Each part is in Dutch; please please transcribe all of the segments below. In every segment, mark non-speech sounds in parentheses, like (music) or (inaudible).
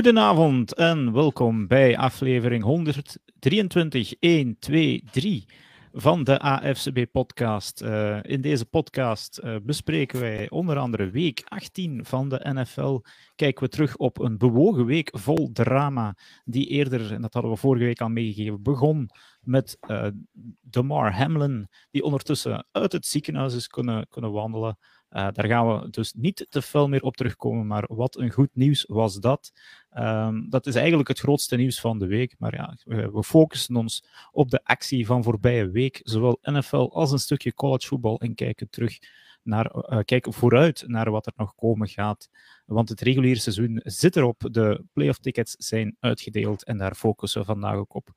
Goedenavond en welkom bij aflevering 123, 1, 2, 3 van de AFCB-podcast. Uh, in deze podcast uh, bespreken wij onder andere week 18 van de NFL. Kijken we terug op een bewogen week vol drama, die eerder, en dat hadden we vorige week al meegegeven, begon met uh, Damar Hamlin, die ondertussen uit het ziekenhuis is kunnen, kunnen wandelen. Uh, daar gaan we dus niet te veel meer op terugkomen, maar wat een goed nieuws was dat. Um, dat is eigenlijk het grootste nieuws van de week. Maar ja, we, focussen ons op de actie van voorbije week, zowel NFL als een stukje collegevoetbal en kijken terug naar, uh, kijken vooruit naar wat er nog komen gaat. Want het reguliere seizoen zit erop, de playoff tickets zijn uitgedeeld en daar focussen we vandaag ook op.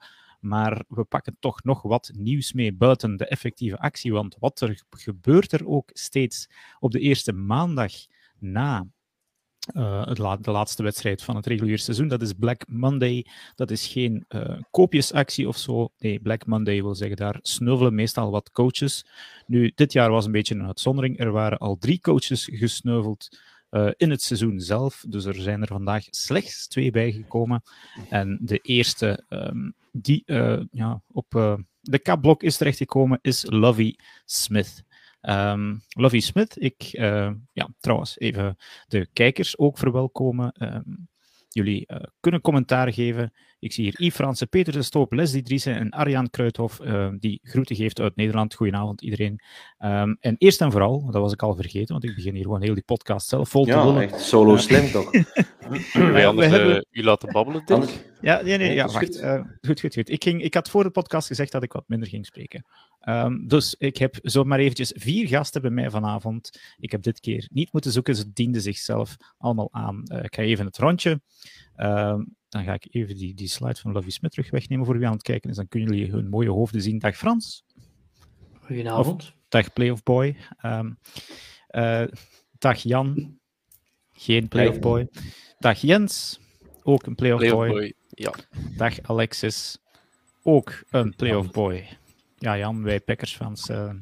Maar we pakken toch nog wat nieuws mee buiten de effectieve actie. Want wat er gebeurt er ook steeds op de eerste maandag na uh, de laatste wedstrijd van het reguliere seizoen. Dat is Black Monday. Dat is geen uh, koopjesactie of zo. Nee, Black Monday wil zeggen, daar sneuvelen meestal wat coaches. Nu, dit jaar was een beetje een uitzondering. Er waren al drie coaches gesneuveld uh, in het seizoen zelf. Dus er zijn er vandaag slechts twee bijgekomen. En de eerste um, die uh, ja, op uh, de kapblok is terechtgekomen is Lovey Smith. Um, Lovey Smith, ik, ja, trouwens, even de kijkers ook verwelkomen. Um, jullie kunnen commentaar geven. Ik zie hier Yves Franse, Peter de Stoop, Leslie Driessen en Arjan Kruithof, uh, die groeten geeft uit Nederland. Goedenavond iedereen. Um, en eerst en vooral, dat was ik al vergeten, want ik begin hier gewoon heel die podcast zelf vol te ja, willen. echt solo slim toch? (laughs) Wij anders uh, hebben... u laten babbelen, denk Ja, nee, nee, ja, wacht. Uh, goed, goed, goed. Ik, ging, ik had voor de podcast gezegd dat ik wat minder ging spreken. Um, dus ik heb zomaar eventjes vier gasten bij mij vanavond. Ik heb dit keer niet moeten zoeken, ze dienden zichzelf allemaal aan. ik ga even het rondje. Um, dan ga ik even die, die slide van Lovie Smith terug wegnemen voor wie aan het kijken is. Dan kunnen jullie hun mooie hoofden zien. Dag Frans. Goedenavond. Of, dag Playoff Boy. Um, uh, dag Jan. Geen Playoff Boy. Dag Jens. Ook een Playoff Play Boy. boy. Ja. Dag Alexis. Ook een Playoff Boy. Ja, Jan, wij Packersfans. Uh,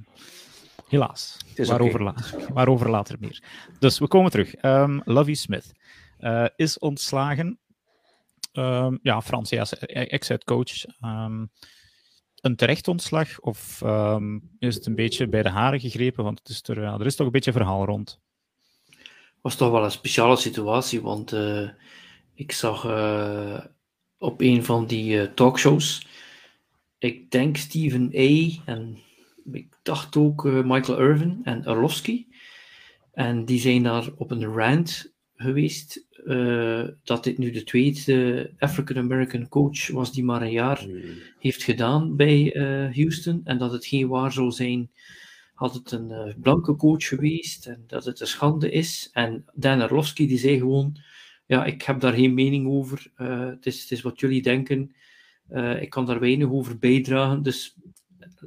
helaas. Waarover, okay. la waarover later meer. Dus we komen terug. Um, Lovie Smith uh, is ontslagen Um, ja, Frans, ja, ex-headcoach. Um, een terecht ontslag of um, is het een beetje bij de haren gegrepen? Want het is er, ja, er is toch een beetje verhaal rond. was toch wel een speciale situatie, want uh, ik zag uh, op een van die uh, talkshows, ik denk Stephen A. en ik dacht ook Michael Irvin en Orlovsky. En die zijn daar op een rant geweest uh, dat dit nu de tweede African-American coach was die maar een jaar mm. heeft gedaan bij uh, Houston. En dat het geen waar zou zijn, had het een uh, blanke coach geweest en dat het een schande is. En Dan Orlovsky die zei gewoon, ja, ik heb daar geen mening over. het, is, het is wat jullie denken. ik kan daar weinig over bijdragen. Dus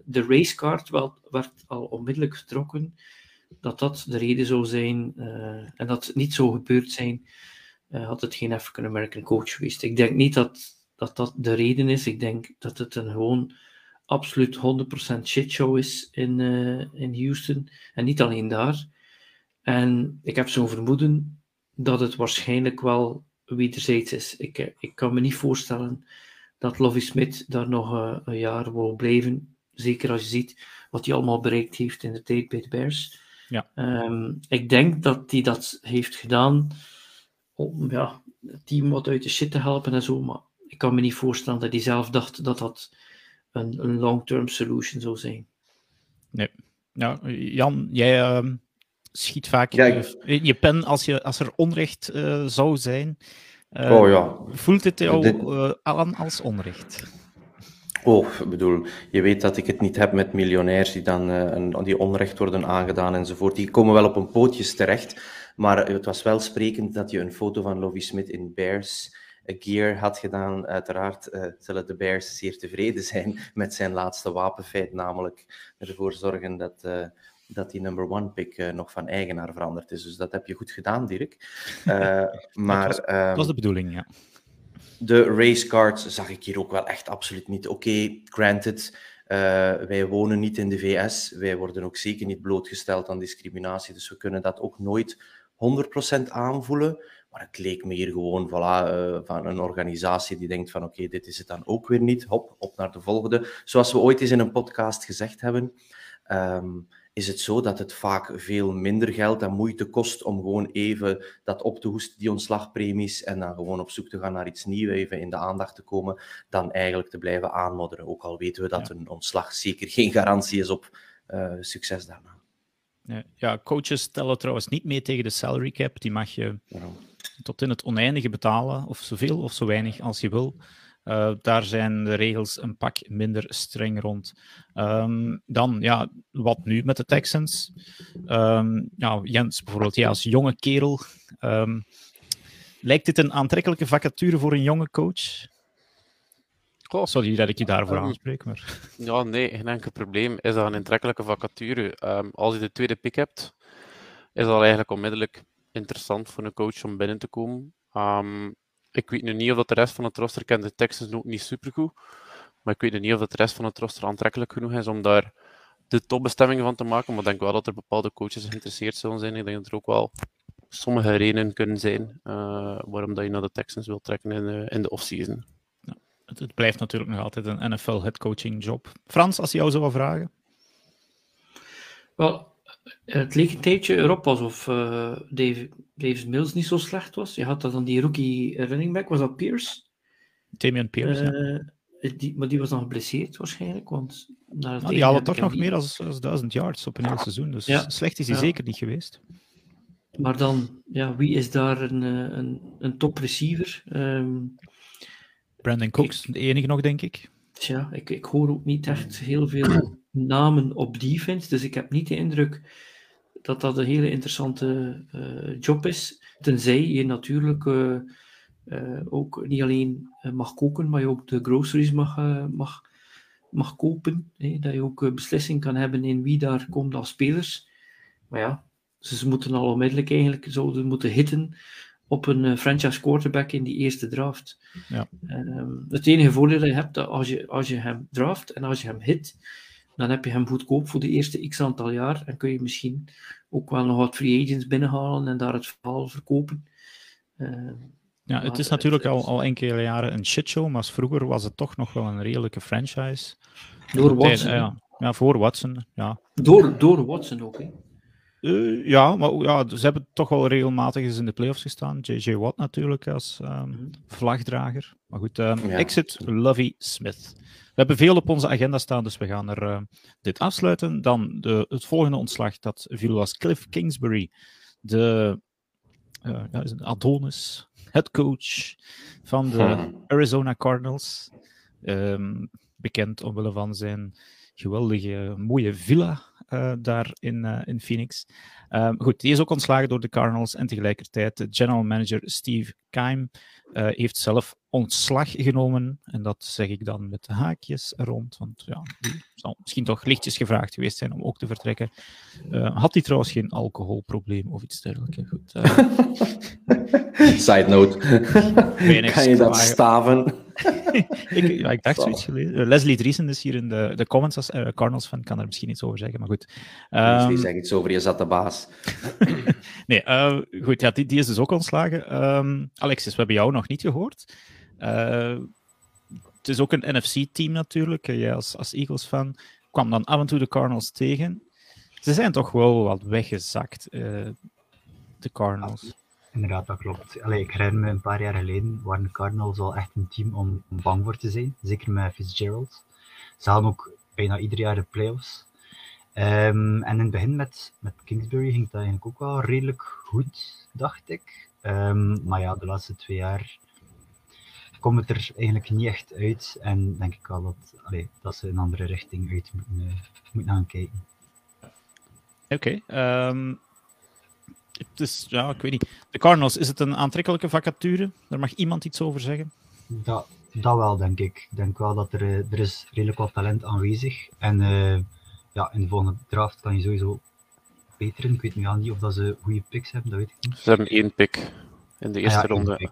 de racecard werd al onmiddellijk getrokken dat dat de reden zou zijn en dat het niet zou gebeurd zijn uh, had het geen African American coach geweest. Ik denk niet dat, dat dat de reden is. Ik denk dat het een gewoon absoluut 100% shitshow is in, uh, in Houston. En niet alleen daar. En ik heb zo'n vermoeden dat het waarschijnlijk wel wederzijds is. Ik, eh, ik kan me niet voorstellen dat Lovie Smith daar nog uh, een jaar wil blijven. Zeker als je ziet wat hij allemaal bereikt heeft in de tijd bij de Bears. Ja. Um, ik denk dat hij dat heeft gedaan om ja, het team wat uit de shit te helpen en zo. Maar ik kan me niet voorstellen dat hij zelf dacht dat dat een, een long-term solution zou zijn. Nee. Nou, Jan, jij uh, schiet vaak ja, ik... in je pen als, je, als er onrecht uh, zou zijn. Uh, oh ja. Voelt het jou Dit... aan als onrecht? Oh, ik bedoel, je weet dat ik het niet heb met miljonairs die dan uh, die onrecht worden aangedaan enzovoort. Die komen wel op een pootjes terecht. Maar het was wel sprekend dat je een foto van Lovie Smith in Bears gear had gedaan. Uiteraard uh, zullen de Bears zeer tevreden zijn (laughs) met zijn laatste wapenfeit, namelijk ervoor zorgen dat, uh, dat die number one pick uh, nog van eigenaar veranderd is. Dus dat heb je goed gedaan, Dirk. (laughs) maar, dat, was, dat was de bedoeling, ja. De racecards zag ik hier ook wel echt absoluut niet. Oké, granted, uh, wij wonen niet in de VS. Wij worden ook zeker niet blootgesteld aan discriminatie. Dus we kunnen dat ook nooit 100% aanvoelen. Maar het leek me hier gewoon voilà, uh, van een organisatie die denkt van oké, dit is het dan ook weer niet. Hop, op naar de volgende. Zoals we ooit eens in een podcast gezegd hebben, um, is het zo dat het vaak veel minder geld en moeite kost om gewoon even dat op te hoesten, die ontslagpremies, en dan gewoon op zoek te gaan naar iets nieuws, even in de aandacht te komen, dan eigenlijk te blijven aanmodderen. Ook al weten we dat een ontslag zeker geen garantie is op uh, succes daarna. Ja, coaches tellen trouwens niet mee tegen de salary cap. Die mag je tot in het oneindige betalen, of zoveel of zo weinig als je wil. Uh, daar zijn de regels een pak minder streng rond. Um, dan, ja, wat nu met de Texans? Um, ja, Jens, bijvoorbeeld, ja, als jonge kerel. Um, lijkt dit een aantrekkelijke vacature voor een jonge coach? Goh, sorry dat ik je daarvoor aanspreek, maar... Ja, nee, geen enkel probleem. Is dat een aantrekkelijke vacature? als je de tweede pick hebt, is dat eigenlijk onmiddellijk interessant voor een coach om binnen te komen. Um, ik weet nu niet of dat de rest van het roster kent de Texans ook niet supergoed. Maar ik weet nu niet of dat de rest van het roster aantrekkelijk genoeg is om daar de topbestemmingen van te maken. Maar ik denk wel dat er bepaalde coaches geïnteresseerd zullen zijn. Ik denk dat er ook wel sommige redenen kunnen zijn uh, waarom dat je naar de Texans wilt trekken in, uh, in de offseason. Ja, het, het, blijft natuurlijk nog altijd een NFL headcoaching job. Frans, als je jou zou vragen? Wel, het leek een tijdje erop alsof uh, Dave, Davis Mills niet zo slecht was. Je had dat dan die rookie running back, was dat Pierce? Damian Pierce, uh, ja. Die, maar die was dan geblesseerd waarschijnlijk, want... Naar nou, die halen toch nog meer dan 1000 yards op een heel seizoen, dus ja. slecht is hij ja. zeker niet geweest. Maar dan, ja, wie is daar een, eh, een, een top receiver? Um, Brandon Cooks, ik, de enige nog, denk ik. Tja, ik, ik hoor ook niet echt heel veel namen op defense, dus ik heb niet de indruk dat dat een hele interessante uh, job is. Tenzij je natuurlijk uh, uh, ook niet alleen mag koken, maar je ook de groceries mag, mag, mag kopen. Hè? Dat je ook beslissing kan hebben in wie daar komt als spelers. Maar ja, ze moeten al onmiddellijk eigenlijk zouden moeten hitten op een franchise quarterback in die eerste draft. Ja. Um, het enige voordeel dat je hebt, dat als je, als je hem draft en als je hem hit, dan heb je hem goedkoop voor de eerste x aantal jaar en kun je misschien ook wel nog wat free agents binnenhalen en daar het verhaal verkopen. Uh, ja, het is natuurlijk al, al enkele jaren een shitshow, maar vroeger was het toch nog wel een redelijke franchise. Door Watson. ja, ja, voor Watson, ja. Door, door Watson ook, hè? Uh, ja, maar ja, ze hebben toch wel regelmatig eens in de playoffs gestaan. J.J. Watt natuurlijk als um, vlagdrager. Maar goed, um, ja. exit Lovey Smith. We hebben veel op onze agenda staan, dus we gaan er uh, dit afsluiten. Dan de, het volgende ontslag dat viel was Cliff Kingsbury, de uh, ja, Adonis, headcoach van de hmm. Arizona Cardinals. Um, bekend omwille van zijn geweldige, mooie villa daar in, uh, in Phoenix. Um, goed, die is ook ontslagen door de Cardinals en tegelijkertijd de general manager Steve Keim uh, heeft zelf ontslag genomen. En dat zeg ik dan met de haakjes rond, want ja, die zal misschien toch lichtjes gevraagd geweest zijn om ook te vertrekken. had hij trouwens geen alcoholprobleem of iets dergelijks? Goed. (laughs) Side note. kan je dat staven? (laughs) ik, ja, ik dacht zoiets gelezen. Uh, Leslie Driesen is hier in de, de comments als uh, Cardinals fan, kan er misschien iets over zeggen, maar goed. Um, Leslie zegt iets over, je zat de baas. (laughs) nee, uh, goed, ja, die, die, is dus ook ontslagen. Um, Alexis, we hebben jou nog niet gehoord. het is ook een NFC-team natuurlijk. Jij als, als Eagles-fan kwam dan af en toe de Cardinals tegen. Ze zijn toch wel wat weggezakt, de Cardinals. Inderdaad, dat klopt. Allee, ik herinner me een paar jaar geleden waren de Cardinals al echt een team om, bang voor te zijn. Zeker met Fitzgerald. Ze halen ook bijna ieder jaar de playoffs. Um, en in het begin met, met Kingsbury ging het eigenlijk ook wel redelijk goed, dacht ik. Um, maar ja, de laatste twee jaar komt het er eigenlijk niet echt uit. En denk ik wel dat, dat ze een andere richting uit moeten, uh, gaan kijken. Oké. Um, het is, ja, ik weet niet. De Cardinals, is het een aantrekkelijke vacature? Daar mag iemand iets over zeggen? Dat, dat wel, denk ik. Ik denk wel dat er, eh, er is redelijk wat talent aanwezig. En uh, ja, in de volgende draft kan je sowieso beteren. Ik weet nu al niet of dat ze goede picks hebben, dat weet ik niet. Ze hebben één pick in de eerste ah, ja, ronde.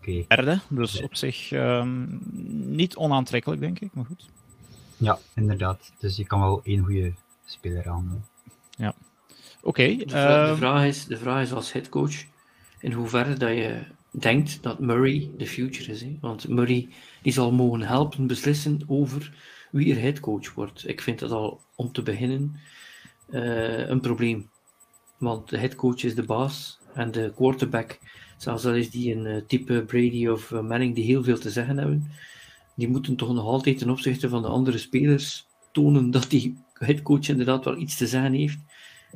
Okay. Derde, dus op zich um, niet onaantrekkelijk, denk ik, maar goed. Ja, inderdaad. Dus je kan wel één goede speler aan. Ja. Oké. De, ehm, vraag is, de vraag is als headcoach in hoeverre dat je denkt dat Murray de future is. Hè? Want Murray die zal mogen helpen beslissen over wie er headcoach wordt. Ik vind dat al om te beginnen eh, een probleem. Want de headcoach is de baas en de quarterback, zelfs al is die een eh, type Brady of eh, Manning die heel veel te zeggen hebben, die moeten toch nog altijd ten opzichte van de andere spelers tonen dat die headcoach inderdaad wel iets te zeggen heeft.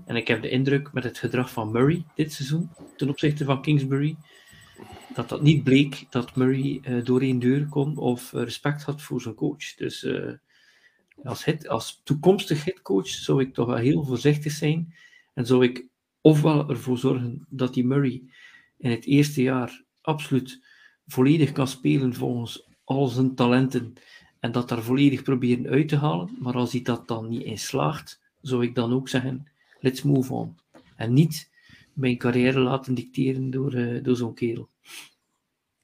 En ik heb de indruk met het gedrag van Murray dit seizoen ten opzichte van Kingsbury, dat dat niet bleek dat Murray eh, door één deur kon of respect had voor zijn coach. Dus eh, als, head, als toekomstig headcoach zou ik toch wel heel voorzichtig zijn en zou ik ofwel ervoor zorgen dat die Murray in het eerste jaar absoluut volledig kan spelen volgens al zijn talenten en dat daar volledig proberen uit te halen, maar als hij dat dan niet in slaagt, zou ik dan ook zeggen, let's move on. En niet mijn carrière laten dicteren door, eh, door zo'n kerel.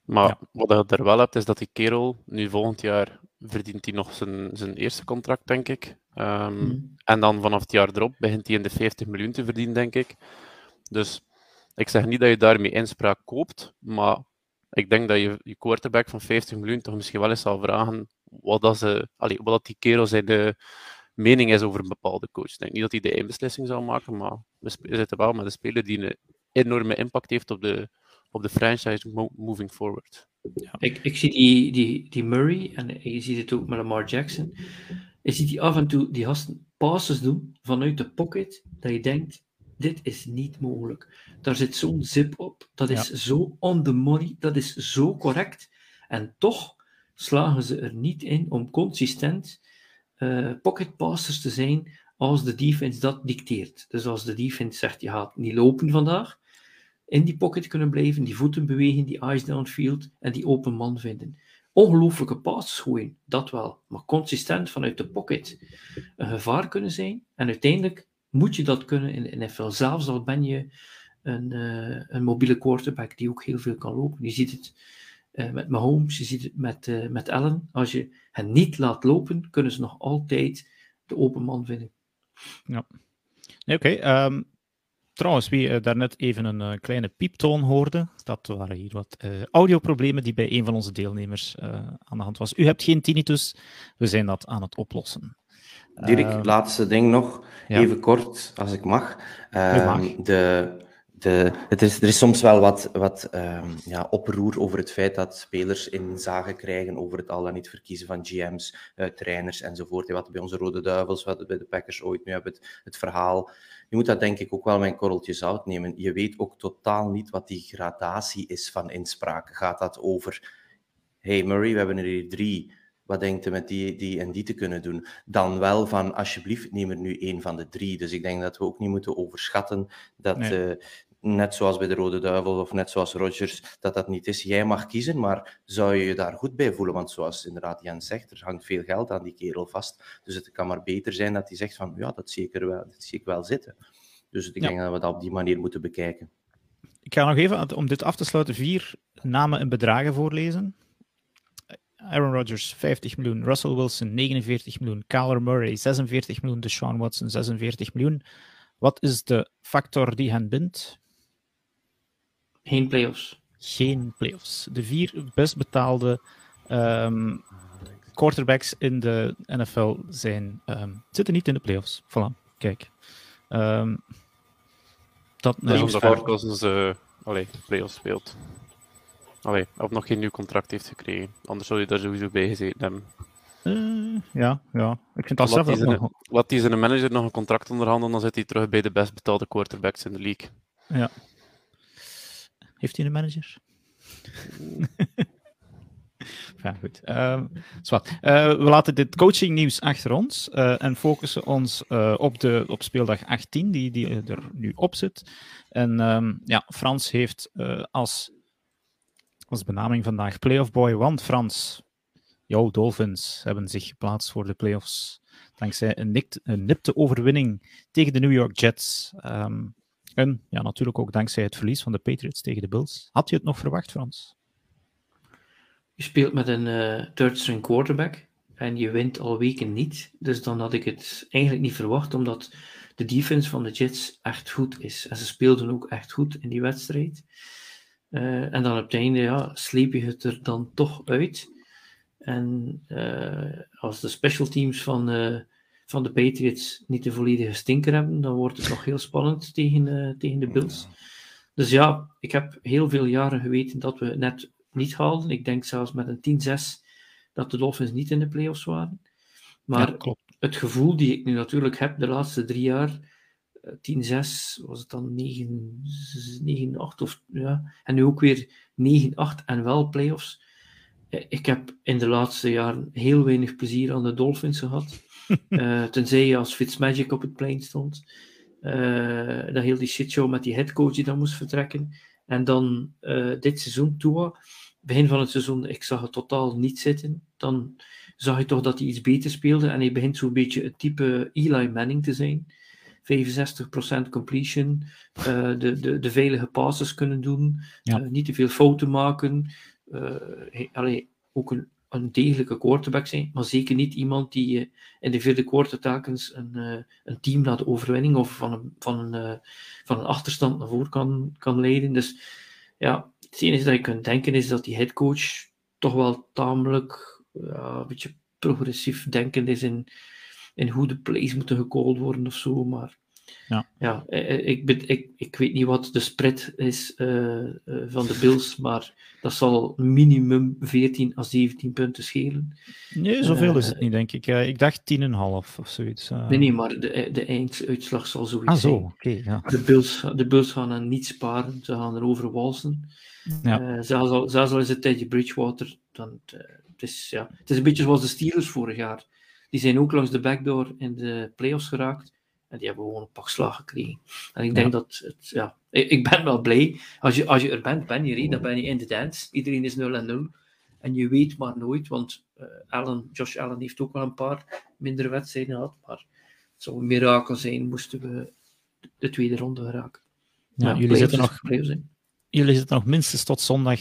Maar Ja. wat je er wel hebt, is dat die kerel nu volgend jaar verdient hij nog zijn, zijn eerste contract, denk ik. Ehm, Mhm. En dan vanaf het jaar erop begint hij in de 50 miljoen te verdienen, denk ik. Dus ik zeg niet dat je daarmee inspraak koopt, maar ik denk dat je je quarterback van 50 miljoen toch misschien wel eens zal vragen wat, dat ze, allee, wat dat die kerel zijn de mening is over een bepaalde coach. Ik denk niet dat hij de eindbeslissing zal maken, maar we zitten wel met een speler die een enorme impact heeft op de, op de franchise mo- moving forward. Ik, ik zie die, die, die Murray, en je ziet het ook met Lamar Jackson, je ziet die af en toe die gasten passes doen vanuit de pocket, dat je denkt, dit is niet mogelijk. Daar zit zo'n zip op, dat is zo on the money, dat is zo correct. En toch slagen ze er niet in om consistent eh, pocket passers te zijn als de defense dat dicteert. Dus als de defense zegt, je gaat niet lopen vandaag, in die pocket kunnen blijven, die voeten bewegen, die eyes downfield en die open man vinden. Ongelooflijke passes gooien, dat wel, maar consistent vanuit de pocket een gevaar kunnen zijn. En uiteindelijk moet je dat kunnen in de NFL, zelfs al ben je een, eh, een mobiele quarterback die ook heel veel kan lopen. Je ziet het eh, met Mahomes, je ziet het met, eh, met Allen. Als je hen niet laat lopen, kunnen ze nog altijd de open man vinden. Nee, Oké. ehm, trouwens, wie eh, daarnet even een kleine pieptoon hoorde, dat waren hier wat eh, audioproblemen die bij een van onze deelnemers eh, aan de hand was. U hebt geen tinnitus, we zijn dat aan het oplossen. Dirk, Ehm, laatste ding nog, ja. even kort, als ik mag. Ehm, mag. De, de, het is, er is soms wel wat, wat ehm, ja, oproer over het feit dat spelers inzage krijgen over het al dan niet verkiezen van GM's, eh, trainers enzovoort. Had bij onze Rode Duivels, wat bij de Packers ooit, nu hebben we het, het verhaal. Je moet dat denk ik ook wel met een korreltje zout nemen. Je weet ook totaal niet wat die gradatie is van inspraak. Gaat dat over, hey Murray, we hebben er hier drie wat denkt u met die, die en die te kunnen doen? Dan wel van, alsjeblieft, neem er nu één van de drie. Dus ik denk dat we ook niet moeten overschatten dat, Nee. eh, net zoals bij de Rode Duivel of net zoals Rodgers, dat dat niet is. Jij mag kiezen, maar zou je je daar goed bij voelen? Want zoals inderdaad Jan zegt, er hangt veel geld aan die kerel vast. Dus het kan maar beter zijn dat hij zegt van, ja, dat zie ik, er wel, dat zie ik wel zitten. Dus ik Ja. denk dat we dat op die manier moeten bekijken. Ik ga nog even, om dit af te sluiten, vier namen en bedragen voorlezen. Aaron Rodgers 50 miljoen, Russell Wilson 49 miljoen, Kyler Murray 46 miljoen, Deshaun Watson 46 miljoen. Wat is de factor die hen bindt? Geen playoffs. Geen playoffs. De vier best betaalde ehm, quarterbacks in de NFL zijn, ehm, zitten niet in de playoffs. Voilà, kijk. Ehm, dat, Dat is nee, omdat Kirk Cousins uh, allee, playoffs speelt. Allee, of nog geen nieuw contract heeft gekregen. Anders zou je daar sowieso bij gezeten hebben. Eh, ja, ja, ik vind dat Laat zelf die, nog... laat die zijn manager nog een contract onderhandelen, dan zit hij terug bij de best betaalde quarterbacks in de league. Ja. Heeft hij een manager? (laughs) ja, goed. Uh, zwart. Uh, we laten dit coachingnieuws achter ons uh, en focussen ons uh, op, de, op speeldag 18, die, die er nu op zit. En um, ja, Frans heeft als, als benaming vandaag Playoff Boy, want Frans, jouw Dolphins hebben zich geplaatst voor de playoffs dankzij een nipte overwinning tegen de New York Jets. Um, en ja, natuurlijk ook dankzij het verlies van de Patriots tegen de Bills. Had je het nog verwacht, Frans? Je speelt met een uh, third string quarterback en je wint al weken niet. Dus dan had ik het eigenlijk niet verwacht, omdat de defense van de Jets echt goed is. En ze speelden ook echt goed in die wedstrijd. Uh, en dan op het einde ja, sleep je het er dan toch uit. En uh, als de special teams van, van de Patriots niet de volledige stinker hebben, dan wordt het nog heel spannend tegen, tegen de Bills. Dus ja, ik heb heel veel jaren geweten dat we net niet haalden. Ik denk zelfs met een 10-6 dat de Dolphins niet in de playoffs waren. Maar Ja, het gevoel die ik nu natuurlijk heb de laatste drie jaar, eh, 10-6, was het dan 9-8 of ja, en nu ook weer 9-8 en wel playoffs. Eh, Ik heb in de laatste jaren heel weinig plezier aan de Dolphins gehad. (laughs) Eh, tenzij je als Fitzmagic op het plein stond. Eh dat heel die shitshow met die headcoach die dan moest vertrekken. En dan eh, dit seizoen, Tua, begin van het seizoen, ik zag het totaal niet zitten. Dan zag je toch dat hij iets beter speelde. En hij begint zo'n beetje het type Eli Manning te zijn. 65% completion, de, de, de veilige passes kunnen doen, Ja. niet te veel fouten maken. eh, hij- allee, ook een, een degelijke quarterback zijn, maar zeker niet iemand die eh, in de vierde quarter telkens een, eh, een team naar de overwinning of van een, van een, eh, van een achterstand naar voren kan, kan leiden. Dus ja, het enige dat je kunt denken is dat die headcoach toch wel tamelijk een beetje progressief denkend is in, in hoe de plays moeten gecalled worden of zo. Maar Ja. ja eh, eh, ik, ben- ik, ik weet niet wat de spread is eh, van de Bills, (laughs) maar dat zal minimum 14 à 17 punten schelen. Nee, zoveel is het niet, denk ik. Ik dacht 10,5 of zoiets. Nee, nee, maar de, de einduitslag zal zoiets Ah, zo, ja. De Bills, de Bills gaan niet sparen, ze gaan erover walsen. Ja. Zelfs, al, zelfs al is het Teddy Bridgewater, dan, het, is, ja, het is een beetje zoals de Steelers vorig jaar. Die zijn ook langs de backdoor in de playoffs geraakt. En die hebben gewoon een pak slag gekregen. En ik denk Ja. dat, het, ja, ik, ik ben wel blij. Als je, als je er bent, ben je er, dan ben je in de dance. Iedereen is 0 en 0. En je weet maar nooit, want Allen, Josh Allen heeft ook wel een paar mindere wedstrijden gehad. Maar het zou een mirakel zijn moesten we de tweede ronde geraken. Ja, jullie, zitten nog, jullie zitten nog minstens tot zondag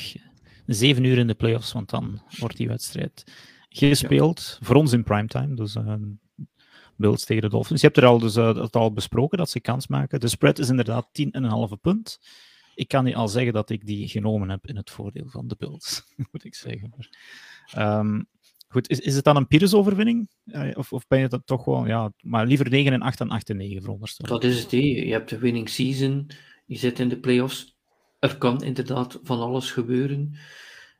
7 uur in de playoffs, want dan wordt die wedstrijd gespeeld. Voor ons in primetime, dus eh Bills tegen de Dolphins. Je hebt er al, dus, eh, het al besproken dat ze kans maken. De spread is inderdaad 10,5 punt. Ik kan niet al zeggen dat ik die genomen heb in het voordeel van de Bills, (laughs) moet ik zeggen. Ehm, goed, is, is het dan een Pires-overwinning? Eh, of, of ben je dat toch gewoon, ja, maar liever 9 en 8 dan 8 en 9 veronderstel? Dat is het. hé. Je hebt de winning season, je zit in de playoffs. Er kan inderdaad van alles gebeuren.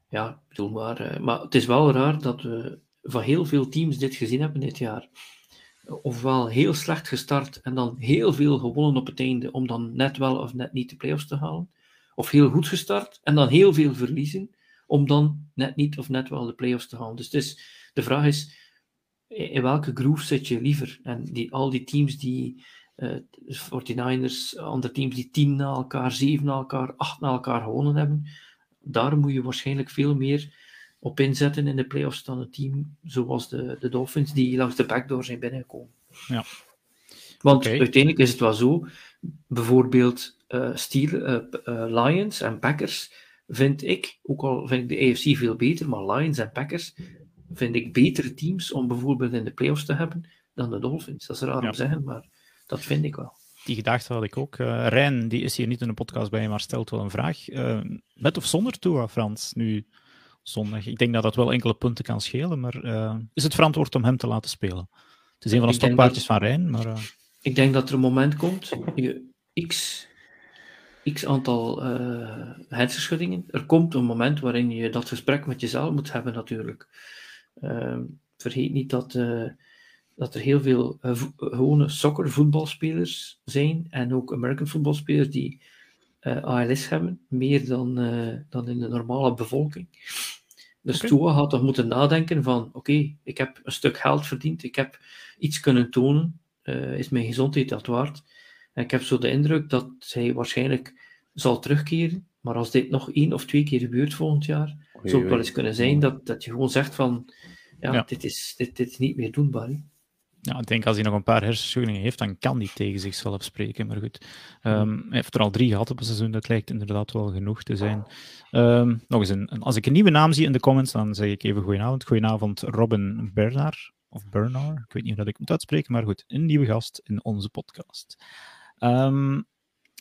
Ja, bedoel maar. eh, maar het is wel raar dat we van heel veel teams dit gezien hebben dit jaar. Ofwel heel slecht gestart en dan heel veel gewonnen op het einde om dan net wel of net niet de playoffs te halen. Of heel goed gestart en dan heel veel verliezen om dan net niet of net wel de playoffs te halen. Dus de vraag is, in welke groove zit je liever? En die, al die teams die eh 49ers, andere teams die 10 na elkaar, 7 na elkaar, 8 na elkaar gewonnen hebben, daar moet je waarschijnlijk veel meer op inzetten in de playoffs dan een team zoals de, de Dolphins, die langs de backdoor zijn binnengekomen. Ja. Want uiteindelijk is het wel zo, bijvoorbeeld eh Steel, eh, eh, Lions en Packers, vind ik, ook al vind ik de AFC veel beter, maar Lions en Packers vind ik betere teams om bijvoorbeeld in de playoffs te hebben dan de Dolphins. Dat is raar Ja. om te zeggen, maar dat vind ik wel. Die gedachte had ik ook. Eh Rijn, die is hier niet in de podcast bij, maar stelt wel een vraag. Met of zonder Tua, Frans, nu zondag? Ik denk dat dat wel enkele punten kan schelen, maar eh, is het verantwoord om hem te laten spelen? Het is een van de stokpaardjes van Rijn, maar... eh, Ik denk dat er een moment komt, je x, x aantal eh hersenschuddingen. Er komt een moment waarin je dat gesprek met jezelf moet hebben, natuurlijk. Ehm, vergeet niet dat, eh, dat er heel veel eh, gewone soccer voetbalspelers zijn en ook American voetbalspelers die eh, ALS hebben, meer dan, eh, dan in de normale bevolking. Dus Oké. Tua had toch moeten nadenken van, oké, ik heb een stuk geld verdiend, ik heb iets kunnen tonen, eh, is mijn gezondheid dat waard? En ik heb zo de indruk dat hij waarschijnlijk zal terugkeren, maar als dit nog één of twee keer gebeurt volgend jaar, zou het wel eens kunnen zijn dat, dat je gewoon zegt van, ja, Ja. Dit, is, dit, dit is niet meer doenbaar. hè. Ja, ik denk als hij nog een paar hersenschuddingen heeft, dan kan hij tegen zichzelf spreken. Maar goed, Ehm, hij heeft er al drie gehad op een seizoen. Dat lijkt inderdaad wel genoeg te zijn. Ehm, nog eens, een, als ik een nieuwe naam zie in de comments, dan zeg ik even goedenavond. Goedenavond, Robin Bernard. of Bernard, ik weet niet hoe dat ik moet uitspreken, maar goed, een nieuwe gast in onze podcast. Ehm,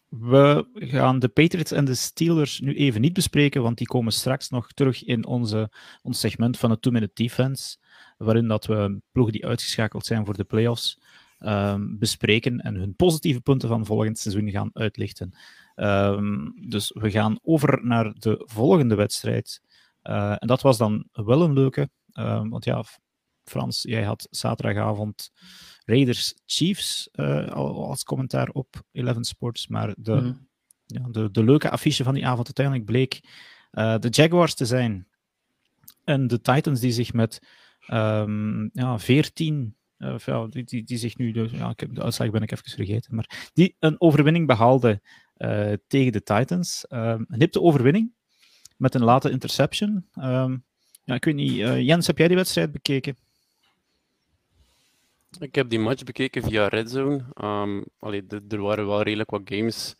we gaan de Patriots en de Steelers nu even niet bespreken, want die komen straks nog terug in onze, ons segment van de two-minute defense, waarin dat we ploegen die uitgeschakeld zijn voor de playoffs um, bespreken en hun positieve punten van volgend seizoen gaan uitlichten. Um, dus we gaan over naar de volgende wedstrijd. Uh, en dat was dan wel een leuke, um, want ja, Frans, jij had zaterdagavond Raiders Chiefs uh, als commentaar op Eleven Sports, maar de, mm. ja, de, de leuke affiche van die avond uiteindelijk bleek uh, de Jaguars te zijn en de Titans die zich met um, ja, 14 uh, ja, die, die, die, zich nu, de, ja, ik heb, de uitslag ben ik even vergeten, maar die een overwinning behaalde uh, tegen de Titans. Um, een hipte overwinning met een late interception. Um, ja, ik weet niet, uh, Jens, heb jij die wedstrijd bekeken? Ik heb die match bekeken via Red Zone. Um, allee, er waren wel redelijk wat games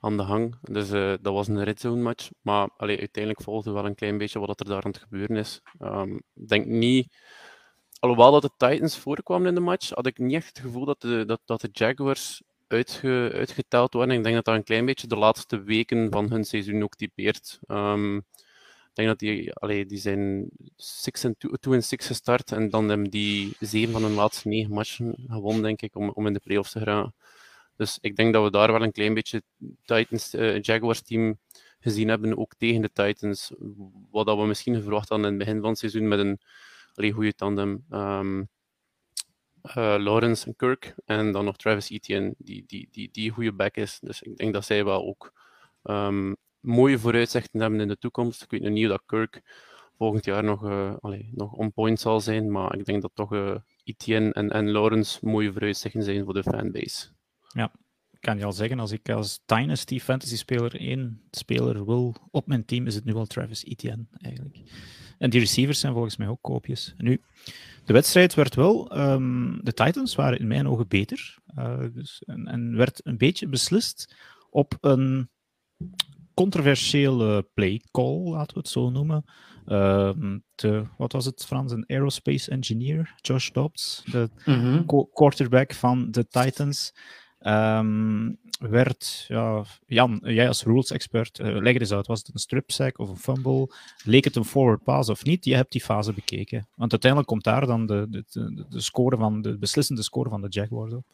aan de hang. Dus uh, dat was een Red Zone match. Maar uiteindelijk volgde wel een klein beetje wat er daar aan het gebeuren is. Ik denk niet alhoewel dat de Titans voorkwamen in de match, had ik niet echt het gevoel dat de, dat, dat de Jaguars uitge, uitgeteld worden. Ik denk dat dat een klein beetje de laatste weken van hun seizoen ook typeert. Um, ik denk dat die, allee, die zijn 2 6 gestart en dan hebben die zeven van hun laatste negen matchen gewonnen, denk ik, om, om in de playoffs te geraken. Dus ik denk dat we daar wel een klein beetje Titans, uh, Jaguars team gezien hebben, ook tegen de Titans. Wat dat we misschien verwacht hadden in het begin van het seizoen met een allee, goede tandem. Um, Lawrence en Kirk. En dan nog Travis Etienne, die, die, die, die goede back is. Dus ik denk dat zij wel ook um, mooie vooruitzichten hebben in de toekomst. Ik weet nog niet dat Kirk volgend jaar nog, allee, nog on point zal zijn. Maar ik denk dat toch Etienne en, en Lawrence mooie vooruitzichten zijn voor de fanbase. Ja, ik kan je al zeggen, als ik als Dynasty Fantasy speler één speler wil op mijn team, is het nu wel Travis Etienne eigenlijk. En die receivers zijn volgens mij ook koopjes. Nu, de wedstrijd werd wel, um, de Titans waren in mijn ogen beter. Uh, dus, en, en, werd een beetje beslist op een controversiële play call, laten we het zo noemen. Uh, de, wat was het Frans? Een aerospace engineer, Josh Dobbs, de mm -hmm. quarterback van de Titans. Um, werd, ja, Jan, jij als rules-expert, uh, leg eens uit, was het een strip sack of een fumble? Leek het een forward pass of niet? Je hebt die fase bekeken. Want uiteindelijk komt daar dan de, de, de, de score van, de beslissende score van de Jaguars op.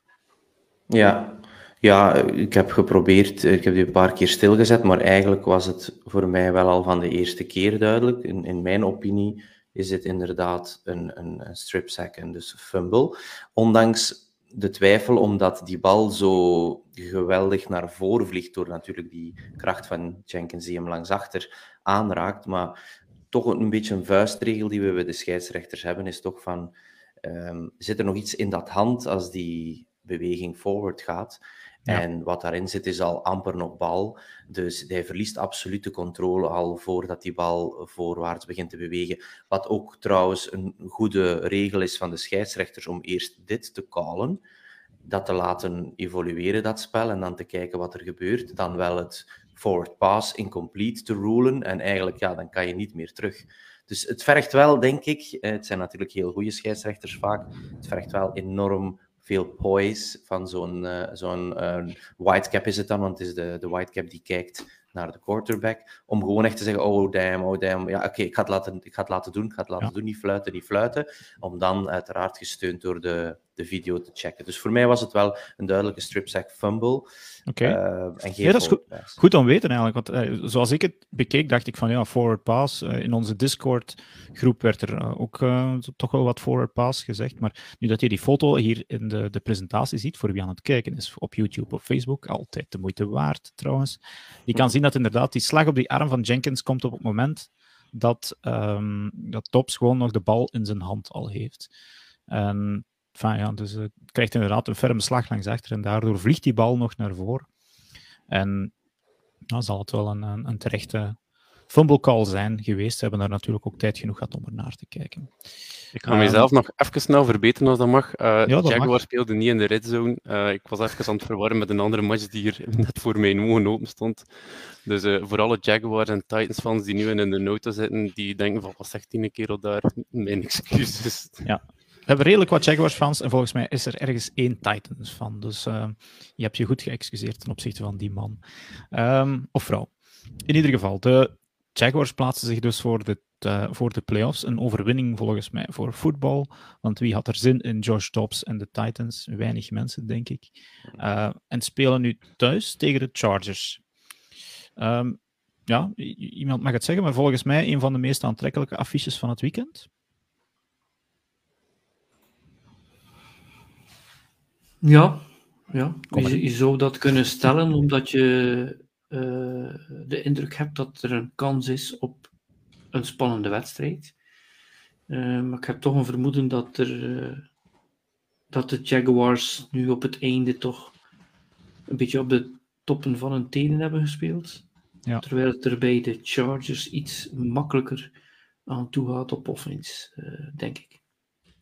Ja. ja, ik heb geprobeerd, ik heb die een paar keer stilgezet, maar eigenlijk was het voor mij wel al van de eerste keer duidelijk. In, in mijn opinie is dit inderdaad een, een, een strip sack en dus fumble. Ondanks de twijfel, omdat die bal zo geweldig naar voren vliegt door natuurlijk die kracht van Jenkins die hem langs achter aanraakt. Maar toch een beetje een vuistregel die we bij de scheidsrechters hebben, is toch van, um, zit er nog iets in dat hand als die beweging forward gaat? En wat daarin zit is al amper nog bal. Dus hij verliest absoluut de controle al voordat die bal voorwaarts begint te bewegen. Wat ook trouwens een goede regel is van de scheidsrechters om eerst dit te callen. Dat te laten evolueren, dat spel, en dan te kijken wat er gebeurt. Dan wel het forward pass incomplete te rulen. En eigenlijk, ja, dan kan je niet meer terug. Dus het vergt wel, denk ik, het zijn natuurlijk heel goede scheidsrechters vaak, het vergt wel enorm veel poise van zo'n uh, zo'n uh, whitecap is het dan, want het is de, de whitecap die kijkt naar de quarterback, om gewoon echt te zeggen, oh damn, oh damn, ja oké, okay, ik, ga het laten, ik ga het laten doen, ik ga het laten ja. doen, niet fluiten, niet fluiten, om dan uiteraard gesteund door de, de video te checken. Dus voor mij was het wel een duidelijke strip sack fumble. Oké. Okay. Uh, ja, dat is goed, goed om weten eigenlijk. Want uh, zoals ik het bekeek, dacht ik van ja, forward pass. Uh, in onze Discord-groep werd er ook toch wel wat forward pass gezegd. Maar nu dat je die foto hier in de, de presentatie ziet, voor wie aan het kijken is, op YouTube of Facebook, altijd de moeite waard trouwens. Je kan zien dat inderdaad die slag op die arm van Jenkins komt op het moment dat, um, dat Tops gewoon nog de bal in zijn hand al heeft. En Enfin, ja, dus het krijgt inderdaad een ferme slag langs achter en daardoor vliegt die bal nog naar voren. En dan zal het wel een, een, een terechte fumble call zijn geweest. Ze hebben daar natuurlijk ook tijd genoeg gehad om er naar te kijken. Ik ga mezelf nog even snel verbeteren als dat mag. Uh, ja, dat Jaguar mag. speelde niet in de red zone. Uh, ik was even aan het verwarren met een andere match die hier (laughs) net voor mijn ogen open stond. Dus uh, voor alle Jaguars en Titans fans die nu in de nota zitten, die denken van wat zegt die kerel daar? Mijn excuses. Ja, hebben redelijk wat Jaguars-fans en volgens mij is er ergens één Titans van. Dus uh, je hebt je goed geëxcuseerd ten opzichte van die man. Um, of vrouw. In ieder geval, de Jaguars plaatsen zich dus voor de, voor de playoffs. Een overwinning volgens mij voor voetbal. Want wie had er zin in Josh Dobbs en de Titans? Weinig mensen, denk ik. Uh, en spelen nu thuis tegen de Chargers. Um, ja, iemand mag het zeggen, maar volgens mij een van de meest aantrekkelijke affiches van het weekend. Ja, ja. Je, je, zou dat kunnen stellen omdat je uh, de indruk hebt dat er een kans is op een spannende wedstrijd. Uh, maar ik heb toch een vermoeden dat, er, uh, dat de Jaguars nu op het einde toch een beetje op de toppen van hun tenen hebben gespeeld. Ja. Terwijl het er bij de Chargers iets makkelijker aan toe gaat op offense, denk ik.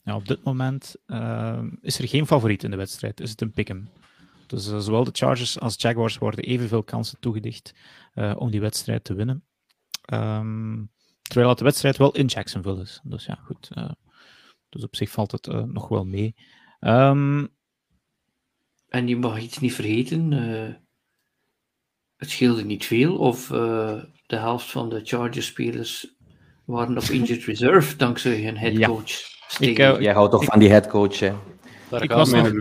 Ja, op dit moment uh, is er geen favoriet in de wedstrijd. Is het een pick'em. Dus uh, zowel de Chargers als Jaguars worden evenveel kansen toegedicht uh, om die wedstrijd te winnen. Um, terwijl dat de wedstrijd wel in Jacksonville is. Dus ja, goed. dus op zich valt het nog wel mee. Um, en je mag iets niet vergeten. het scheelde niet veel. Of de helft van de Chargers-spelers waren op injured reserve dankzij hun headcoach. Ja. Ik, uh, Jij houdt toch ik, van die headcoach, hè? ik was nog,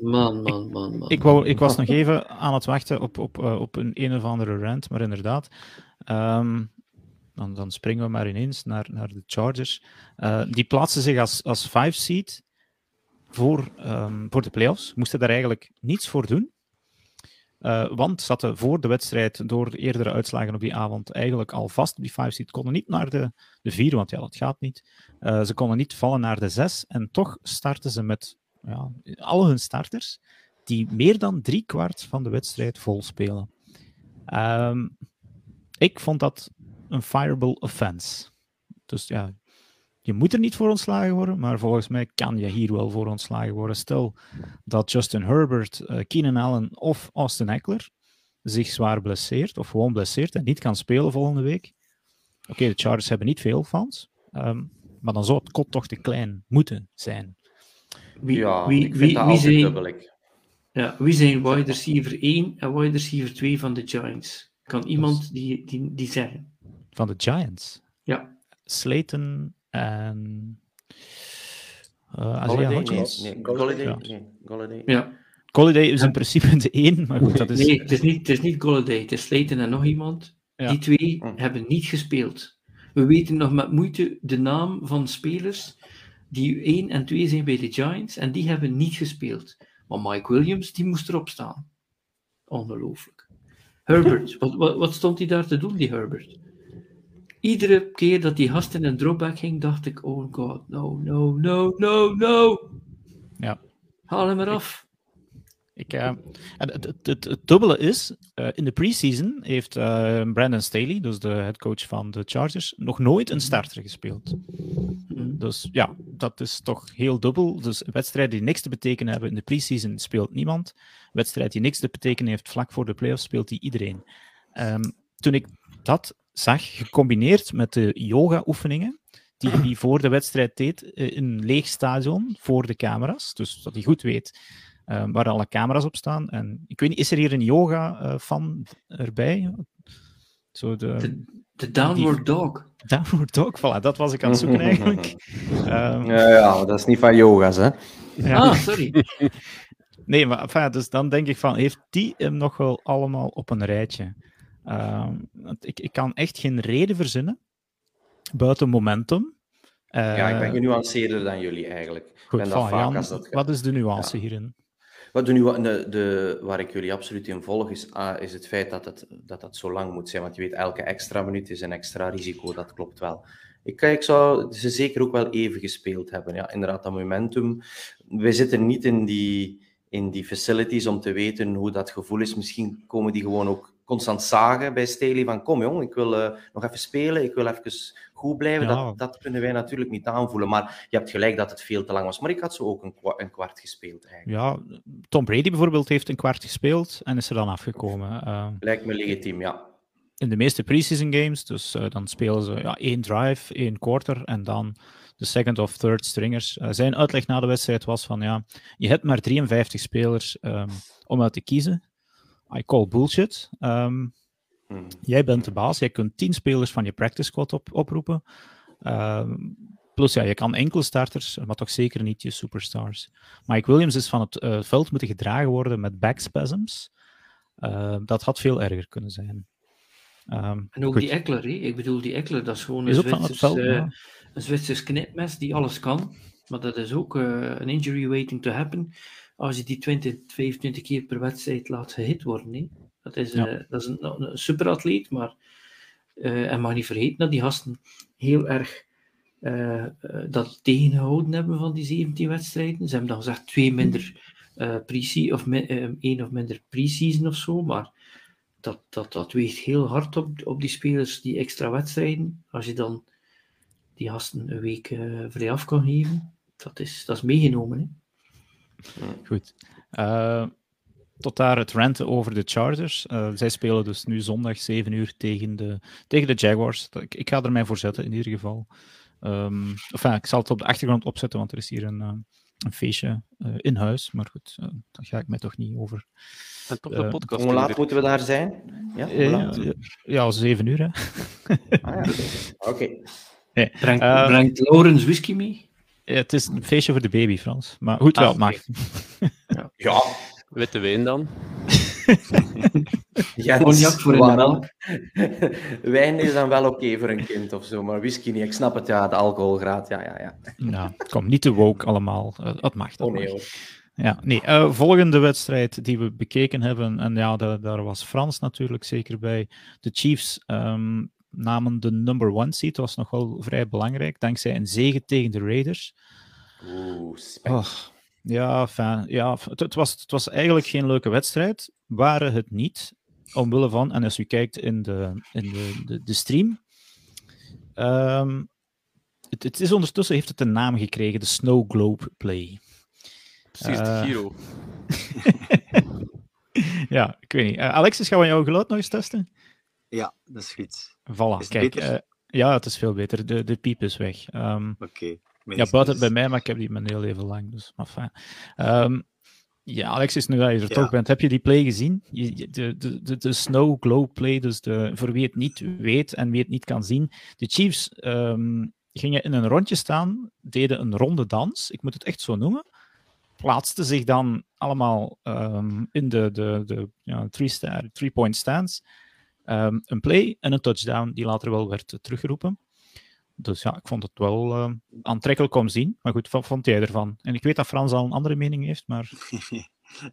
man, man, man, man. Ik, wou, ik was nog even aan het wachten op, op, uh, op een een of andere rant, maar inderdaad. Um, dan, dan springen we maar ineens naar, naar de Chargers. Uh, die plaatsen zich als, als five seed voor, um, voor de playoffs. Moesten daar eigenlijk niets voor doen. Uh, want zaten voor de wedstrijd, door de eerdere uitslagen op die avond, eigenlijk al vast die 5 seed. Konden niet naar de, de 4, want ja, dat gaat niet. Uh, ze konden niet vallen naar de 6. En toch starten ze met ja, al hun starters, die meer dan drie kwart van de wedstrijd vol spelen. Um, ik vond dat een fireable offense. Dus ja, je moet er niet voor ontslagen worden, maar volgens mij kan je hier wel voor ontslagen worden. Stel dat Justin Herbert, uh, Keenan Allen of Austin Eckler zich zwaar blesseert, of gewoon blesseert en niet kan spelen volgende week. Oké, okay, de Chargers hebben niet veel fans, um, maar dan zou het kot toch te klein moeten zijn. Wie, ja, wie, ik wie, dat wie zijn, dubbelijk. Ja, wie zijn wide receiver 1 en wide receiver 2 van de Giants? Kan iemand die, die, die zeggen? Van de Giants? Ja. Slayton en... Uh, Golladay? Nee, nee. Golladay? Ja. Nee. Ja. Golladay is in principe de één, maar goed, dat is... Nee, het is niet, het is niet Golladay, het is Slayton en nog iemand. Ja. Die twee hm. hebben niet gespeeld. We weten nog met moeite de naam van spelers die 1 en 2 zijn bij de Giants en die hebben niet gespeeld. Maar Mike Williams, die moest erop staan. Ongelooflijk. Herbert, (laughs) wat, wat, wat stond hij daar te doen, die Herbert? Iedere keer dat die gast in een dropback ging, dacht ik: Oh god, no, no, no, no, no. Ja. Haal hem eraf. Ik, uh, het, het, het, het, dubbele is, uh, in de preseason heeft uh, Brandon Staley, dus de headcoach van de Chargers, nog nooit een starter gespeeld. Mm. Dus ja, dat is toch heel dubbel. Dus wedstrijden die niks te betekenen hebben in de preseason speelt niemand. Wedstrijd die niks te betekenen heeft vlak voor de playoffs speelt die iedereen. Um, toen ik dat zag, gecombineerd met de yoga-oefeningen, die hij (clears throat) voor de wedstrijd deed in een leeg stadion voor de camera's, dus dat hij goed weet um, waar alle camera's op staan. En ik weet niet, is er hier een yoga-fan uh, erbij? Zo de, de, Downward die, Dog. Downward Dog, voilà, dat was ik aan het zoeken (laughs) eigenlijk. um, ja, ja, dat is niet van yoga's, hè? Ja. Ah, sorry. (laughs) nee, maar enfin, dus dan denk ik van, heeft die hem nog wel allemaal op een rijtje? Um, ik, ik kan echt geen reden verzinnen, buiten momentum. Uh, ja, ik ben genuanceerder dan jullie eigenlijk. Goed, ben van, Jan, wat is de nuance ja. hierin? Wat nu, de, de, waar ik jullie absoluut in volg, is, ah, is het feit dat het, dat het zo lang moet zijn. Want je weet, elke extra minuut is een extra risico, dat klopt wel. Ik, ik zou ze zeker ook wel even gespeeld hebben. Ja, inderdaad, dat momentum. We zitten niet in die, in die facilities om te weten hoe dat gevoel is. Misschien komen die gewoon ook constant zagen bij Staley van kom jong, ik wil uh, nog even spelen, ik wil even goed blijven. Dat, dat kunnen wij natuurlijk niet aanvoelen. Maar je hebt gelijk dat het veel te lang was. Maar ik had zo ook een, een kwart gespeeld eigenlijk. Ja, Tom Brady bijvoorbeeld heeft een kwart gespeeld en is er dan afgekomen. Uh, Lijkt me legitiem, ja. In de meeste preseason games, dus uh, dan spelen ze ja, één drive, één quarter en dan de second of third stringers. Zijn uitleg na de wedstrijd was van ja, je hebt maar 53 spelers um, om uit te kiezen. I call bullshit. Um, hmm. Jij bent de baas, jij kunt 10 spelers van je practice squad op, oproepen. Um, plus ja, je kan enkel starters, maar toch zeker niet je superstars. Mike Williams is van het uh, veld moeten gedragen worden met backspasms. Uh, dat had veel erger kunnen zijn. Um, en ook goed. die Eckler, ik bedoel, die Eckler, dat is gewoon een Zwitsers, veld, uh, een Zwitsers knipmes die alles kan. Maar dat is ook uh, een injury waiting to happen. Als je die 20, 25 keer per wedstrijd laat gehit worden. Hè? Dat is, ja. uh, dat is een, een superatleet, maar en mag niet vergeten dat die gasten heel erg dat tegengehouden hebben van die 17 wedstrijden. Ze hebben dan gezegd twee minder pre of één of minder pre-season of zo, maar dat, dat, dat weegt heel hard op, op die spelers, die extra wedstrijden. Als je dan die gasten een week uh, vrij af kan geven, dat is, dat is meegenomen. Hè? Goed. Uh, tot daar het renten over de Chargers. Uh, zij spelen dus nu zondag 7 uur tegen de, tegen de Jaguars. Ik, ik ga er mij voor zetten in ieder geval. Um, enfin, ik zal het op de achtergrond opzetten, want er is hier een, een feestje in huis. Maar goed, daar ga ik mij toch niet over en toch de eh, podcast. Hoe laat moeten we daar zijn? Ja, ja, ja, zeven uur. Hè. Ah, ja. (laughs) Oké. Okay. Brengt, uh, brengt Laurens whisky mee? Ja, het is een feestje voor de baby, Frans. Maar goed, wel, ah, mag. ja. ja. Witte wijn dan? (laughs) ja, Cognac voor in melk. (laughs) Wijn is dan wel oké okay voor een kind of zo, maar whisky niet. Ik snap het, ja, de alcoholgraad, ja, ja, ja. Nou, kom, niet te woke allemaal. Uh, dat mag, dat oh, nee, mag. Ja, nee. Uh, volgende wedstrijd die we bekeken hebben, en ja, daar was Frans natuurlijk zeker bij. De Chiefs um, namen de number one seat, was nog wel vrij belangrijk, dankzij een zege tegen de Raiders. Oeh, oh, ja, fijn, ja het, het, was, het was eigenlijk geen leuke wedstrijd. Waren het niet, omwille van, en als u kijkt in de, in de, de, de stream, um, het, het, is ondertussen heeft het een naam gekregen, de Snow Globe Play. Precies, de eh. Giro. (laughs) ja, ik weet niet. Uh, Alexis, gaan we jouw geluid nog eens testen? Ja, dat is goed. Voilà, kijk. Uh, ja, het is veel beter. De, de piep is weg. Um, Oké. Okay. Ja, buiten bij mij, maar ik heb die mijn heel even lang. Dus, maar fijn. Um, ja, Alexis, nu dat je er ja. toch bent, heb je die play gezien? Je, de, de, de, de Snow Glow play, dus de, voor wie het niet weet en wie het niet kan zien. De Chiefs um, gingen in een rondje staan, deden een ronde dans. Ik moet het echt zo noemen plaatsten zich dan allemaal um, in de, de, de ja, three-point three stance. Um, een play en een touchdown die later wel werd teruggeroepen. Dus ja, ik vond het wel uh, aantrekkelijk om te zien. Maar goed, wat vond jij ervan? En ik weet dat Frans al een andere mening heeft, maar...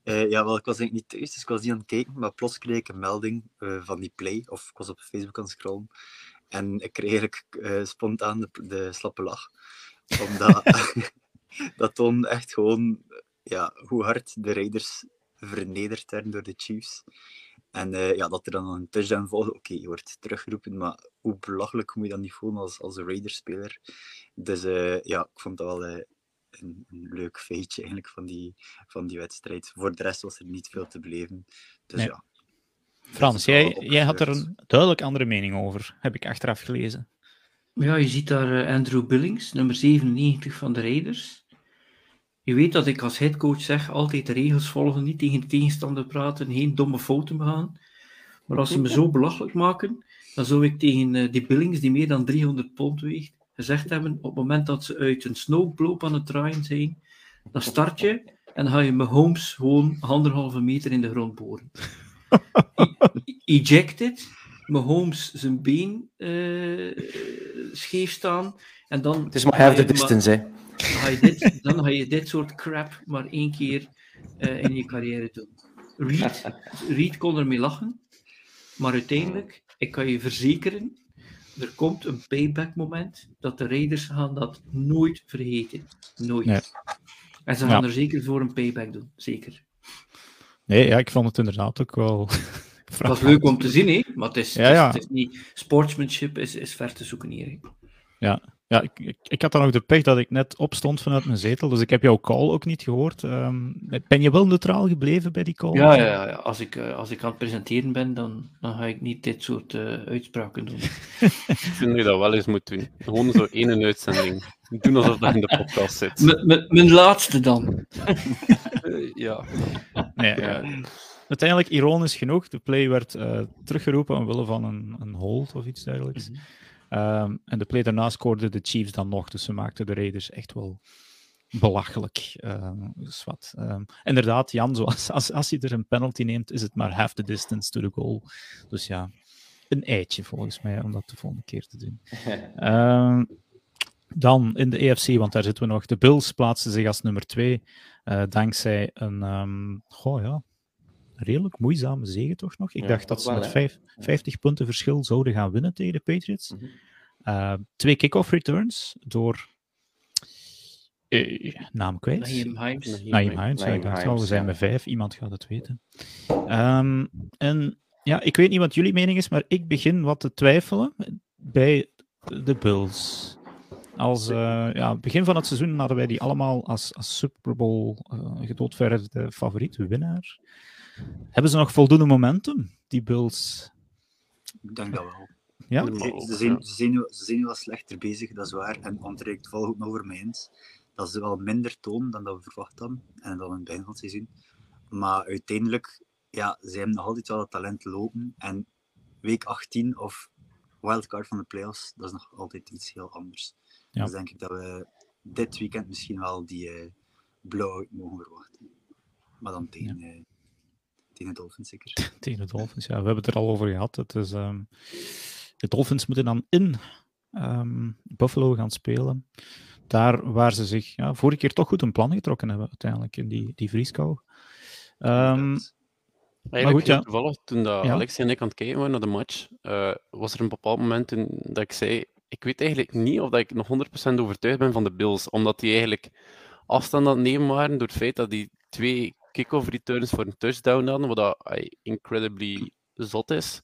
uh, (laughs) ja, wel, ik was eigenlijk niet thuis, dus ik was niet aan het kijken. Maar plots kreeg ik een melding uh, van die play, of ik was op Facebook aan het scrollen. En ik kreeg eigenlijk spontaan de, de slappe lach. Omdat... (laughs) (laughs) dat toont echt gewoon ja, hoe hard de Raiders vernederd werden door de Chiefs. En uh, ja, dat er dan een touchdown volgt, oké, okay, je wordt teruggeroepen, maar hoe belachelijk moet je dat niet voelen als, als Raiders-speler? Dus uh, ja, ik vond dat wel uh, een, een, leuk feitje eigenlijk van die, van die wedstrijd. Voor de rest was er niet veel te beleven. Dus nee. ja. Frans, jij, jij had er een duidelijk andere mening over, heb ik achteraf gelezen. Ja, je ziet daar Andrew Billings, nummer 97 van de Raiders. Je weet dat ik als headcoach zeg, altijd de regels volgen, niet tegen de tegenstander praten, geen domme fouten begaan. Maar als ze me zo belachelijk maken, dan zou ik tegen uh, die Billings, die meer dan 300 pond weegt, gezegd hebben, op het moment dat ze uit een snowbloop aan het draaien zijn, dan start je en dan ga je met Holmes gewoon anderhalve meter in de grond boren. E ejected, met Holmes zijn been uh, scheef staan, en dan... Het is maar half the distance, hè. Dan ga, je dit, dan ga je dit soort crap maar één keer uh, in je carrière doen. Reed, Reed kon ermee lachen, maar uiteindelijk, ik kan je verzekeren, er komt een payback moment dat de Raiders gaan dat nooit vergeten. Nooit. Nee. En ze gaan ja. er zeker voor een payback doen, zeker. Nee, ja, ik vond het inderdaad ook wel. (laughs) Dat is leuk om te zien, hè? maar het is, ja, ja. Het, is, het niet. Sportsmanship is, is ver te zoeken hier. Ja, ja, ik, ik, ik, had dan ook de pech dat ik net opstond vanuit mijn zetel, dus ik heb jouw call ook niet gehoord. Um, ben je wel neutraal gebleven bij die call? Ja, ja, ja. Als, ik, uh, als ik aan het presenteren ben, dan, dan ga ik niet dit soort uh, uitspraken doen. (laughs) ik vind dat je dat wel eens moet doen. Gewoon zo één uitzending. Doen alsof dat in de podcast zit. M- m- mijn laatste dan. Eh, ja. Nee, eh, uiteindelijk, ironisch genoeg, de play werd eh, teruggeroepen omwille van een, een hold of iets dergelijks. Ehm, en de play daarna scoorden de Chiefs dan nog, dus ze maakten de Raiders echt wel belachelijk. ehm, dus wat. ehm, inderdaad, Jan, (laughs) zoals, als, als je er een penalty neemt, is het maar half the distance to the goal. Dus ja, een eitje volgens mij om dat de volgende keer te doen. (laughs) Ehm, dan in de EFC, want daar zitten we nog. De Bills plaatsen zich als nummer 2. dankzij een ehm, goh, ja, redelijk moeizame zege toch nog. Ik Ja, dacht dat ze wel, met vijf, 50 punten verschil zouden gaan winnen tegen de Patriots. Mhm. Eh, twee kick-off returns door. eh, naam kwijt. Naheem Himes. Ja, Naeem ik dacht al, Hines, we zijn met vijf, iemand gaat het weten. Ehm, en ja, ik weet niet wat jullie mening is, maar ik begin wat te twijfelen bij de Bills. Als eh, ja, begin van het seizoen hadden wij die allemaal als, als Super Bowl eh gedoodverde favoriet, winnaar. Hebben ze nog voldoende momentum, die Bills? Ik denk dat wel. Ja? Ze, ze, zijn, ze, zijn ze zijn wel slechter bezig, dat is waar. En André, het ook nog over mij eens. Dat ze wel minder tonen dan dat we verwacht hadden. En dan in het begin van het seizoen. Maar uiteindelijk, ja, ze hebben nog altijd wel het talent lopen. En week 18 of wildcard van de playoffs, dat is nog altijd iets heel anders. Ja. Dus denk ik dat we dit weekend misschien wel die eh blowout mogen verwachten. Maar dan tegen, eh, tegen de Dolphins zeker. (laughs) Tegen de Dolphins, ja. We hebben het er al over gehad. Het is, ehm, de Dolphins moeten dan in ehm, Buffalo gaan spelen. Daar waar ze zich ja, vorige keer toch goed een plan getrokken hebben, uiteindelijk, in die, die vrieskou. Ehm, Eigenlijk goed, ja. toevallig, toen dat Ja. Alex en ik aan het kijken waren naar de match, eh, was er een bepaald moment in, dat ik zei, ik weet eigenlijk niet of dat ik nog 100% overtuigd ben van de Bills, omdat die eigenlijk afstand aan het nemen waren door het feit dat die twee kick-off returns voor een touchdown hadden, wat dat ay, incredibly zot is.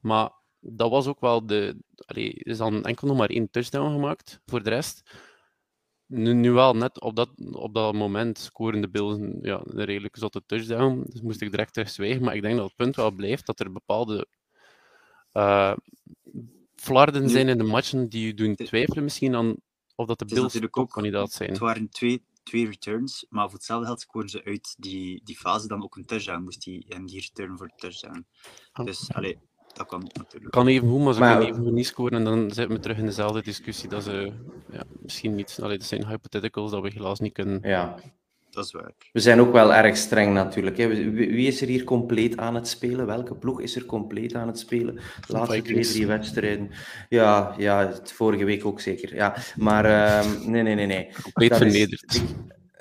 Maar dat was ook wel de... Allee, er is dan enkel nog maar één touchdown gemaakt, voor de rest. Nu, nu wel, net op dat, op dat moment scoren de Bills een, ja, een redelijk zotte touchdown. Dus moest ik direct terug zwijgen. Maar ik denk dat het punt wel blijft dat er bepaalde eh flarden zijn in de matchen die je doen twijfelen misschien aan of dat de Bills ook- kandidaat zijn. Het waren twee, twee returns, maar voor hetzelfde geld scoorden ze uit die, die fase dan ook een touchdown. Moest die, en die return voor de touchdown. Oh. Dus, allee, dat kan natuurlijk. kan even goed, maar ze Maar- kunnen even niet scoren en dan zitten we terug in dezelfde discussie dat ze ja, misschien niet... Allee, dat zijn hypotheticals dat we helaas niet kunnen... Ja, Dat is waar. we zijn ook wel erg streng natuurlijk. Hè. Wie is er hier compleet aan het spelen? Welke ploeg is er compleet aan het spelen? De laatste twee, drie wedstrijden. Ja, ja, het vorige week ook zeker. Ja, maar ehm, nee, nee, nee, nee. Compleet Dat is- vernederd.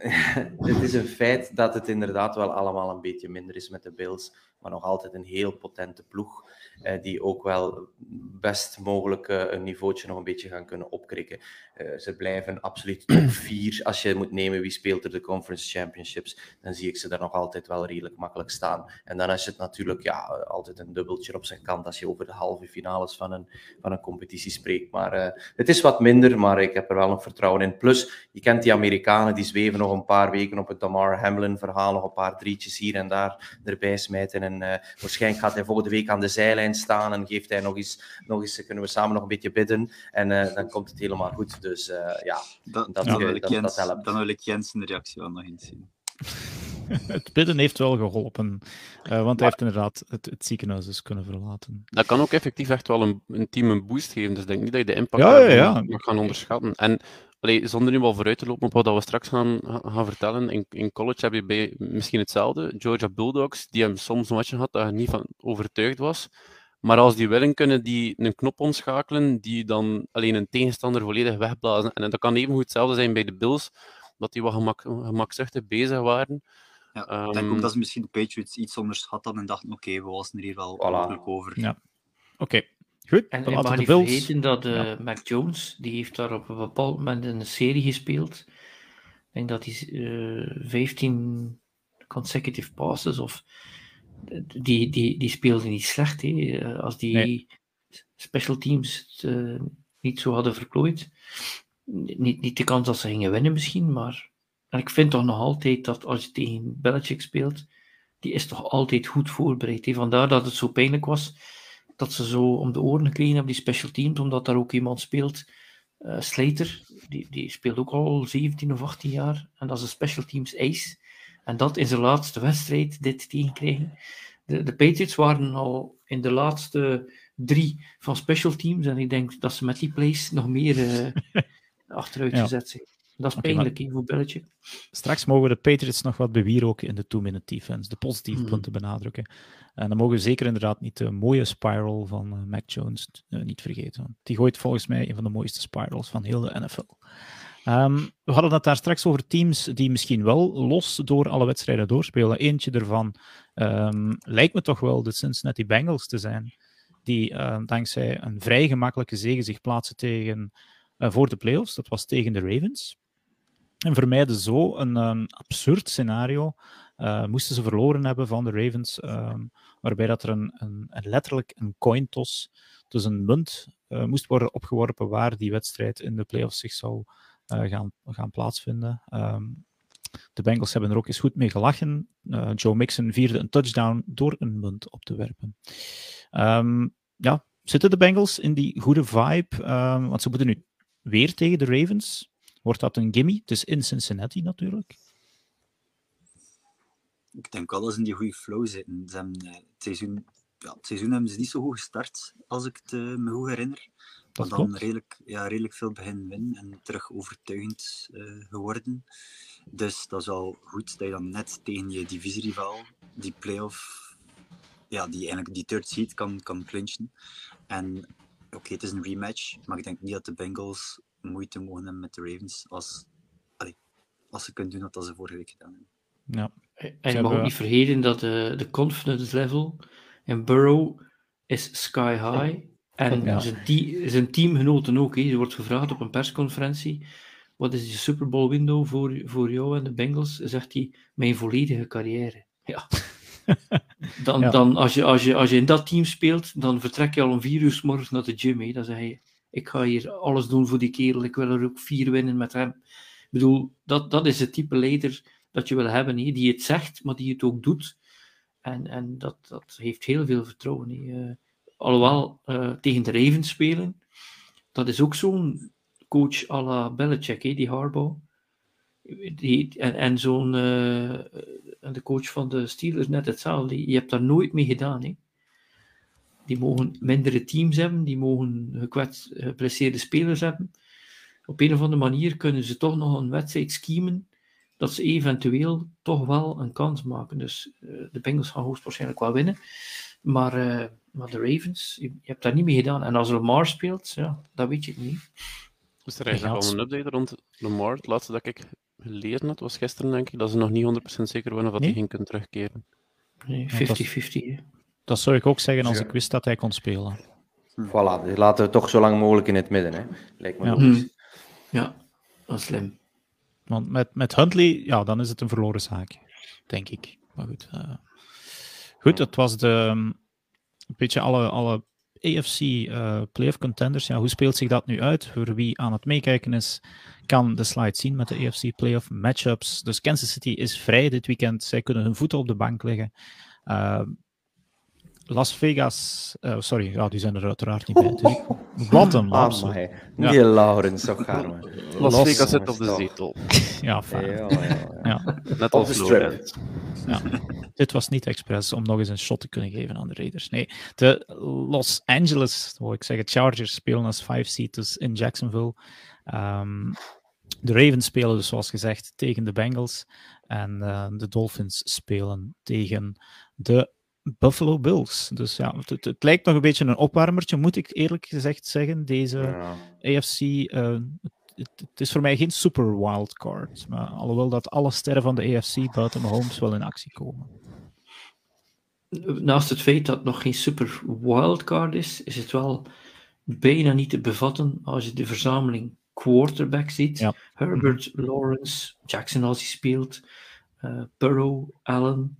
(laughs) het is een feit dat het inderdaad wel allemaal een beetje minder is met de Bills, maar nog altijd een heel potente ploeg, eh, die ook wel best mogelijk eh, een niveautje nog een beetje gaan kunnen opkrikken. Eh, ze blijven absoluut top (clears throat) 4. Als je moet nemen wie speelt er de Conference Championships, dan zie ik ze daar nog altijd wel redelijk makkelijk staan. En dan is het natuurlijk ja, altijd een dubbeltje op zijn kant als je over de halve finales van een, van een competitie spreekt. Maar eh, het is wat minder, maar ik heb er wel nog vertrouwen in. Plus, je kent die Amerikanen, die zweven nog een paar weken op het Damar Hamlin-verhaal, nog een paar drietjes hier en daar erbij smijten. En eh, waarschijnlijk gaat hij volgende week aan de zijlijn staan en geeft hij nog eens, nog eens kunnen we samen nog een beetje bidden. En dan komt het helemaal goed. Dus eh, ja, Dat, Dat, dan, eh, wil ik dat- Jens, dat helpt. dan wil ik Jens een reactie wel nog eens zien. (laughs) Het bidden heeft wel geholpen, eh, want hij heeft inderdaad het, het ziekenhuis dus kunnen verlaten. Dat kan ook effectief echt wel een, een team een boost geven. Dus ik denk niet dat je de impact Ja, ja, ja. mag gaan onderschatten. En allee, zonder nu al vooruit te lopen op wat we straks gaan, gaan vertellen, in, in college heb je bij, misschien hetzelfde. Georgia Bulldogs, die hebben soms matchen gehad dat je niet van overtuigd was. Maar als die willen, kunnen die een knop omschakelen die dan alleen een tegenstander volledig wegblazen. En dat kan even goed hetzelfde zijn bij de Bills, dat die wat gemak, gemakzuchtig bezig waren. Ja, ik Ehm, denk ook dat ze misschien de Patriots iets onderschat hadden en dachten, oké, we wassen er hier wel makkelijk over. Ja. Oké, goed. En dan je laten mag niet Bills. vergeten dat eh, Ja. Mac Jones, die heeft daar op een bepaald moment in een serie gespeeld. Ik denk dat hij eh 15 consecutive passes of die, die, die speelde niet slecht. Hè. Eh, Als die Nee. special teams het eh, niet zo hadden verplooid. Niet, niet de kans dat ze gingen winnen misschien, maar en ik vind toch nog altijd dat als je tegen Belichick speelt, die is toch altijd goed voorbereid. hè. Vandaar dat het zo pijnlijk was dat ze zo om de oren gekregen hebben, die special teams, omdat daar ook iemand speelt Uh, Slater, die, die speelt ook al 17 of 18 jaar. En dat is een special teams ace. En dat in zijn laatste wedstrijd, dit tegenkrijgen. De, de Patriots waren al in de laatste drie van special teams. En ik denk dat ze met die plays nog meer uh, (laughs) achteruit ja. gezet zijn. Dat is okay, pijnlijk maar... voor Belichick. Straks mogen we de Patriots nog wat bewieroken in de two-minute defense. De positieve mm. punten benadrukken. En dan mogen we zeker inderdaad niet de mooie spiral van uh, Mac Jones uh, niet vergeten. Die gooit volgens mij een van de mooiste spirals van heel de NFL. Um, we hadden het daar straks over teams die misschien wel los door alle wedstrijden doorspelen. Eentje ervan um, lijkt me toch wel de Cincinnati Bengals te zijn, die uh, dankzij een vrij gemakkelijke zege zich plaatsen tegen, uh, voor de playoffs. Dat was tegen de Ravens. En vermijden zo een, absurd scenario. Uh, moesten ze verloren hebben van de Ravens, waarbij dat er een, een, letterlijk een coin toss, dus een munt, moest worden opgeworpen waar die wedstrijd in de playoffs zich zou gaan, gaan plaatsvinden. Um, de Bengals hebben er ook eens goed mee gelachen. Uh, Joe Mixon vierde een touchdown door een munt op te werpen. Um, ja, zitten de Bengals in die goede vibe? Um, want ze moeten nu weer tegen de Ravens. Wordt dat een gimme? Het is in Cincinnati natuurlijk. Ik denk wel dat ze in die goede flow zitten. Ze hebben, uh, het, seizoen, ja, het seizoen hebben ze niet zo goed gestart, als ik het me goed herinner. Dat dan redelijk, ja, redelijk veel beginnen winnen en terug overtuigend uh, geworden. Dus dat is wel goed dat je dan net tegen je divisierival die playoff, ja, die eigenlijk die third seed kan, kan clinchen. En oké, okay, het is een rematch, maar ik denk niet dat de Bengals moeite mogen hebben met de Ravens als, allee, als ze kunnen doen wat ze vorige week gedaan hebben. Ja. En je mag ook niet vergeten dat de, de confidence level in Burrow is sky high. En ja. zijn, zijn teamgenoten ook. He. Er wordt gevraagd op een persconferentie: wat is de Super Bowl window voor, voor jou en de Bengals? Zegt hij: mijn volledige carrière. Ja. (laughs) Dan, ja. dan als, je, als, je, als je in dat team speelt, dan vertrek je al om vier uur s morgens naar de gym. He. Dan zeg je: ik ga hier alles doen voor die kerel. Ik wil er ook vier winnen met hem. Ik bedoel, dat, dat is het type leider dat je wil hebben, he, die het zegt, maar die het ook doet. En, en dat, dat heeft heel veel vertrouwen. He alhoewel uh, tegen de Ravens spelen, dat is ook zo'n coach à la Belichick, die Harbaugh. Die, en en zo'n uh, de coach van de Steelers net hetzelfde. Je hebt daar nooit mee gedaan. Hè. Die mogen mindere teams hebben, die mogen gekwetst, geblesseerde spelers hebben. Op een of andere manier kunnen ze toch nog een wedstrijd schemen dat ze eventueel toch wel een kans maken. Dus uh, de Bengals gaan hoogstwaarschijnlijk wel winnen. Maar, uh, maar de Ravens, je, je, hebt daar niet mee gedaan. En als Lamar speelt, ja, dat weet je niet. Is er eigenlijk al een update rond Lamar? Het laatste dat ik geleerd had, was gisteren, denk ik, dat ze nog niet 100% zeker waren of nee? hij ging kunnen terugkeren. Nee, 50-50. Dat zou ik ook zeggen als ik wist dat hij kon spelen. Voilà, laten we toch zo lang mogelijk in het midden. Hè. Lijkt me ja. logisch. Hm. Ja, dat is slim. Want met, met Huntley, ja, dan is het een verloren zaak. Denk ik. Maar goed. Uh... Goed, dat was de, een beetje alle, alle AFC uh, playoff contenders. Ja, hoe speelt zich dat nu uit? Voor wie aan het meekijken is, kan de slide zien met de AFC playoff matchups. Dus Kansas City is vrij dit weekend. Zij kunnen hun voeten op de bank leggen. Uh, Las Vegas, uh, sorry, ja, die zijn er uiteraard niet bij. Natuurlijk. Wat een lams. Ah, ja. Die Laurens, zo gaan we. Las, Las Vegas zit op de zetel. Ja, fijn. Ja. Net als strip. Ja. Dit was niet expres om nog eens een shot te kunnen geven aan de Raiders. Nee, de Los Angeles, wil ik zeggen, Chargers spelen als five seaters in Jacksonville. Um, de Ravens spelen dus, zoals gezegd, tegen de Bengals. En uh, de Dolphins spelen tegen de Buffalo Bills. Dus ja, het, het, lijkt nog een beetje een opwarmertje, moet ik eerlijk gezegd zeggen. Deze ja. AFC. Uh, het, het, is voor mij geen super wildcard. Maar alhoewel dat alle sterren van de AFC buiten Mahomes wel in actie komen. Naast het feit dat het nog geen super wildcard is, is het wel bijna niet te bevatten als je de verzameling quarterback ziet. Ja. Herbert, Lawrence, Jackson als hij speelt, uh, Burrow, Allen,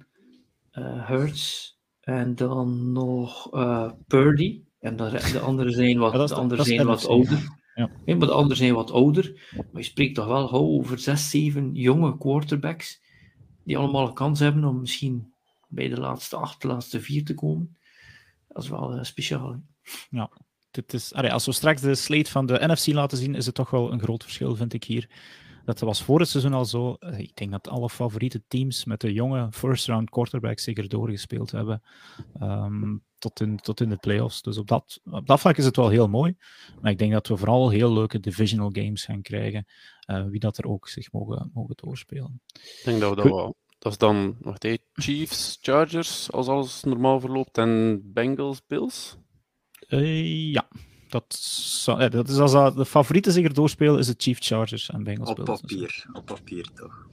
uh, Hurts. En dan nog uh, Purdy. En de, de anderen zijn wat, ja, de anderen zijn wat ouder. Ja. maar de anderen zijn wat ouder. Maar je spreekt toch wel over zes, zeven jonge quarterbacks. Die allemaal een kans hebben om misschien bij de laatste acht, de laatste vier te komen. Dat is wel uh, speciaal. Hè? Ja. dit is, allee, als we straks de slate van de NFC laten zien, is het toch wel een groot verschil, vind ik hier. Dat was voor het seizoen al zo. Eh, Ik denk dat alle favoriete teams met de jonge first-round quarterbacks zeker doorgespeeld hebben. ehm, tot, in, tot in de playoffs. Dus op dat, op dat vlak is het wel heel mooi. Maar ik denk dat we vooral heel leuke divisional games gaan krijgen. eh, wie dat er ook zich mogen, mogen doorspelen. Ik denk dat we dat wel. Dat is dan, wacht even, Chiefs, Chargers, als alles normaal verloopt, en Bengals, Bills. Eh, ja, dat, zou- eh, dat is als dat de favorieten zich er doorspelen, is het Chiefs Chargers en Bengals Op Bills. Dus, papier, op papier toch.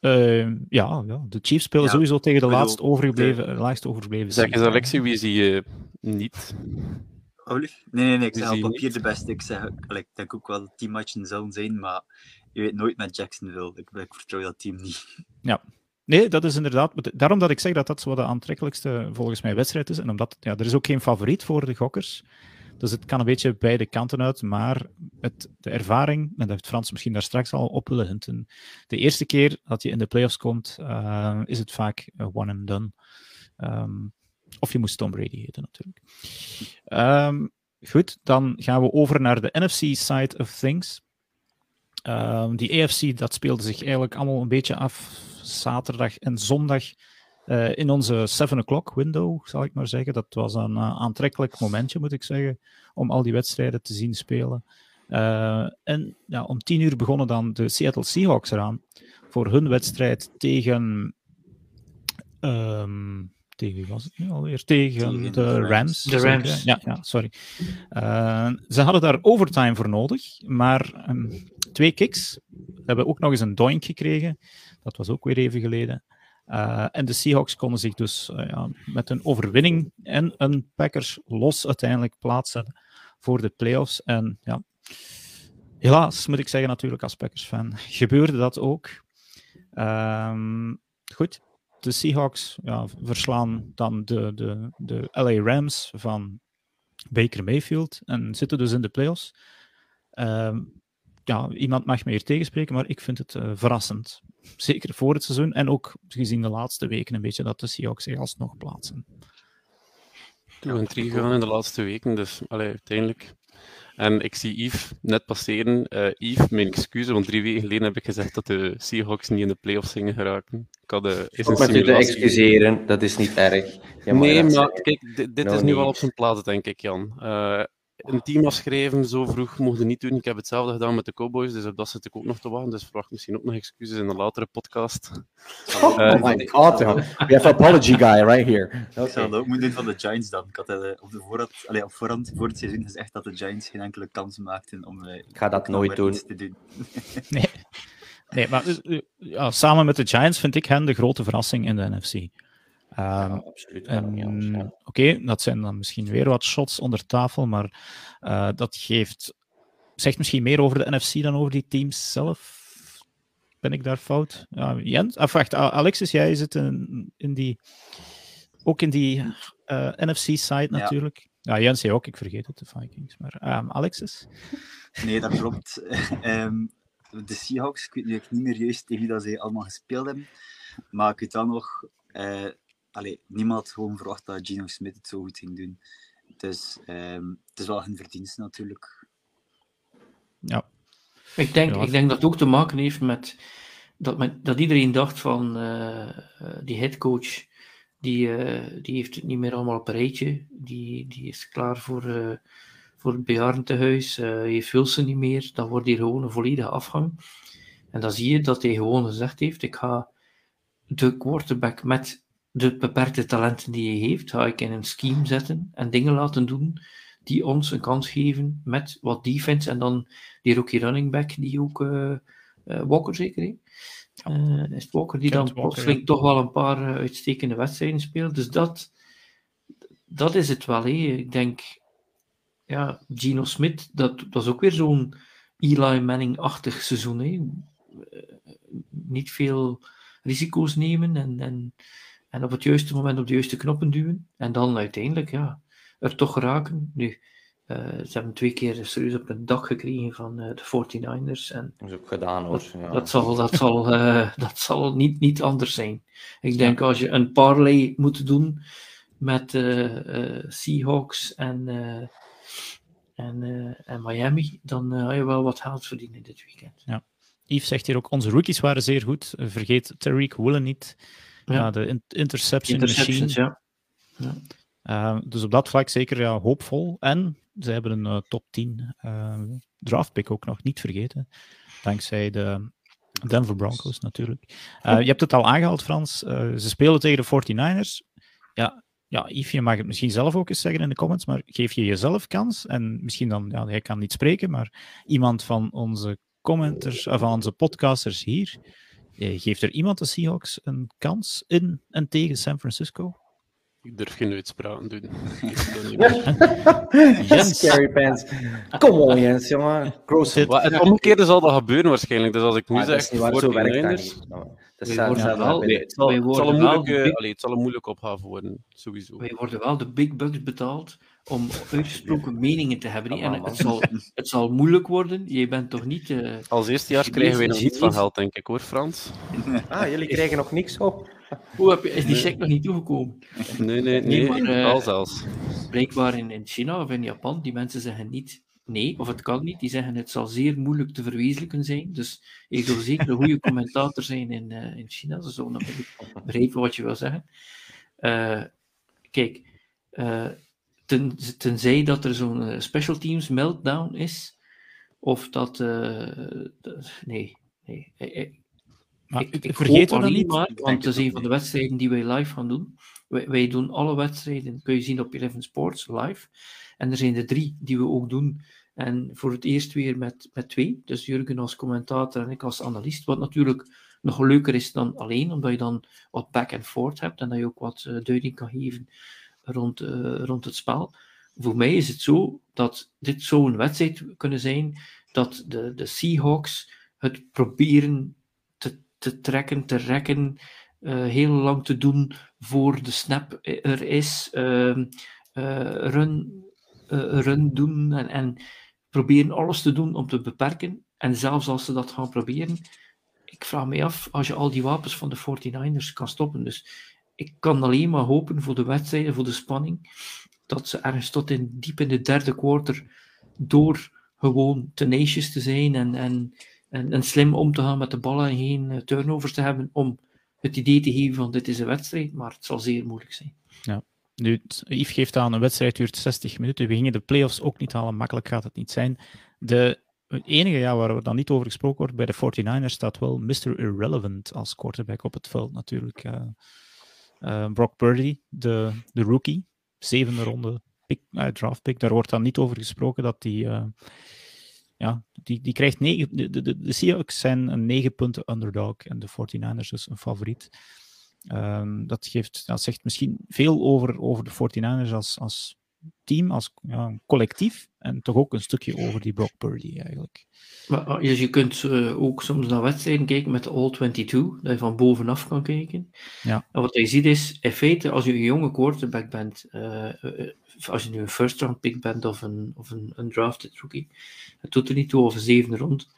eh, ja, ja, de Chiefs spelen Ja, sowieso tegen de laatst overgebleven, laagst overgebleven Zeg eens, Alexie, wie zie je niet? Olif? Nee, nee, nee, ik zeg op papier niet. de beste. Ik, zeg, ik denk ook wel dat die matchen zullen zijn, maar je weet nooit met Jacksonville. Ik, ik vertrouw dat team niet. Nee, dat is inderdaad. Daarom dat ik zeg dat dat zo de aantrekkelijkste volgens mij wedstrijd is. En omdat ja, er is ook geen favoriet voor de gokkers. Dus het kan een beetje beide kanten uit. Maar het, de ervaring, en dat heeft Frans misschien daar straks al op willen hinten. De eerste keer dat je in de playoffs komt, eh, is het vaak one and done. Ehm, of je moest Tom Brady heten, natuurlijk. Ehm, goed, dan gaan we over naar de NFC side of things. Ehm, die AFC, dat speelde zich eigenlijk allemaal een beetje af zaterdag en zondag eh, in onze 7 o'clock window, zal ik maar zeggen. Dat was een eh, aantrekkelijk momentje, moet ik zeggen, om al die wedstrijden te zien spelen. Eh, en ja, om 10 uur begonnen dan de Seattle Seahawks eraan voor hun wedstrijd tegen. ehm, tegen wie was het nu alweer? Tegen, Tegen de Rams. De? Rams. Ja, ja, sorry. Ze hadden daar overtime voor nodig, maar ehm, twee kicks. We hebben ook nog eens een doink gekregen. Dat was ook weer even geleden. Eh, en de Seahawks konden zich dus eh, ja, met een overwinning en een Packers los uiteindelijk plaatsen voor de playoffs. En ja, helaas moet ik zeggen, natuurlijk als Packers-fan, (laughs) gebeurde dat ook. Ehm, goed, de Seahawks ja, verslaan dan de, de, de LA Rams van Baker Mayfield en zitten dus in de playoffs. Ehm, ja, iemand mag me hier tegenspreken, maar ik vind het eh, verrassend. Zeker voor het seizoen en ook gezien de laatste weken een beetje dat de Seahawks zich alsnog plaatsen. Toen we drie gegaan in de laatste weken, dus allee, uiteindelijk. En ik zie Yves net passeren. Eh Yves, mijn excuses, want drie weken geleden heb ik gezegd dat de Seahawks niet in de playoffs gingen geraken. Ik had eh, eens een Ook met u te excuseren, dat is niet erg. Je mag Nee, maar kijk, dit, dit is nu wel op zijn plaats, denk ik, Jan. Eh, een team afschrijven zo vroeg mocht je niet doen. Ik heb hetzelfde gedaan met de Cowboys, dus op dat zit ik ook nog te wachten. Dus verwacht misschien ook nog excuses in een latere podcast. (laughs) Oh, Eh, my god. We have apology guy right here. Ik zou dat ook moeten doen van de Giants dan. Ik had eh, op, de voorhand, allee, op voorhand voor het seizoen gezegd dat de Giants geen enkele kans maakten om eh, Ik ga dat nooit doen. te doen. (laughs) Nee, nee maar ja, samen met de Giants vind ik hen de grote verrassing in de NFC. Ehm, Ja, absoluut. Oké, dat zijn dan misschien weer wat shots onder tafel, maar eh, dat geeft, zegt misschien meer over de NFC dan over die teams zelf. Ben ik daar fout? Ja, Jens? Of wacht, A- Alexis, jij zit in, in die, ook in die eh, NFC-side natuurlijk. Ja, Jens, jij ook, ik vergeet het, de Vikings. Maar ehm, Alexis? (laughs) Nee, dat klopt. (laughs) Ehm, de Seahawks, ik weet niet meer juist tegen wie dat ze allemaal gespeeld hebben. Maar ik weet wel nog, eh, allee, niemand had gewoon verwacht dat Gino Smith het zo goed ging doen. Dus ehm, het is wel hun verdienst natuurlijk. Ja, Ik denk, Ja. ik denk dat het ook te maken heeft met dat, men, dat iedereen dacht van eh, die headcoach, die, eh, die heeft het niet meer allemaal op een rijtje. Die, die is klaar voor, eh, voor het bejaardentehuis. eh heeft Wilson niet meer. Dan wordt hier gewoon een volledige afgang. En dan zie je dat hij gewoon gezegd heeft, ik ga de quarterback met de beperkte talenten die hij heeft, ga ik in een scheme zetten en dingen laten doen die ons een kans geven met wat defense en dan die rookie running back die ook eh, eh, Walker zeker hè? Eh, is het Walker die Kent dan plotseling ja. toch wel een paar uitstekende wedstrijden speelt. Dus dat, dat is het wel. Hè. Ik denk, ja, Gino Smith, dat, dat is ook weer zo'n Eli Manning-achtig seizoen. Hè. Eh, Niet veel risico's nemen en, en, en op het juiste moment op de juiste knoppen duwen. En dan uiteindelijk, ja, er toch geraken. Nu, eh, ze hebben twee keer serieus op het dak gekregen van eh, de 49ers. En Dat is ook gedaan hoor. Ja. dat zal, dat zal, eh, (laughs) dat zal niet, niet anders zijn. Ik denk als je een parlay moet doen met eh, eh, Seahawks en, eh, en, eh, en Miami, dan uh, ga je wel wat geld verdienen dit weekend. Ja. Yves zegt hier ook, onze rookies waren zeer goed. Vergeet Tariq Woolen niet. Ja. de in interception machine. Ja. Uh, dus op dat vlak zeker ja, hoopvol. En ze hebben een uh, top 10 uh, draftpick ook nog niet vergeten. Dankzij de Denver Broncos natuurlijk. je hebt het al aangehaald, Frans. ze spelen tegen de 49ers. Ja, ja, Yves, je mag het misschien zelf ook eens zeggen in de comments, maar geef je jezelf kans? En misschien dan, ja, hij kan niet spreken, maar iemand van onze commenters, van onze podcasters hier, geeft er iemand de Seahawks een kans in en tegen San Francisco? Ik durf geen uitspraken doen. (laughs) (laughs) Jens. Scary pants. Kom on, Jens, jongen. Gross. Het omgekeerde zal dat gebeuren waarschijnlijk. Dus als ik nu zeg, zo werkt dat niet. het zal een moeilijke opgave worden, sowieso. Wij worden wel de big bucks betaald om uitgesproken meningen te hebben. En het zal, het zal moeilijk worden. Je bent toch niet... Uh, Als eerstejaars krijgen wij nog niet van geld, denk ik, hoor, Frans. Ah, jullie krijgen nog niks op. Hoe heb je, is die check nog niet toegekomen? Nee, nee, nee, nee maar, uh, al zelfs. Blijkbaar in, in China of in Japan, die mensen zeggen niet nee, of het kan niet. Die zeggen het zal zeer moeilijk te verwezenlijken zijn. Dus ik wil zeker een goede commentator zijn in, uh, in China. Ze zullen nog begrijpen wat je wil zeggen. Uh, kijk, ten, tenzij dat er zo'n special teams meltdown is, of dat... nee, nee. Maar ik, ik vergeet het niet. Maar, want het is een van de wedstrijden die wij live gaan doen. Wij, wij, doen alle wedstrijden, kun je zien op Eleven Sports, live. En er zijn er drie die we ook doen. En voor het eerst weer met, met twee. Dus Jurgen als commentator en ik als analist. Wat natuurlijk nog leuker is dan alleen, omdat je dan wat back and forth hebt en dat je ook wat uh, duiding kan geven rond, uh, rond het spel. Voor mij is het zo dat dit zou een wedstrijd kunnen zijn dat de, de Seahawks het proberen te trekken, te rekken, uh, heel lang te doen voor de snap er is, uh, uh, run, run doen en, en proberen alles te doen om te beperken. En zelfs als ze dat gaan proberen, ik vraag me af als je al die wapens van de 49ers kan stoppen. Dus ik kan alleen maar hopen voor de wedstrijden, voor de spanning, dat ze ergens tot in diep in de derde quarter door gewoon tenacious te zijn en, en en, en slim om te gaan met de ballen en geen eh, turnovers te hebben om het idee te geven van dit is een wedstrijd, maar het zal zeer moeilijk zijn. Ja. Nu, Yves geeft aan, een wedstrijd duurt 60 minuten. We gingen de playoffs ook niet halen, makkelijk gaat het niet zijn. De het enige ja, waar we dan niet over gesproken wordt bij de 49ers staat wel Mr. Irrelevant als quarterback op het veld natuurlijk. Uh, Brock Purdy, de, de rookie, zevende ronde pick, uh, draft pick. Daar wordt dan niet over gesproken dat hij ja, die, die krijgt negen, de, de, de Seahawks zijn een 9 punten underdog en de 49ers dus een favoriet. Um, dat, geeft, dat zegt misschien veel over, over de 49ers als, als team, als ja, collectief. En toch ook een stukje over die Brock Purdy eigenlijk. Maar, dus je kunt uh, ook soms naar wedstrijden kijken met de All-22, dat je van bovenaf kan kijken. Ja. En wat je ziet is, in feite, als je een jonge quarterback bent, uh, uh, als je nu een first round pick bent of een, of een, een drafted rookie, het doet er niet toe of een zevende rond.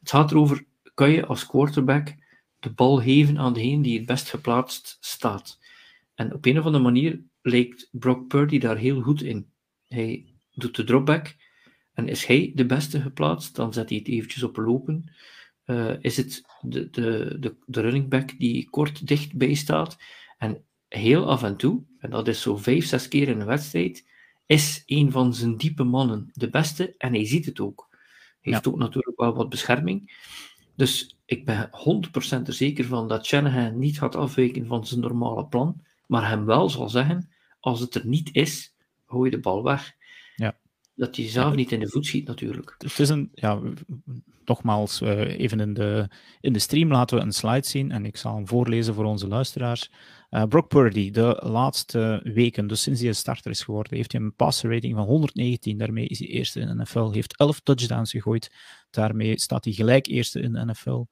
Het gaat erover, kan je als quarterback de bal geven aan degene die het best geplaatst staat. En op een of andere manier lijkt Brock Purdy daar heel goed in. Hij doet de dropback en is hij de beste geplaatst, dan zet hij het eventjes op lopen. Uh, is het de, de, de, de running back die kort dichtbij staat. En heel af en toe, en dat is zo vijf, zes keer in een wedstrijd, is een van zijn diepe mannen de beste en hij ziet het ook. Hij heeft ook natuurlijk wel wat bescherming. Dus ik ben 100% er zeker van dat Shanahan niet gaat afwijken van zijn normale plan, maar hem wel zal zeggen, als het er niet is, gooi je de bal weg. Ja. Dat hij zelf niet in de voet schiet natuurlijk. Het is een, ja, nogmaals, uh, even in de, in de stream laten we een slide zien en ik zal hem voorlezen voor onze luisteraars. Uh, Brock Purdy, de laatste weken, dus sinds hij een starter is geworden, heeft hij een passer rating van 119. Daarmee is hij eerste in de NFL. Heeft 11 touchdowns gegooid. Daarmee staat hij gelijk eerste in de NFL. Um,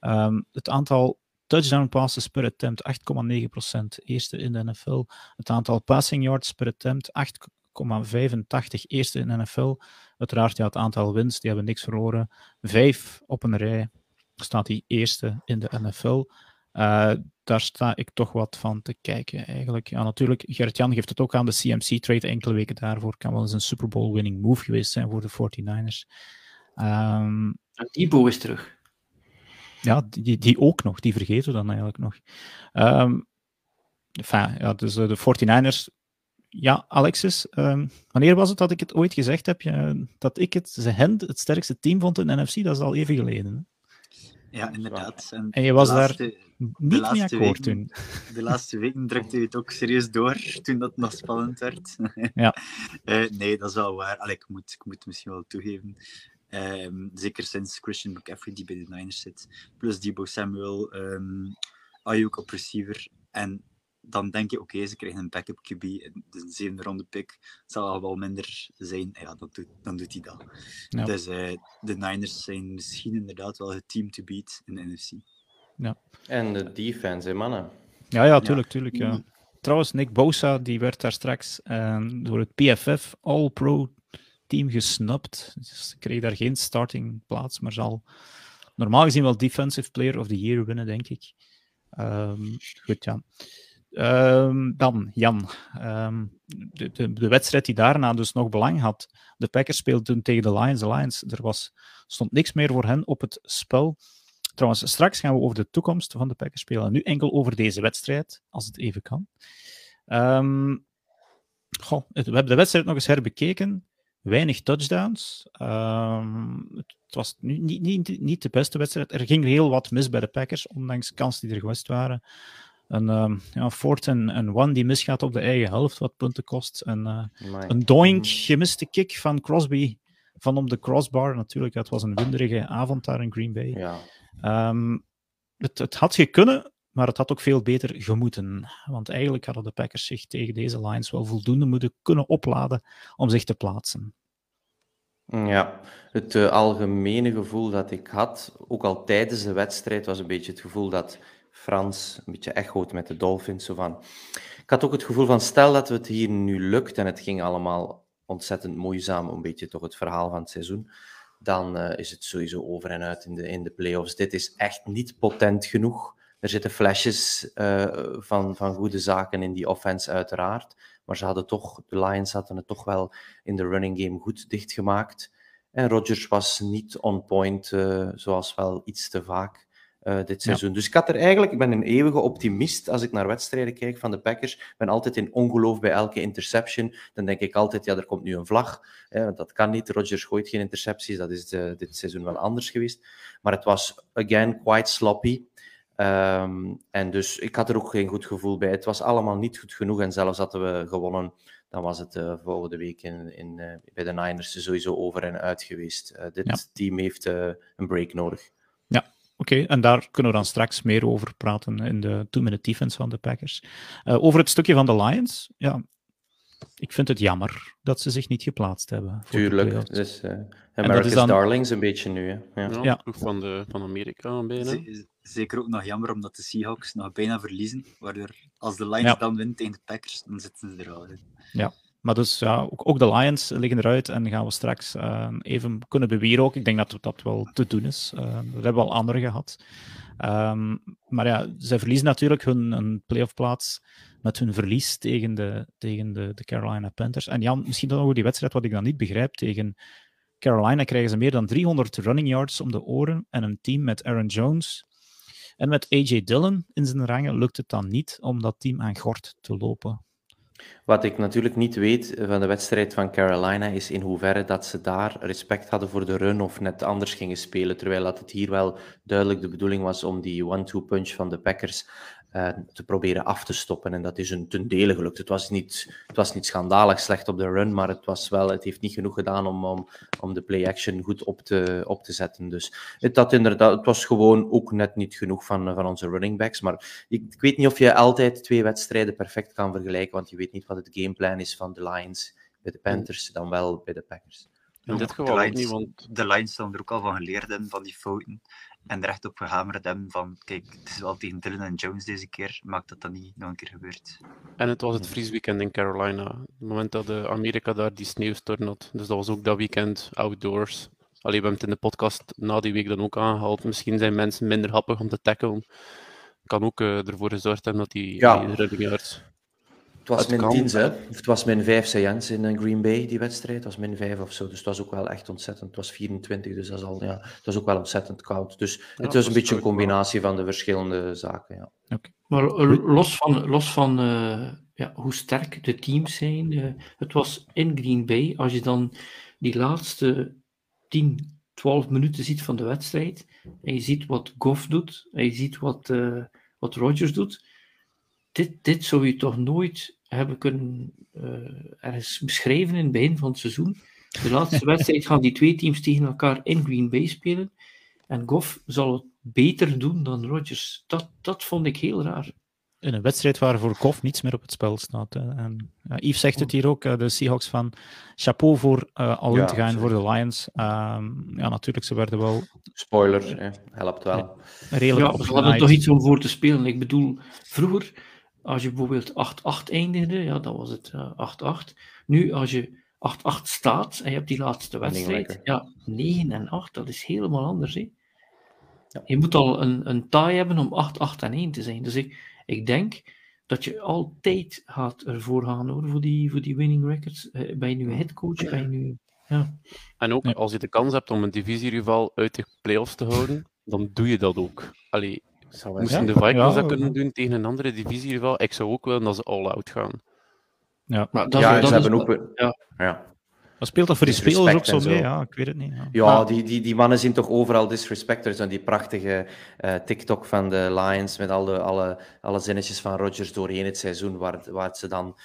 ehm, het aantal touchdown passes per attempt 8,9%, eerste in de NFL. Het aantal passing yards per attempt 8,85, eerste in de NFL. Uiteraard, ja, het aantal wins, die hebben niks verloren. Vijf op een rij staat hij eerste in de NFL. Uh, daar sta ik toch wat van te kijken, eigenlijk. Ja, natuurlijk, Gert-Jan geeft het ook aan de CMC-trade enkele weken daarvoor. Kan wel eens een Super Bowl-winning move geweest zijn voor de 49ers. Um, en Debo is terug. Ja, die, die ook nog. Die vergeten we dan eigenlijk nog. Um, enfin, ja, dus de 49ers ja, Alexis, um, wanneer was het dat ik het ooit gezegd heb? Ja, dat ik het, ze hen het sterkste team vond in de NFC? Dat is al even geleden. Hè? Ja, inderdaad. En, en je was laatste, daar niet mee akkoord toen. De laatste weken drukte je het ook serieus door, toen dat nog spannend werd. ja. Uh, (laughs) nee, dat is wel waar. Allee, ik, moet, ik moet misschien wel toegeven. Um, zeker sinds Christian McCaffrey, die bij de Niners zit. Plus Debo Samuel, um, Ayuk op receiver. En dan denk je, oké, okay, ze krijgen een backup QB, de zevende ronde pick, zal al wel minder zijn. Ja, dan doet, dan doet hij dat. Ja. Dus uh, de Niners zijn misschien inderdaad wel het team to beat in de NFC. Ja. En de defense, hè, mannen? Ja, ja, tuurlijk, tuurlijk, ja. Trouwens, Nick Bosa, die werd daar straks uh, door het PFF All-Pro team gesnapt. Dus kreeg daar geen starting plaats, maar zal normaal gezien wel Defensive Player of the Year winnen, denk ik. Um, goed, ja. Um, dan, Jan. Um, de, de, de, wedstrijd die daarna dus nog belang had. De Packers speelden toen tegen de Lions. De Lions, er was, stond niks meer voor hen op het spel. Trouwens, straks gaan we over de toekomst van de Packers spelen. Nu enkel over deze wedstrijd, als het even kan. Goh, we hebben de wedstrijd nog eens herbekeken. Weinig touchdowns. het was nu niet, niet, niet de beste wedstrijd. Er ging heel wat mis bij de Packers, ondanks kansen die er geweest waren een, um, ja, fourth en, en one die misgaat op de eigen helft, wat punten kost. En, uh, een doink, gemiste kick van Crosby van op de crossbar. Natuurlijk, het was een winderige avond daar in Green Bay. Ja. Um, het, het had kunnen, maar het had ook veel beter gemoeten. Want eigenlijk hadden de Packers zich tegen deze Lions wel voldoende moeten kunnen opladen om zich te plaatsen. Ja, het uh, algemene gevoel dat ik had, ook al tijdens de wedstrijd, was een beetje het gevoel dat Frans een beetje echoot met de Dolphins. Zo van. Ik had ook het gevoel van, stel dat het hier nu lukt en het ging allemaal ontzettend moeizaam, een beetje toch het verhaal van het seizoen, dan uh, is het sowieso over en uit in de, in de playoffs. Dit is echt niet potent genoeg. Er zitten flashes uh, van, van goede zaken in die offense, uiteraard. Maar ze hadden toch, de Lions hadden het toch wel in de running game goed dichtgemaakt. En Rodgers was niet on point, uh, zoals wel iets te vaak uh, dit seizoen. Ja. Dus ik had er eigenlijk, ik ben een eeuwige optimist als ik naar wedstrijden kijk van de Packers. Ik ben altijd in ongeloof bij elke interception. Dan denk ik altijd, ja, er komt nu een vlag. Dat kan niet. Rodgers gooit geen intercepties. Dat is de, dit seizoen wel anders geweest. Maar het was, again, quite sloppy. Um, en dus ik had er ook geen goed gevoel bij. Het was allemaal niet goed genoeg. En zelfs hadden we gewonnen, dan was het uh, volgende week in, in, uh, bij de Niners sowieso over en uit geweest. Uh, dit ja. team heeft een break nodig. Ja, Oké, okay, en daar kunnen we dan straks meer over praten in de two-minute defense van de Packers. Uh, over het stukje van de Lions, ja, ik vind het jammer dat ze zich niet geplaatst hebben. Tuurlijk, dus uh, America's dan... Darlings een beetje nu. Hè. Ja, ja. van, de, van Amerika bijna. Zeker ook nog jammer omdat de Seahawks nog bijna verliezen, waardoor als de Lions ja. dan winnen tegen de Packers, dan zitten ze er al in. Ja, maar dus ja, ook, ook, de Lions liggen eruit en gaan we straks uh, even kunnen beweren ook. Ik denk dat dat wel te doen is. Uh, dat hebben we al anderen gehad. Um, maar ja, zij verliezen natuurlijk hun, hun playoff plaats met hun verlies tegen, de, tegen de, de Carolina Panthers. En Jan, misschien dan nog die wedstrijd wat ik dan niet begrijp. Tegen Carolina krijgen ze meer dan 300 running yards om de oren en een team met Aaron Jones en met AJ Dillon in zijn rangen lukt het dan niet om dat team aan gort te lopen. Wat ik natuurlijk niet weet van de wedstrijd van Carolina is in hoeverre dat ze daar respect hadden voor de run of net anders gingen spelen, terwijl dat het hier wel duidelijk de bedoeling was om die one-two punch van de Packers te proberen af te stoppen. En dat is een ten dele gelukt. Het was niet, het was niet schandalig slecht op de run, maar het, was wel, het heeft niet genoeg gedaan om, om, om de play-action goed op te, op te zetten. Dus het, dat inderdaad, het was gewoon ook net niet genoeg van, van onze running backs. Maar ik, ik weet niet of je altijd twee wedstrijden perfect kan vergelijken, want je weet niet wat het gameplan is van de Lions bij de Panthers dan wel bij de Packers. In dit geval Lions, niet, want... De Lions staan er ook al van geleerd in, van die fouten. En er echt op gehamerd hebben van, kijk, het is wel tegen Dylan en Jones deze keer, maakt dat dat niet nog een keer gebeurt. En het was het vriesweekend in Carolina. Het moment dat de Amerika daar die sneeuwstorm had. Dus dat was ook dat weekend outdoors. Allee, we hebben het in de podcast na die week dan ook aangehaald. Misschien zijn mensen minder happig om te tackelen kan ook eh, ervoor gezorgd hebben dat die, Ja. die running yards... Het was Het min kan. 10, hè? Of het was 5, zei Jens, in eh, Green Bay, die wedstrijd. Het was min 5 of zo. Dus het was ook wel echt ontzettend. Het was 24, dus dat is al, ja, het was ook wel ontzettend koud. Dus het was een beetje een combinatie van de verschillende zaken. Ja. Maar eh, los van, los van eh, ja, hoe sterk de teams zijn, eh, het was in Green Bay, als je dan die laatste 10, 12 minuten ziet van de wedstrijd, en je ziet wat Goff doet, en je ziet wat, eh wat Rodgers doet, dit, dit zou je toch nooit hebben kunnen eh, ergens beschrijven in het begin van het seizoen. De laatste (laughs) wedstrijd gaan die twee teams tegen elkaar in Green Bay spelen, en Goff zal het beter doen dan Rodgers. Dat, dat vond ik heel raar. In een wedstrijd waar voor Goff niets meer op het spel staat. En, ja, Yves zegt het hier ook, eh, de Seahawks van chapeau voor eh al in Ja, te gaan voor de Lions. Ehm, ja, natuurlijk, ze werden wel Spoiler, hè, helpt wel. redelijk Ja, ze hadden toch iets om voor te spelen. Ik bedoel, vroeger, als je bijvoorbeeld 8-8 eindigde, ja, dan was het eh, 8-8. Nu, als je 8-8 staat en je hebt die laatste wedstrijd, ja, 9 en 8, dat is helemaal anders. Hè? Ja. Je moet al een, een taai hebben om 8-8 en 1 te zijn. Dus ik, ik denk dat je altijd gaat ervoor gaan hoor, voor, die, voor die winning records. Eh, ben je nu headcoach? Ben je nu... Ja. En ook Ja. als je de kans hebt om een divisierival uit de playoffs te houden, dan doe je dat ook. Allee, Zou wel moesten de Vikings Ja, dat kunnen doen tegen een andere divisierival, ik zou ook willen dat ze all-out gaan. Ja. Maar dat, ja, dat ze is hebben wel- ook... ja. ja. Maar speelt dat voor die spelers ook zo mee? zo. Ja, ik weet het niet. Ja. Ja, Maar- die, die, die mannen zien toch overal disrespecters. En die prachtige eh, TikTok van de Lions met al de, alle, alle zinnetjes van Rodgers doorheen het seizoen, waar, het- waar ze dan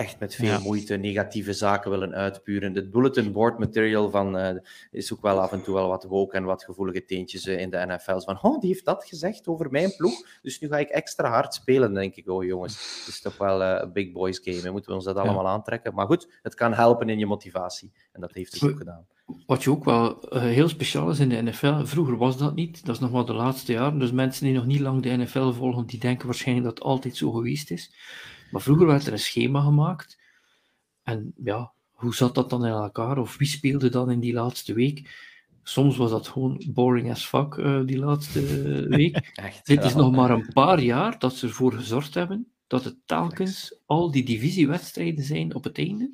echt met veel Ja. moeite negatieve zaken willen uitpuren. Het bulletin board material van, eh, is ook wel af en toe wel wat woke en wat gevoelige teentjes eh, in de NFL. Van, oh, die heeft dat gezegd over mijn ploeg, dus nu ga ik extra hard spelen. Denk ik, oh jongens, het is toch wel eh, een big boys game. hè. Moeten we ons dat allemaal aantrekken? Maar goed, het kan helpen in je motivatie. En dat heeft het ook gedaan. Wat je ook wel heel speciaal is in de NFL, vroeger was dat niet, dat is nog maar de laatste jaren, dus mensen die nog niet lang de NFL volgen, die denken waarschijnlijk dat het altijd zo geweest is. Maar vroeger werd er een schema gemaakt, en ja, hoe zat dat dan in elkaar, of wie speelde dan in die laatste week? Soms was dat gewoon boring as fuck, eh, die laatste (laughs) week. Echt, Dit is ja. nog maar een paar jaar dat ze ervoor gezorgd hebben dat het telkens al die divisiewedstrijden zijn op het einde.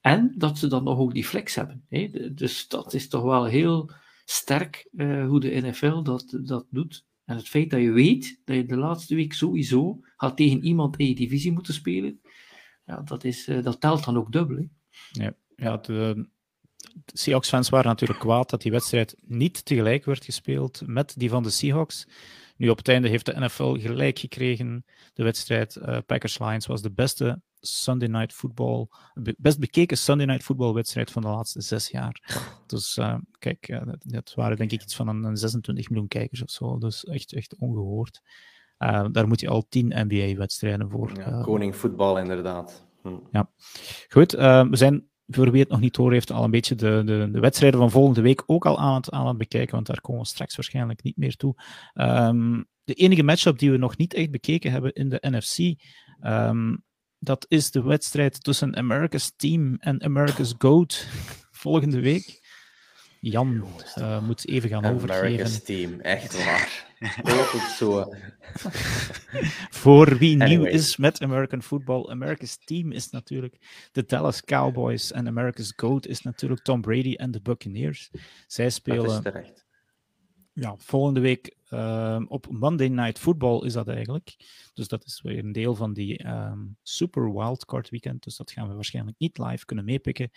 En dat ze dan nog ook die flex hebben. Hè? Dus dat is toch wel heel sterk eh, hoe de NFL dat, dat doet. En het feit dat je weet dat je de laatste week sowieso gaat tegen iemand in je divisie moeten spelen, ja, dat, is, eh, dat telt dan ook dubbel. Hè? Ja, de, de Seahawks-fans waren natuurlijk kwaad dat die wedstrijd niet tegelijk werd gespeeld met die van de Seahawks. Nu, op het einde heeft de NFL gelijk gekregen. De wedstrijd eh, Packers-Lions was de beste Sunday Night Football, be- best bekeken Sunday Night Football wedstrijd van de laatste zes jaar. Dus eh, kijk, eh, dat, dat waren denk ik iets van een, een 26 miljoen kijkers of zo. Dus echt, echt ongehoord. Eh, daar moet je al 10 NBA-wedstrijden voor. Ja, koning voetbal, inderdaad. Hm. Goed, eh, we zijn, voor wie het nog niet door heeft, al een beetje de, de, de wedstrijden van volgende week ook al aan het, aan het bekijken, want daar komen we straks waarschijnlijk niet meer toe. Ehm, de enige matchup die we nog niet echt bekeken hebben in de NFC, ehm, dat is de wedstrijd tussen America's Team en America's Goat (laughs) volgende week. Jan eh, moet even gaan America's overgeven. team, echt waar. (laughs) Zo. (laughs) Voor wie nieuw is met American football, America's team is natuurlijk de Dallas Cowboys en America's GOAT is natuurlijk Tom Brady en de Buccaneers. Zij Dat is spelen terecht. Ja, volgende week ehm, op Monday Night Football is dat eigenlijk. Dus dat is weer een deel van die ehm, Super Wildcard weekend. Dus dat gaan we waarschijnlijk niet live kunnen meepikken.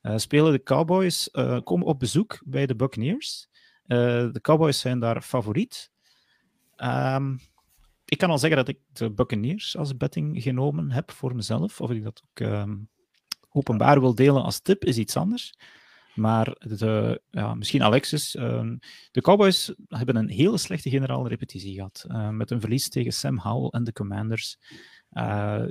Eh, spelen de Cowboys, eh, komen op bezoek bij de Buccaneers. Eh, de Cowboys zijn daar favoriet. Ehm, ik kan al zeggen dat ik de Buccaneers als betting genomen heb voor mezelf. Of ik dat ook openbaar wil delen als tip is iets anders. Maar de, ja, misschien Alexis. ehm, de Cowboys hebben een hele slechte generale repetitie gehad. eh, met een verlies tegen Sam Howell en de Commanders. Eh,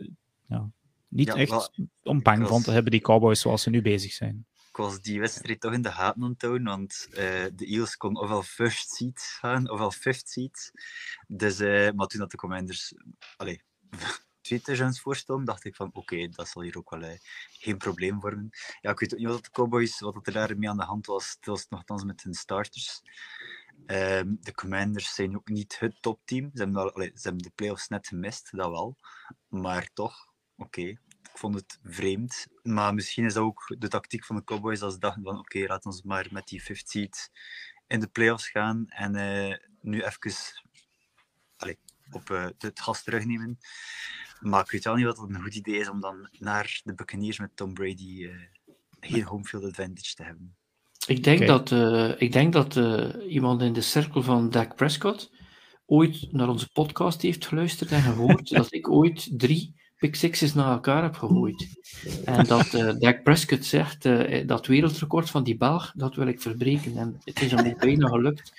ja, niet Ja, echt wel, om bang was- van te hebben, die Cowboys, zoals ze nu bezig zijn. Ik was die wedstrijd toch in de aan het houden, want eh, de Eagles kon ofwel first seed gaan, ofwel fifth seed. Dus, maar toen dat de Commanders allee, twee touchdowns dacht ik van oké, dat zal hier ook wel eh, geen probleem vormen. Ja, ik weet ook niet wat de Cowboys, wat er daarmee aan de hand was, het nogthans met hun starters. Ehm, de Commanders zijn ook niet het topteam. Ze hebben, ze hebben de playoffs net gemist, dat wel. Maar toch, oké. Ik vond het vreemd. Maar misschien is dat ook de tactiek van de Cowboys. Dat ze dachten van, oké, laten we maar met die 50 seed in de playoffs gaan. En eh, nu even op eh, het gas terugnemen. Maar ik weet wel niet wat het een goed idee is om dan naar de Buccaneers met Tom Brady eh, geen home field advantage te hebben. Ik denk dat, eh, ik denk dat eh, iemand in de cirkel van Dak Prescott ooit naar onze podcast heeft geluisterd en gehoord (laughs) dat ik ooit drie pick sixes na elkaar heb gegooid. En dat eh Dak Prescott zegt, eh, dat wereldrecord van die Belg, dat wil ik verbreken. En het is hem bijna gelukt.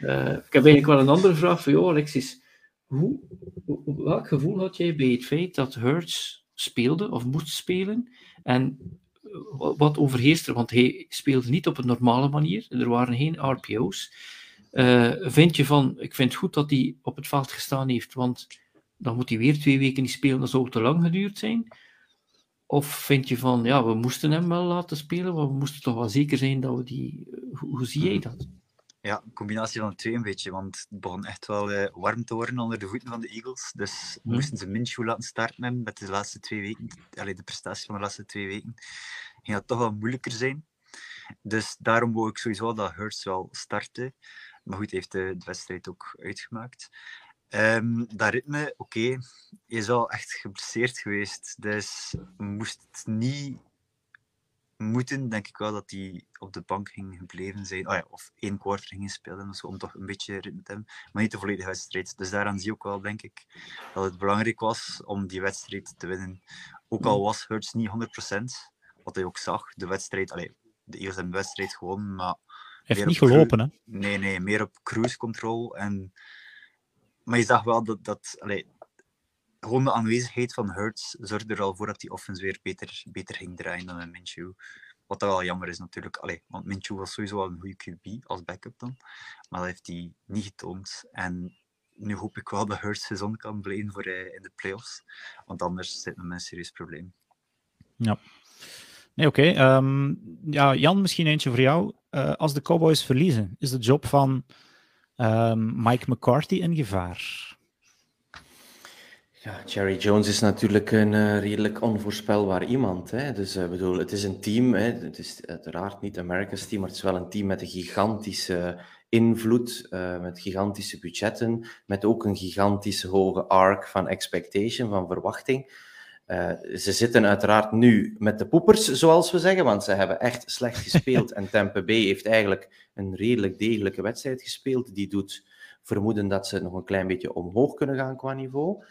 Eh, ik heb eigenlijk wel een andere vraag voor jou, Alexis. Hoe, welk gevoel had jij bij het feit dat Hurts speelde of moest spelen? En wa- wat overheerst er? Want hij speelde niet op een normale manier. Er waren geen RPO's. Eh, vind je van, ik vind het goed dat hij op het veld gestaan heeft, want dan moet hij weer twee weken niet spelen, dat zou te lang geduurd zijn. Of vind je van, ja, we moesten hem wel laten spelen, maar we moesten toch wel zeker zijn dat we die... eh, Hoe, hoe zie jij dat? Ja, een combinatie van de twee een beetje, want het begon echt wel eh, warm te worden onder de voeten van de Eagles. Dus Mhm. moesten ze Minshew laten starten met de laatste twee weken, allee, de prestatie van de laatste twee weken, ging dat toch wel moeilijker zijn. Dus daarom wou ik sowieso dat Hurts wel starten. Maar goed, heeft de, de wedstrijd ook uitgemaakt. Ehm, dat ritme, oké, hij is wel echt geblesseerd geweest. Dus moest het niet moeten, denk ik wel dat hij op de bank ging gebleven zijn. Oh ja, of één quarter ging spelen of zo, om toch een beetje ritme te hebben. Maar niet de volledige wedstrijd. Dus daaraan zie je ook wel, denk ik, dat het belangrijk was om die wedstrijd te winnen. Ook al was Hurts niet 100%, wat hij ook zag. De wedstrijd, allee, de de wedstrijd gewonnen, maar Heeft niet op gelopen, hè? Nee, nee, meer op cruise control. En... Maar je zag wel dat, dat allee, gewoon de aanwezigheid van Hurts zorgde er al voor dat die offense weer beter, beter ging draaien dan een Minshew. Wat dat wel jammer is natuurlijk, allee, want Minshew was sowieso wel een goede QB als backup dan. Maar dat heeft hij niet getoond. En nu hoop ik wel dat Hurts gezond kan blijven voor eh, in de playoffs. Want anders zit men met een serieus probleem. Nee, oké. ehm, ja, Jan, misschien eentje voor jou. Eh, als de Cowboys verliezen, is de job van ehm, Mike McCarthy in gevaar? Ja, Jerry Jones is natuurlijk een eh, redelijk onvoorspelbaar iemand. Hè? Dus ik bedoel, het is een team. Hè? Het is uiteraard niet America's team, maar het is wel een team met een gigantische invloed, eh, met gigantische budgetten, met ook een gigantische hoge arc van expectation, van verwachting. Ze zitten uiteraard nu met de poepers, zoals we zeggen, want ze hebben echt slecht gespeeld. (laughs) en Tampa Bay heeft eigenlijk een redelijk degelijke wedstrijd gespeeld. Die doet vermoeden dat ze nog een klein beetje omhoog kunnen gaan qua niveau.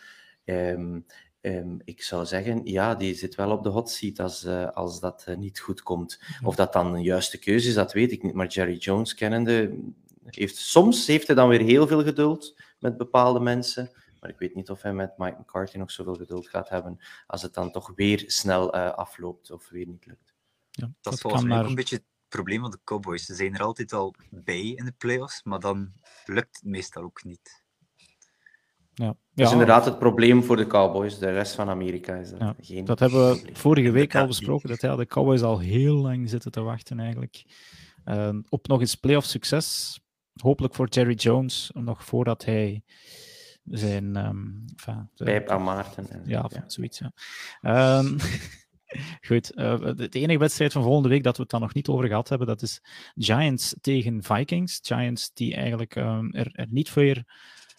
Ehm, ehm, ik zou zeggen, ja, die zit wel op de hot seat als, eh, als dat eh, niet goed komt. Of dat dan een juiste keuze is, dat weet ik niet. Maar Jerry Jones kennende, heeft, soms heeft hij dan weer heel veel geduld met bepaalde mensen. Maar ik weet niet of hij met Mike McCarthy nog zoveel geduld gaat hebben als het dan toch weer snel eh, afloopt of weer niet lukt. Ja, Dat is kan volgens mij ook maar- een beetje het probleem van de Cowboys. Ze zijn er altijd al bij in de playoffs, maar dan lukt het meestal ook niet. Ja, Dat ja is inderdaad het probleem voor de Cowboys. De rest van Amerika is dat Ja, geen dat hebben we vorige week al besproken, dat ja, de Cowboys al heel lang zitten te wachten eigenlijk. Eh, op nog eens playoff succes. Hopelijk voor Jerry Jones, nog voordat hij zijn... ehm, enfin, de- Pijp aan Maarten. en- Ja, zoiets. Ja. Ehm, (laughs) goed, eh, de, de enige wedstrijd van volgende week dat we het dan nog niet over gehad hebben, dat is Giants tegen Vikings. Giants die eigenlijk ehm, er, er niet, voor,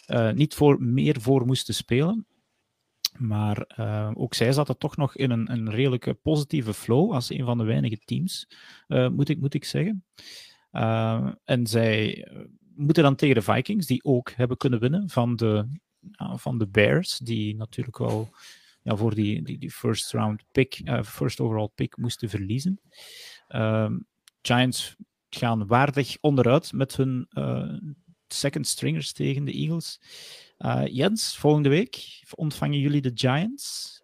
eh, niet voor meer voor moesten spelen. Maar eh, ook zij zaten toch nog in een, een redelijke positieve flow als een van de weinige teams, eh, moet, ik, moet ik zeggen. En zij moeten dan tegen de Vikings, die ook hebben kunnen winnen van de, van de Bears, die natuurlijk wel ja, voor die, die, die first round pick, first overall pick moesten verliezen. Giants gaan waardig onderuit met hun second stringers tegen de Eagles. Eh, Jens, volgende week ontvangen jullie de Giants.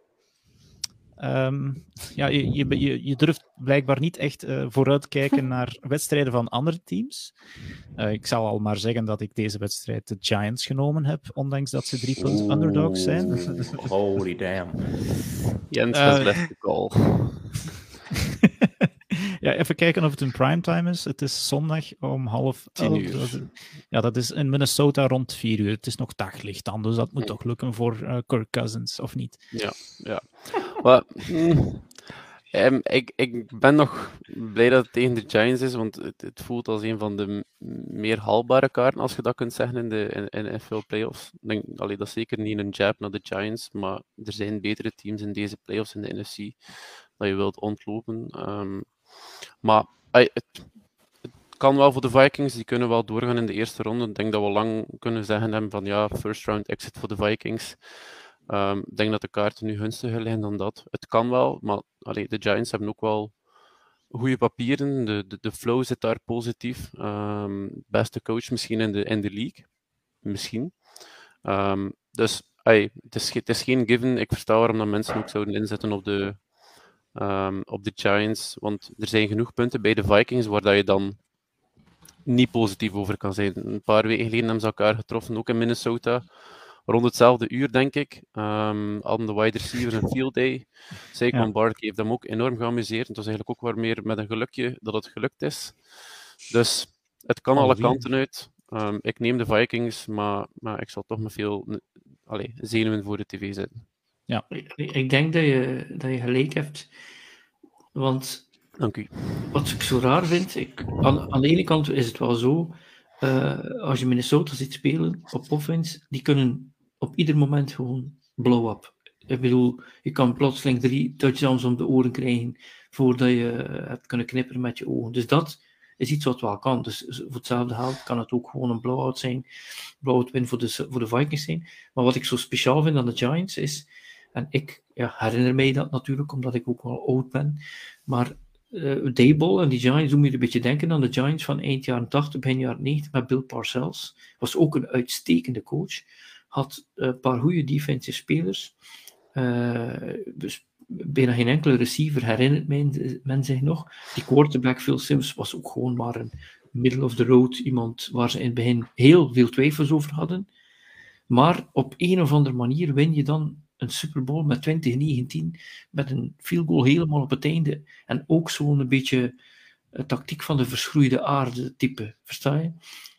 Ehm, ja, je, je, je, durft blijkbaar niet echt eh, vooruitkijken (laughs) naar wedstrijden van andere teams. Eh, ik zal al maar zeggen dat ik deze wedstrijd de Giants genomen heb, ondanks dat ze drie punt underdogs zijn. Holy damn. Jens has left the call. Ja, even kijken of het een primetime is. Het is zondag om half Tien uur. Dat Ja, dat is in Minnesota rond vier uur. Het is nog daglicht dan, dus dat moet Hm. toch lukken voor eh, Kirk Cousins, of niet? Maar, mm, ehm, ik, ik ben nog blij dat het tegen de Giants is, want het, het voelt als een van de meer haalbare kaarten, als je dat kunt zeggen, in de, in, in NFL playoffs. Ik Denk, allee, dat is zeker niet een jab naar de Giants, maar er zijn betere teams in deze playoffs in de NFC dat je wilt ontlopen. Ehm, maar het, kan wel voor de Vikings, die kunnen wel doorgaan in de eerste ronde. Ik denk dat we lang kunnen zeggen hebben van ja, first round exit voor de Vikings. Ehm, ik denk dat de kaarten nu gunstiger liggen dan dat. Het kan wel, maar de Giants hebben ook wel goede papieren. De, de, de flow zit daar positief. Ehm, beste coach misschien in de, in de league. Misschien. Ehm, dus het is geen given. Ik versta waarom dat mensen ook zouden inzetten op de, ehm, op de Giants. Want er zijn genoeg punten bij de Vikings waar dat je dan niet positief over kan zijn. Een paar weken geleden hebben ze elkaar getroffen, ook in Minnesota rond hetzelfde uur, denk ik. Ehm hadden de wide receivers een field day. Saquon Ja. Barkley heeft hem ook enorm geamuseerd. Het was eigenlijk ook wel meer met een gelukje dat het gelukt is. Dus het kan alle kanten uit. Ehm, ik neem de Vikings, maar, maar ik zal toch met veel allee, zenuwen voor de tv zitten. Ik, ik denk dat je, dat je gelijk hebt. Want Dank u. wat ik zo raar vind, ik, aan, aan de ene kant is het wel zo, eh, als je Minnesota ziet spelen op offense, die kunnen op ieder moment gewoon blow-up. Ik bedoel, je kan plotseling drie touchdowns om de oren krijgen voordat je eh, hebt kunnen knipperen met je ogen. Dus dat is iets wat wel kan. Dus voor hetzelfde geld kan het ook gewoon een blowout zijn, blowout win voor de, voor de Vikings zijn. Maar wat ik zo speciaal vind aan de Giants is, en ik herinner mij dat natuurlijk, omdat ik ook wel oud ben, maar eh Dayball en die Giants doen me een beetje denken aan de Giants van eind jaren 80, begin jaren 90 met Bill Parcells. Was ook een uitstekende coach. Had eh, een paar goede defensive spelers. Eh, dus bijna geen enkele receiver herinnert men zich nog. Die quarterback Phil Sims was ook gewoon maar een middle of the road iemand waar ze in het begin heel veel twijfels over hadden. Maar op een of andere manier win je dan een Super Bowl met 2019 met een field goal helemaal op het einde. En ook zo'n beetje eh, tactiek van de verschroeide aarde type, versta je?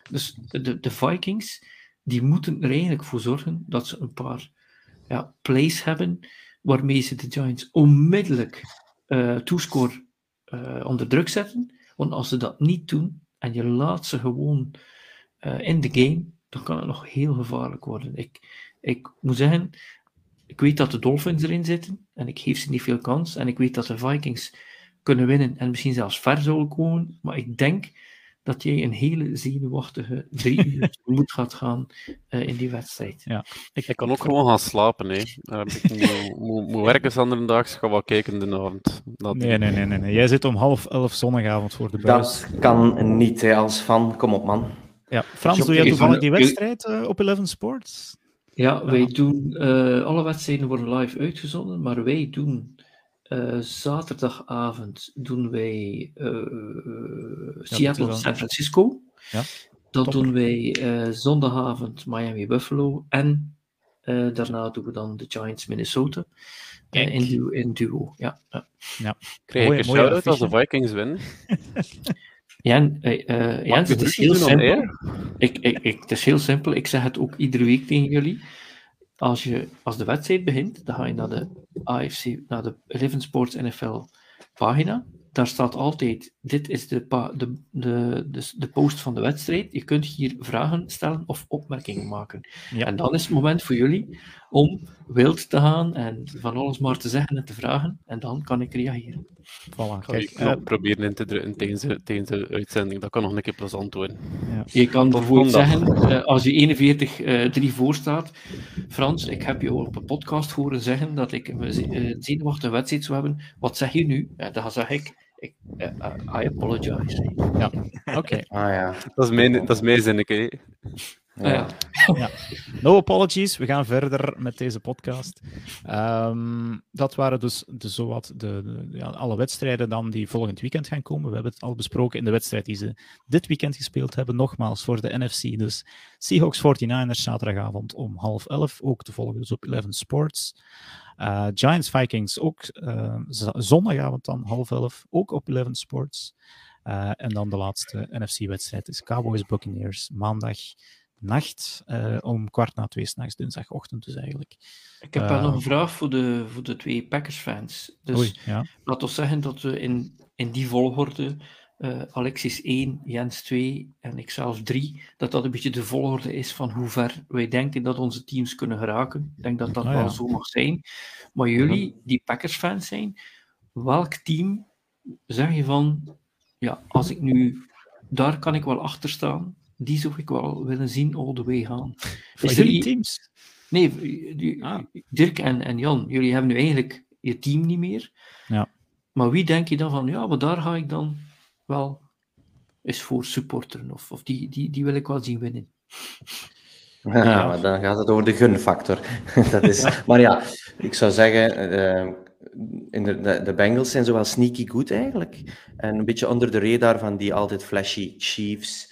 Dus de, de Vikings, die moeten er eigenlijk voor zorgen dat ze een paar ja, plays hebben waarmee ze de Giants onmiddellijk eh toescore eh, onder druk zetten. Want als ze dat niet doen en je laat ze gewoon in de game, dan kan het nog heel gevaarlijk worden. Ik, ik moet zeggen, ik weet dat de Dolphins erin zitten en ik geef ze niet veel kans. En ik weet dat de Vikings kunnen winnen en misschien zelfs ver zullen komen. Maar ik denk dat jij een hele zenuwachtige drie (laughs) uur moet gaat gaan eh, in die wedstrijd. Ik kan ook gewoon gaan slapen. Hè. Eh, ik moet, (laughs) moet, moet werken zonderdaags, ga wel kijken de avond. Dat Nee, nee, nee, nee, nee. Jij zit om half elf zondagavond voor de buis. Dat kan niet, hè, als fan. Kom op, man. Ja, Frans, Dus doe jij toevallig van- die wedstrijd eh, op Eleven Sports? Ja, wij doen, eh, alle wedstrijden worden live uitgezonden, maar wij doen eh, zaterdagavond doen wij eh, Seattle, San Francisco. Ja, Dan top. doen wij eh, zondagavond Miami Buffalo en eh, daarna doen we dan de Giants Minnesota in, duo, in duo. Ja, ja. krijg Mooie- ik een shout-out als de. Vikings winnen. (laughs) Jan, eh, eh, het is heel simpel. Ik, ik, ik, het is heel simpel. Ik zeg het ook iedere week tegen jullie. Als, je, als de wedstrijd begint, dan ga je naar de AFC, naar de Eleven Sports NFL pagina. Daar staat altijd, dit is de, pa- de, de, de, de post van de wedstrijd. Je kunt hier vragen stellen of opmerkingen maken. Ja. En dan is het moment voor jullie om wild te gaan en van alles maar te zeggen en te vragen. En dan kan ik reageren. Voilà, Ik ga kijk. je knop eh, proberen in te drukken tijdens de, uitzending. Dat kan nog een keer plezant worden. Je kan bijvoorbeeld zeggen, eh, als je 41-3 voor staat, Frans, ik heb je al op een podcast horen zeggen dat ik een ze- eh, zenuwachtige wedstrijd zou hebben. Wat zeg je nu? Ja, dan zeg ik, ik eh, eh, I apologize. Oké. Ah ja. Dat is mijn, dat is mijn zinnetje. Ah, ja. No apologies, we gaan verder met deze podcast. Ehm, dat waren dus, de, zowat de, de- ja, alle wedstrijden dan die volgend weekend gaan komen. We hebben het al besproken in de wedstrijd die ze dit weekend gespeeld hebben. Nogmaals voor de NFC. Dus Seahawks 49ers zaterdagavond om half elf. Ook te volgen dus op 11 Sports. Eh, Giants Vikings ook eh, z- zondagavond dan half elf. Ook op 11 Sports. Eh, en dan de laatste NFC-wedstrijd is Cowboys Buccaneers maandag nacht eh, om kwart na twee s'nachts, dinsdagochtend dus eigenlijk. Ik heb wel Eh, nog een vraag voor de, voor de twee Packers-fans. Dus Oei, ja. laten we zeggen dat we in, in die volgorde, eh, Alexis 1, Jens 2 en ik zelf 3, dat dat een beetje de volgorde is van hoe ver wij denken dat onze teams kunnen geraken. Ik denk dat dat Ah, wel ja. zo mag zijn. Maar jullie, die Packers-fans zijn, welk team zeg je van, ja, als ik nu, daar kan ik wel achter staan, die zou ik wel willen zien all the way gaan. Van Is er i- teams? Nee, die- Ah. Dirk en, en Jan, jullie hebben nu eigenlijk je team niet meer. Ja. Maar wie denk je dan van, ja, maar daar ga ik dan wel eens voor supporteren? Of, of die, die, die wil ik wel zien winnen. Ja, maar dan gaat het over de gunfactor. (laughs) dat is, Maar ja, ik zou zeggen, eh, in de, de, de Bengals zijn zo wel sneaky goed eigenlijk. En een beetje onder de radar van die altijd flashy Chiefs.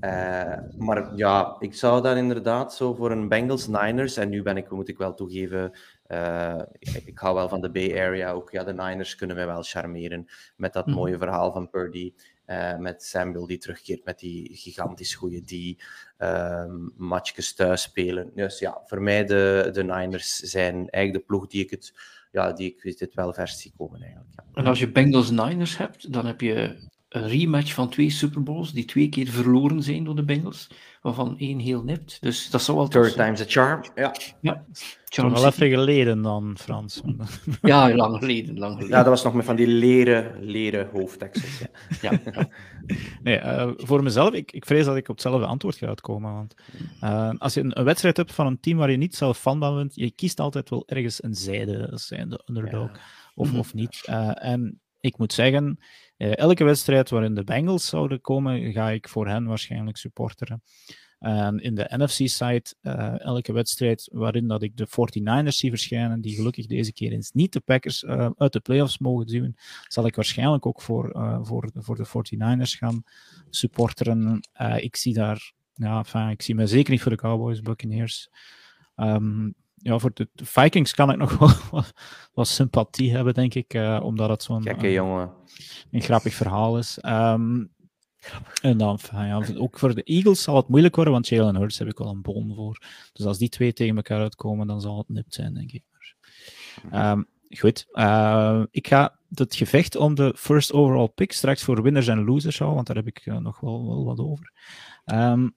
Eh, maar ja, ik zou dan inderdaad zo voor een Bengals-Niners, en nu ben ik, moet ik wel toegeven, eh, ik, ik hou wel van de Bay Area ook. Ja, de Niners kunnen mij wel charmeren met dat Mhm. mooie verhaal van Purdy. eh, met Samuel die terugkeert met die gigantisch goede die um, matchjes thuis spelen. Dus ja, voor mij de, de Niners zijn eigenlijk de ploeg die ik het, ja, die ik dit wel vers zie komen eigenlijk. Ja. En als je Bengals-Niners hebt, dan heb je een rematch van twee Super Bowls die twee keer verloren zijn door de Bengals, waarvan één heel nipt. Dus dat zou wel tof Third time's a charm. Ja. Ja, Charm wel City. even geleden dan, Frans. (laughs) Ja, lang geleden, lang geleden. ja, dat was nog met van die leren, leren hoofdtekstjes. Ja. (laughs) Ja, ja. Nee, eh, voor mezelf, ik, ik vrees dat ik op hetzelfde antwoord ga uitkomen. Want eh, als je een, een wedstrijd hebt van een team waar je niet zelf fan van bent, je kiest altijd wel ergens een zijde, zijn de underdog of, of niet. Eh, en ik moet zeggen, elke wedstrijd waarin de Bengals zouden komen, ga ik voor hen waarschijnlijk supporteren. En in de NFC-side, eh, elke wedstrijd waarin dat ik de 49ers zie verschijnen, die gelukkig deze keer eens niet de Packers eh, uit de playoffs mogen duwen, zal ik waarschijnlijk ook voor, eh, voor, voor de 49ers gaan supporteren. Eh, ik zie daar, ja, ik zie me zeker niet voor de Cowboys, Buccaneers. Ehm, ja, voor de, Vikings kan ik nog (laughs) wel wat, wat sympathie hebben, denk ik, eh, omdat het zo'n Gekke een- jongen. een grappig verhaal is. Ehm, en dan, ja, ook voor de Eagles zal het moeilijk worden, want Jalen Hurts heb ik wel een bon voor. Dus als die twee tegen elkaar uitkomen, dan zal het nipt zijn, denk ik. Maar, ehm, goed, eh, ik ga het gevecht om de first overall pick straks voor winners en losers houden, want daar heb ik eh, nog wel, wel wat over. Ehm,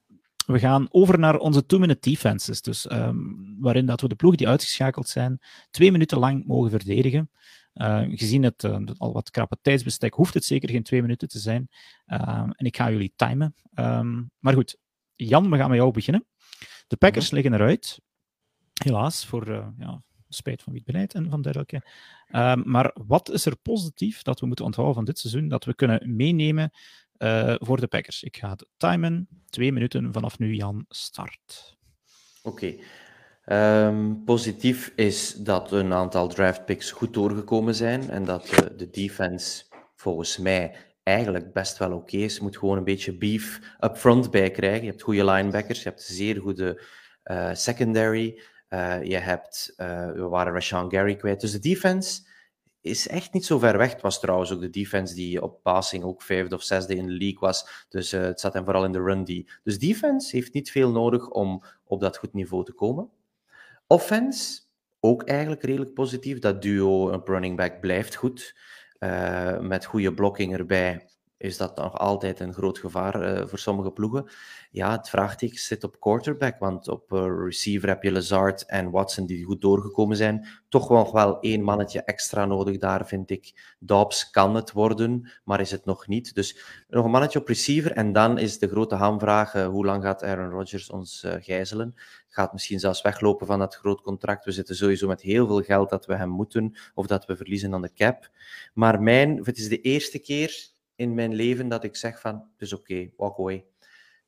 we gaan over naar onze two-minute defenses, dus, ehm, waarin dat we de ploeg die uitgeschakeld zijn twee minuten lang mogen verdedigen. Uh, gezien het uh, al wat krappe tijdsbestek, hoeft het zeker geen twee minuten te zijn. Uh, en ik ga jullie timen. Um, maar goed, Jan, we gaan met jou beginnen. De Packers -hmm. liggen eruit. Helaas, voor uh, ja, spijt van wie het beleid en van dergelijke. Maar wat is er positief dat we moeten onthouden van dit seizoen, dat we kunnen meenemen uh, voor de Packers? Ik ga het timen. Twee minuten vanaf nu, Jan, start. Oké. Um, positief is dat een aantal draftpicks goed doorgekomen zijn en dat uh, de defense volgens mij eigenlijk best wel oké is. Je moet gewoon een beetje beef up front bij krijgen. Je hebt goede linebackers, je hebt zeer goede uh, secondary, uh, je hebt, we waren Rashawn Gary kwijt. Dus de defense is echt niet zo ver weg. Het was trouwens ook de defense die op passing ook vijfde of zesde in de league was. Dus het zat hem vooral in de run die. Dus defense heeft niet veel nodig om op dat goed niveau te komen. Offense, ook eigenlijk redelijk positief. Dat duo op running back blijft goed. Uh, met goede blocking erbij is dat nog altijd een groot gevaar uh, voor sommige ploegen. Ja, het vraagteken zit op quarterback, want op uh, receiver heb je Lazard en Watson die goed doorgekomen zijn. Toch nog wel één mannetje extra nodig daar, vind ik. Dobbs kan het worden, maar is het nog niet. Dus nog een mannetje op receiver en dan is de grote hamvraag, uh, hoe lang gaat Aaron Rodgers ons gijzelen? Gaat misschien zelfs weglopen van dat groot contract. We zitten sowieso met heel veel geld dat we hem moeten, of dat we verliezen aan de cap. Maar mijn, het is de eerste keer in mijn leven dat ik zeg van, het is oké, okay, walk away.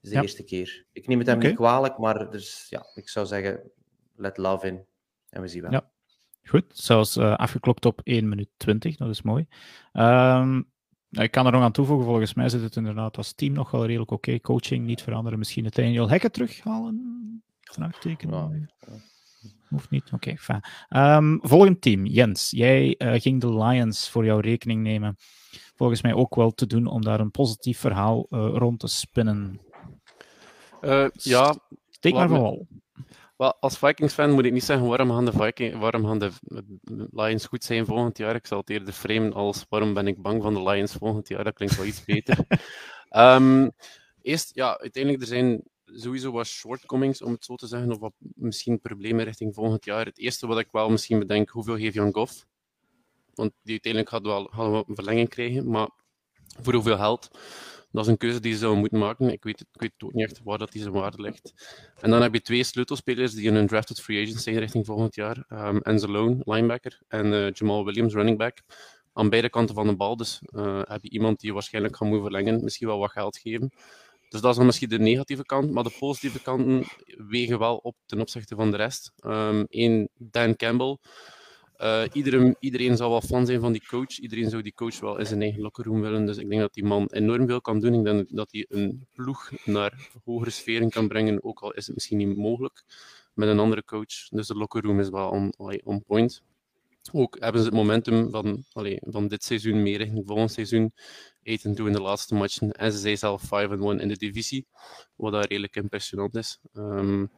is de Ja. eerste keer. Ik neem het hem niet kwalijk, maar dus, ja, ik zou zeggen, let love in. En we zien wel. Ja. Goed, zelfs eh, afgeklokt op 1 minuut 20, dat is mooi. Ehm, ik kan er nog aan toevoegen, volgens mij zit het inderdaad als team nog wel redelijk oké. Coaching niet veranderen, misschien het Daniel Hekken terughalen? Vraagteken. Ja. Hoeft niet, oké, fijn. Ehm, volgend team, Jens. Jij eh, ging de Lions voor jouw rekening nemen. Volgens mij ook wel te doen om daar een positief verhaal eh, rond te spinnen. Eh, ja, Steek maar wal. Wel, als Vikings-fan moet ik niet zeggen waarom gaan de, Viking, waarom gaan de Lions goed zijn volgend jaar. Ik zal het eerder framen als waarom ben ik bang van de Lions volgend jaar. Dat klinkt wel iets beter. (laughs) Ehm, eerst, ja, uiteindelijk er zijn sowieso wat shortcomings, om het zo te zeggen, of wat misschien problemen richting volgend jaar. Het eerste wat ik wel misschien bedenk, hoeveel geef je aan Goff? Want die uiteindelijk gaat wel, gaat wel een verlenging krijgen, maar voor hoeveel geld? Dat is een keuze die ze zouden moeten maken. Ik weet, ik weet ook niet echt waar dat die zijn waarde ligt. En dan heb je twee sleutelspelers die in een drafted free agent zijn richting volgend jaar. Um, Enzo Lone, linebacker, en eh, Jamal Williams, running back. Aan beide kanten van de bal. Dus eh, heb je iemand die je waarschijnlijk gaat moeten verlengen, misschien wel wat geld geven. Dus dat is dan misschien de negatieve kant. Maar de positieve kanten wegen wel op ten opzichte van de rest. Eén, Dan Campbell. Uh, iedereen, iedereen zal wel fan zijn van die coach. Iedereen zou die coach wel in zijn eigen lockerroom willen. Dus ik denk dat die man enorm veel kan doen. Ik denk dat hij een ploeg naar hogere sferen kan brengen. Ook al is het misschien niet mogelijk met een andere coach. Dus de lockerroom is wel on, on point. Ook hebben ze het momentum van, allee, van dit seizoen meer richting volgend seizoen. 8 2 in de laatste matchen. En ze zijn zelf 5-1 in de divisie. Wat daar redelijk impressionant is. Um,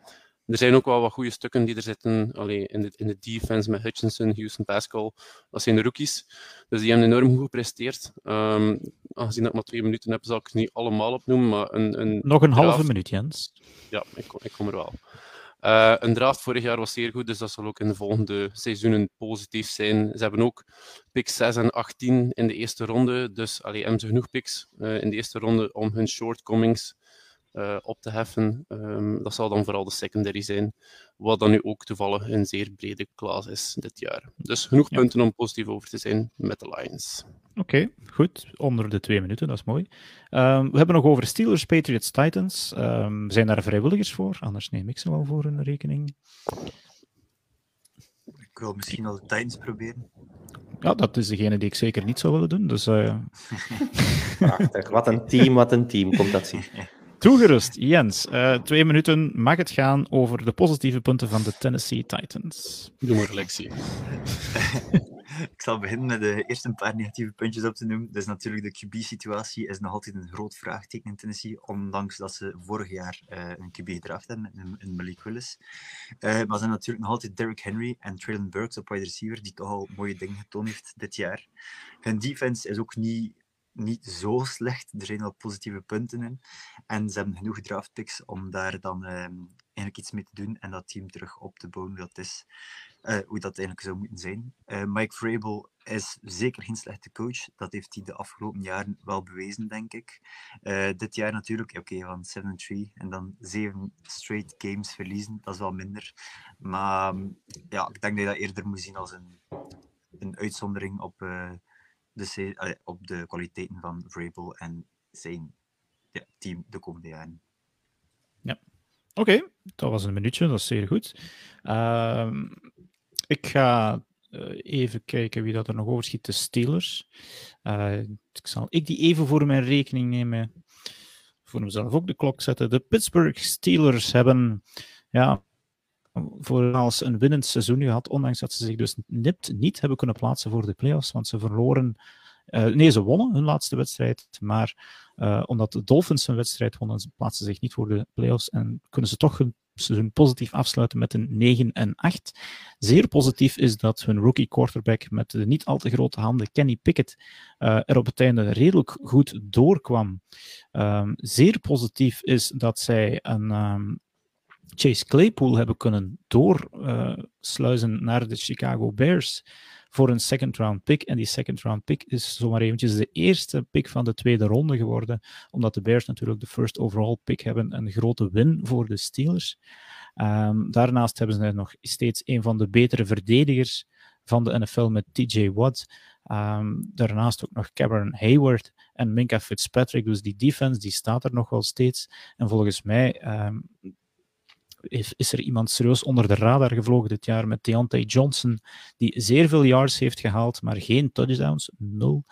er zijn ook wel wat goede stukken die er zitten allee, in, de, in de defense met Hutchinson, Houston Pascal. Dat zijn de rookies. Dus die hebben enorm goed gepresteerd. Um, aangezien dat ik maar twee minuten heb, zal ik ze niet allemaal opnoemen. Maar een, een Nog een halve minuut, Jens. Ja, ik, ik kom er wel. Uh, een draft vorig jaar was zeer goed, dus dat zal ook in de volgende seizoenen positief zijn. Ze hebben ook picks 6 en 18 in de eerste ronde. Dus allee, hebben ze genoeg picks uh, in de eerste ronde om hun shortcomings uh, op te heffen. Um, dat zal dan vooral de secondary zijn, wat dan nu ook toevallig een zeer brede klas is dit jaar. Dus genoeg ja. punten om positief over te zijn met de Lions. Oké, okay, goed. Onder de twee minuten, dat is mooi. Um, we hebben nog over Steelers, Patriots, Titans. Um, zijn daar vrijwilligers voor? Anders neem ik ze wel voor een rekening. Ik wil misschien wel de Titans proberen. Ja, dat is degene die ik zeker niet zou willen doen. Dus, uh... (laughs) (laughs) Prachtig. Wat een team, wat een team. Komt dat zien. (laughs) Toegerust, Jens. Uh, twee minuten mag het gaan over de positieve punten van de Tennessee Titans. Doe maar, Lexie. (laughs) (laughs) ik zal beginnen met de eerste een paar negatieve puntjes op te noemen. Dus natuurlijk de QB-situatie is nog altijd een groot vraagteken in Tennessee, ondanks dat ze vorig jaar uh, een QB gedraft hebben met een, een Malik Willis. Uh, maar ze zijn natuurlijk nog altijd Derrick Henry en Traylon Burks op wide receiver, die toch al mooie dingen getoond heeft dit jaar. Hun defense is ook niet niet zo slecht. Er zijn al positieve punten in. En ze hebben genoeg draftpicks om daar dan uh, eigenlijk iets mee te doen en dat team terug op te bouwen dat, is, uh, hoe dat eigenlijk zou moeten zijn. Uh, Mike Vrabel is zeker geen slechte coach. Dat heeft hij de afgelopen jaren wel bewezen, denk ik. dit jaar natuurlijk, oké, van 7-3 en dan 7 straight games verliezen, dat is wel minder. Maar ja, ik denk dat je dat eerder moet zien als een, een uitzondering op op de kwaliteiten van Vrabel en zijn ja, team de komende jaren. Ja, oké. Dat was een minuutje, dat is zeer goed. Uh, ik ga uh, even kijken wie dat er nog overschiet. De Steelers. Uh, ik zal ik die even voor mijn rekening nemen. Voor mezelf ook de klok zetten. De Pittsburgh Steelers hebben ja, voorals een winnend seizoen gehad, ondanks dat ze zich dus niet hebben kunnen plaatsen voor de playoffs, want ze verloren. Uh, nee, ze wonnen hun laatste wedstrijd, maar uh, omdat de Dolphins hun wedstrijd wonnen, ze plaatsen zich niet voor de playoffs en kunnen ze toch hun seizoen positief afsluiten met een 9 en 8. Zeer positief is dat hun rookie quarterback met de niet al te grote handen, Kenny Pickett, uh, er op het einde redelijk goed doorkwam. Um, zeer positief is dat zij een, um, Chase Claypool hebben kunnen doorsluizen uh, naar de Chicago Bears voor een second round pick. En die second round pick is zomaar eventjes de eerste pick van de tweede ronde geworden, omdat de Bears natuurlijk de first overall pick hebben. Een grote win voor de Steelers. Um, daarnaast hebben ze nog steeds een van de betere verdedigers van de NFL met TJ Watt. Ehm, daarnaast ook nog Cameron Hayward en Minka Fitzpatrick. Dus die defense die staat er nog wel steeds. En volgens mij ehm, is, is er iemand serieus onder de radar gevlogen dit jaar met Deontay Johnson, die zeer veel yards heeft gehaald, maar geen touchdowns, nul.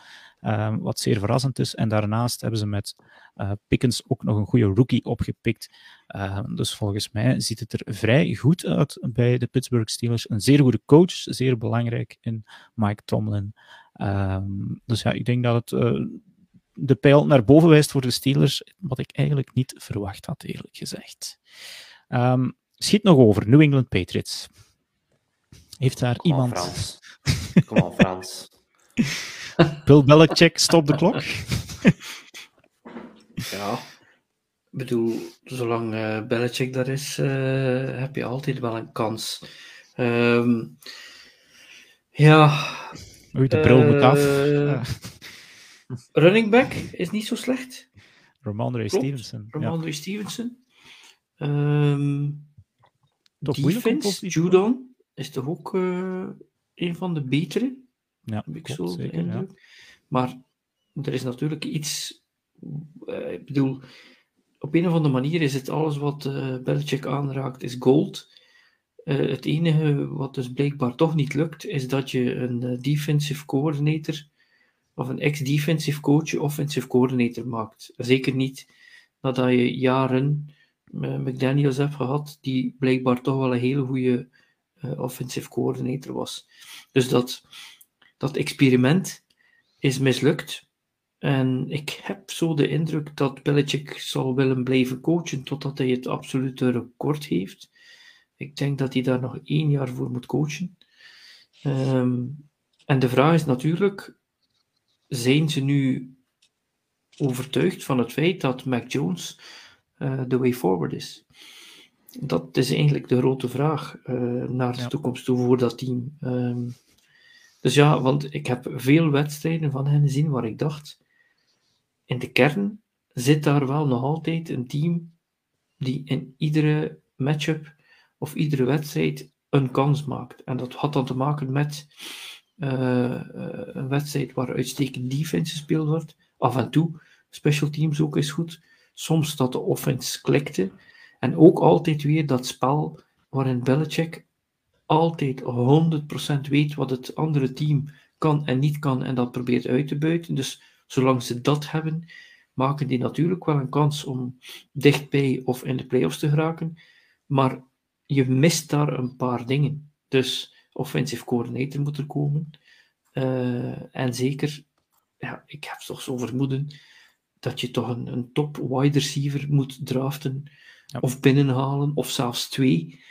Ehm, wat zeer verrassend is. En daarnaast hebben ze met uh, Pickens ook nog een goede rookie opgepikt. Ehm, dus volgens mij ziet het er vrij goed uit bij de Pittsburgh Steelers. Een zeer goede coach, zeer belangrijk in Mike Tomlin. Ehm, dus ja, ik denk dat het uh, de pijl naar boven wijst voor de Steelers, wat ik eigenlijk niet verwacht had, eerlijk gezegd. Um, schiet nog over, New England Patriots. Heeft daar Kom iemand... Frans. (laughs) Kom on, Frans. Bill Belichick, stop de klok. (laughs) ja, ik bedoel, zolang uh, Belichick daar is, uh, heb je altijd wel een kans. Um, ja. Oei, de bril uh, moet af. Ja. Running back is niet zo slecht. Romandre Stevenson. Romandre ja. Stevenson. Um, Toch defense, Judon is toch ook uh, een van de betere. Ja, heb ik klopt, zo zeker, indruk. Ja. Maar er is natuurlijk iets. Uh, ik bedoel, op een of andere manier is het alles wat uh, Belichick aanraakt, is gold. Uh, het enige wat dus blijkbaar toch niet lukt, is dat je een defensive coordinator of een ex-defensive coach offensive coordinator maakt. Zeker niet nadat je jaren McDaniels hebt gehad, die blijkbaar toch wel een hele goede uh, offensive coordinator was. Dus dat, dat experiment is mislukt. En ik heb zo de indruk dat Belichick zal willen blijven coachen totdat hij het absolute record heeft. Ik denk dat hij daar nog één jaar voor moet coachen. Um, en de vraag is natuurlijk, zijn ze nu overtuigd van het feit dat Mac Jones uh, the way forward is? Dat is eigenlijk de grote vraag uh, naar de ja. toekomst toe voor dat team. Um, dus ja, want ik heb veel wedstrijden van hen gezien waar ik dacht, in de kern zit daar wel nog altijd een team die in iedere matchup of iedere wedstrijd een kans maakt. En dat had dan te maken met uh, een wedstrijd waar uitstekend defense gespeeld wordt. Af en toe, special teams ook is goed. Soms dat de offense klikte. En ook altijd weer dat spel waarin Belichick altijd 100% weet wat het andere team kan en niet kan en dat probeert uit te buiten. Dus zolang ze dat hebben, maken die natuurlijk wel een kans om dichtbij of in de playoffs te geraken. Maar je mist daar een paar dingen. Dus offensive coordinator moet er komen. Uh, en zeker, ja, ik heb toch zo vermoeden dat je toch een, een top wide receiver moet draften ja. of binnenhalen, of zelfs twee.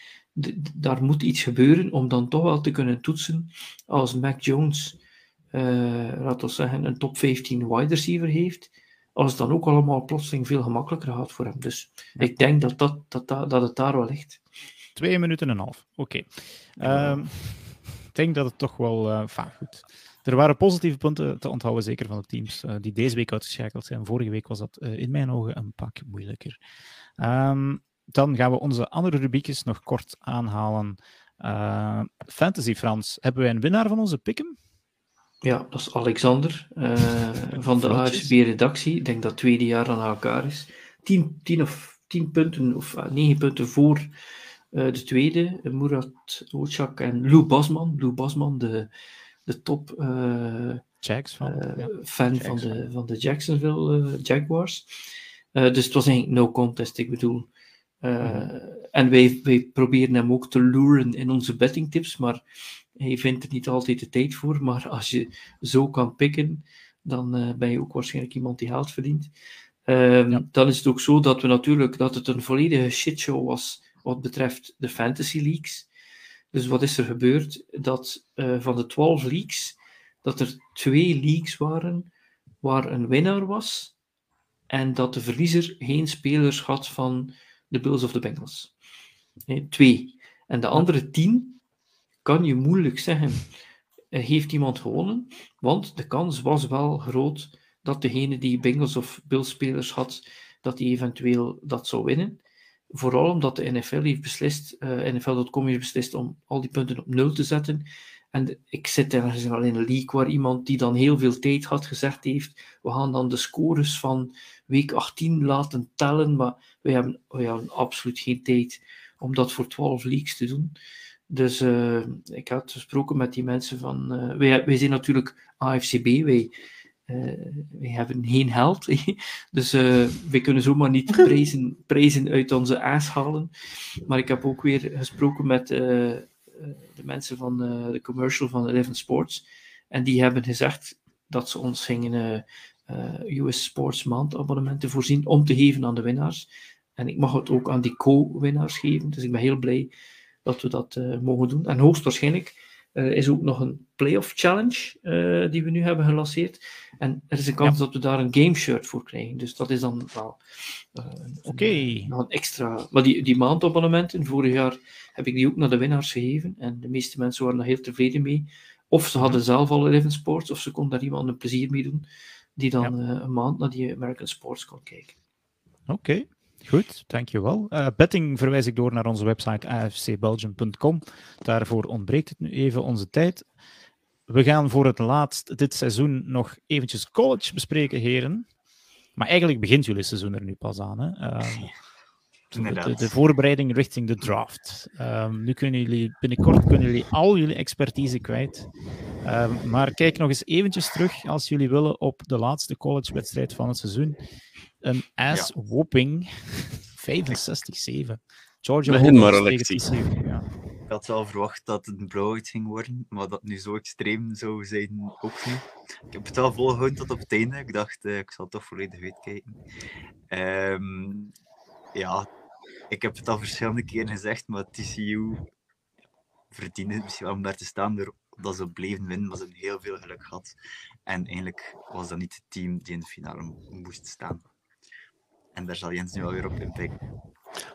Daar moet iets gebeuren om dan toch wel te kunnen toetsen als Mac Jones, uh, laten we zeggen, een top 15 wide receiver heeft, als het dan ook allemaal plotseling veel gemakkelijker gaat voor hem. Dus ja. ik denk dat, dat, dat, dat, dat het daar wel ligt. Twee minuten en een half, oké. Okay. Um, ik denk dat het toch wel uh, goed. Er waren positieve punten te onthouden, zeker van de teams uh, die deze week uitgeschakeld zijn. Vorige week was dat uh, in mijn ogen een pak moeilijker. Um, dan gaan we onze andere rubriekjes nog kort aanhalen. Uh, Fantasy Frans, hebben wij een winnaar van onze pick'em? Ja, dat is Alexander van de AFCB-redactie. Ik denk dat het tweede jaar aan elkaar is. 10, 10 of 10 punten of 9 punten voor de tweede, Murat Oçak en Lou Basman. Lou Basman, de, de top uh, Jags van, ja. fan van, de, van de Jacksonville Jaguars. dus het was eigenlijk no contest, ik bedoel. Mm-hmm. En wij, wij proberen hem ook te luren in onze bettingtips, maar hij vindt er niet altijd de tijd voor. Maar als je zo kan pikken, dan ben je ook waarschijnlijk iemand die geld verdient. Um, ja. Dan is het ook zo dat we natuurlijk dat het een volledige shitshow was wat betreft de fantasy leagues. Dus wat is er gebeurd? Dat uh, van de 12 leagues, dat er twee leagues waren waar een winnaar was en dat de verliezer geen spelers had van de Bills of the Bengals. Nee, twee. En de andere tien kan je moeilijk zeggen, uh, heeft iemand gewonnen, want de kans was wel groot dat degene die Bengals of Bills spelers had, dat die eventueel dat zou winnen. Vooral omdat de NFL heeft beslist, uh, NFL.com heeft beslist om al die punten op nul te zetten. En ik zit ergens wel in een league waar iemand die dan heel veel tijd had gezegd heeft, we gaan dan de scores van week 18 laten tellen, maar wij hebben, wij hebben absoluut geen tijd om dat voor 12 leagues te doen. Dus eh, ik had gesproken met die mensen van, eh, wij, wij zijn natuurlijk AFCB, wij, eh, wij hebben geen geld, (laughs) dus eh wij kunnen zomaar niet (laughs) prijzen, prijzen uit onze aas halen. Maar ik heb ook weer gesproken met eh, eh, de mensen van eh, de commercial van Eleven Sports. En die hebben gezegd dat ze ons gingen eh, eh, US Sports maandabonnementen voorzien om te geven aan de winnaars. En ik mag het ook aan die co-winnaars geven. Dus ik ben heel blij dat we dat eh, mogen doen. En hoogstwaarschijnlijk eh, is ook nog een playoff challenge eh, die we nu hebben gelanceerd. En er is een kans dat we daar een game shirt voor krijgen. Dus dat is dan wel eh, Oké. nog een extra. Maar die, die maandabonnementen, vorig jaar heb ik die ook naar de winnaars gegeven. En de meeste mensen waren daar heel tevreden mee. Of ze hadden zelf al Eleven Sports, of ze konden daar iemand een plezier mee doen, die dan een maand naar die American Sports kon kijken. Oké, goed, dankjewel. Eh betting verwijs ik door naar onze website afcbelgium.com. Daarvoor ontbreekt het nu even onze tijd. We gaan voor het laatst dit seizoen nog eventjes college bespreken, heren. Maar eigenlijk begint jullie seizoen er nu pas aan. Hè? Ehm, de, Inderdaad. de, de voorbereiding richting de draft. Ehm, nu kunnen jullie binnenkort kunnen jullie al jullie expertise kwijt. Ehm, maar kijk nog eens eventjes terug, als jullie willen, op de laatste collegewedstrijd van het seizoen. Een ass-whooping. (laughs) 65-7. Georgia Begin maar, Ja. Ik had wel verwacht dat het een blowout ging worden, maar dat nu zo extreem zou zijn, ook niet. Ik heb het wel volgehouden tot op het einde. Ik dacht, eh, ik zal toch volledig uitkijken. Ehm, ja, ik heb het al verschillende keren gezegd, maar TCU verdiende het misschien wel om daar te staan doordat ze bleven winnen, maar ze hebben heel veel geluk gehad. En eigenlijk was dat niet het team die in de finale mo- moest staan. En daar zal Jens nu alweer op inpikken.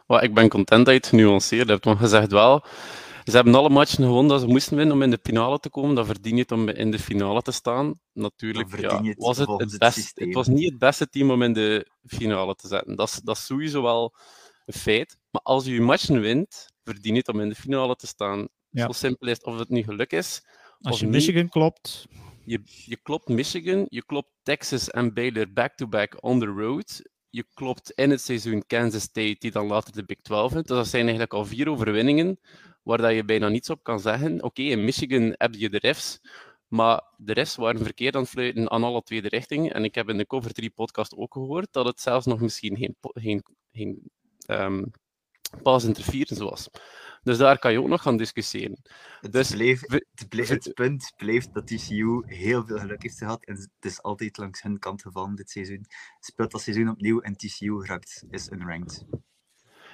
Ik ben content dat je het genuanceerd hebt, want je zegt wel, ze hebben alle matchen gewonnen dat ze moesten winnen om in de finale te komen. Dan verdien je het om in de finale te staan. Natuurlijk ja, het was het, het, het best, systeem. het was niet het beste team om in de finale te zetten. Dat is, dat is sowieso wel een feit. Maar als je je matchen wint, verdien je het om in de finale te staan. Ja. Zo simpel is het. Of het nu geluk is. Als je niet. Michigan klopt, Je, je klopt Michigan, je klopt Texas en Baylor back-to-back on the road. Je klopt in het seizoen Kansas State, die dan later de Big 12 wint. Dus dat zijn eigenlijk al vier overwinningen waar dat je bijna niets op kan zeggen. Oké, in Michigan heb je de refs, maar de refs waren verkeerd aan het fluiten aan alle tweede richtingen. En ik heb in de Cover 3 podcast ook gehoord dat het zelfs nog misschien geen, geen, geen ehm pass interference was. Dus daar kan je ook nog gaan discussiëren. Het, Dus bleef, het, bleef- het punt blijft dat TCU heel veel geluk heeft gehad. En het is altijd langs hun kant gevallen dit seizoen. Speelt dat seizoen opnieuw en TCU raakt is unranked.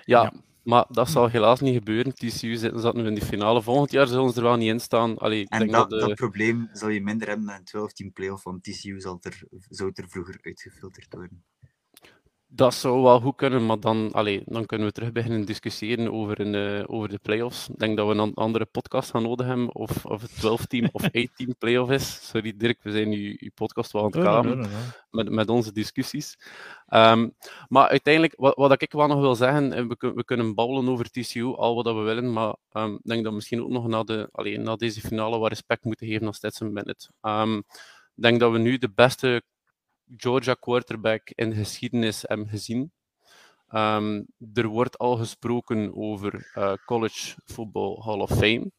Ja, Ja. maar dat zal helaas niet gebeuren. TCU zitten zat nu in die finale. Volgend jaar zullen ze er wel niet in staan. Allee, ik En denk dat, dat, dat, de- probleem zal je minder hebben dan een 12-team playoff, want TCU zal er, zou er vroeger uitgefilterd worden. Dat zou wel goed kunnen, maar dan, allee, dan kunnen we terug beginnen discussiëren over, een, eh, over de playoffs. Ik denk dat we een andere podcast gaan nodig hebben, of, of het 12-team of (laughs) 8-team playoff is. Sorry Dirk, we zijn uw, uw podcast wel aan het Oh, kamen. met, met onze discussies. Ehm, maar uiteindelijk, wat, wat ik wel nog wil zeggen, en we, we kunnen babbelen over TCU, al wat we willen, maar ehm, ik denk dat we misschien ook nog na, de, allee, na deze finale wat respect moeten geven aan Stetson Bennett. Ehm, ik denk dat we nu de beste Georgia quarterback in de geschiedenis hebben gezien. Ehm, er wordt al gesproken over eh, College Football Hall of Fame.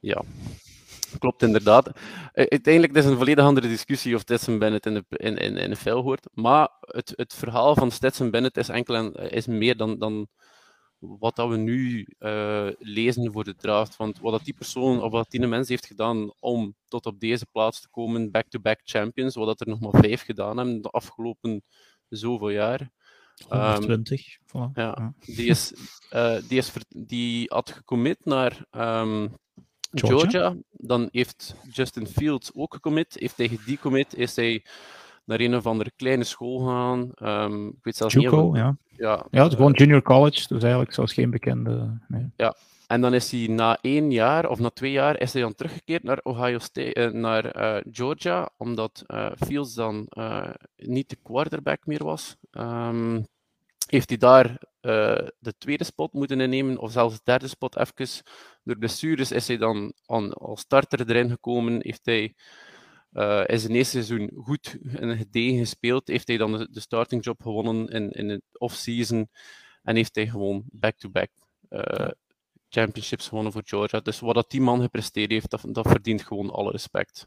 Ja, klopt inderdaad. Uiteindelijk het is een volledig andere discussie of Stetson Bennett in de, in, in, in de hoort. Maar het, het verhaal van Stetson Bennett is, enkel en, is meer dan, dan wat dat we nu eh, lezen voor de draft. Want wat dat die persoon of wat die mens heeft gedaan om tot op deze plaats te komen, back-to-back champions, wat dat er nog maar vijf gedaan hebben de afgelopen zoveel jaar. Ehm, 120. voilà. ja, die, is, eh, die, is, die had gecommit naar ehm, Georgia? Georgia. Dan heeft Justin Fields ook gecommit. Heeft hij gedecommit, is hij naar een of andere kleine school gegaan. Ehm, ik weet zelfs niet Juco, of- ja. ja, Ja, het is gewoon junior college, dus eigenlijk zelfs geen bekende. Nee. En dan is hij na één jaar of na twee jaar is hij dan teruggekeerd naar Ohio State, eh, naar eh, Georgia, omdat eh, Fields dan eh, niet de quarterback meer was. Ehm, heeft hij daar eh, de tweede spot moeten innemen, of zelfs de derde spot even. Door blessures is hij dan aan, als starter erin gekomen, heeft hij uh, in zijn eerste seizoen goed en gedegen gespeeld, heeft hij dan de, de starting job gewonnen in, in het off-season en heeft hij gewoon back-to-back uh, championships gewonnen voor Georgia. Dus wat dat die man gepresteerd heeft, dat, dat verdient gewoon alle respect.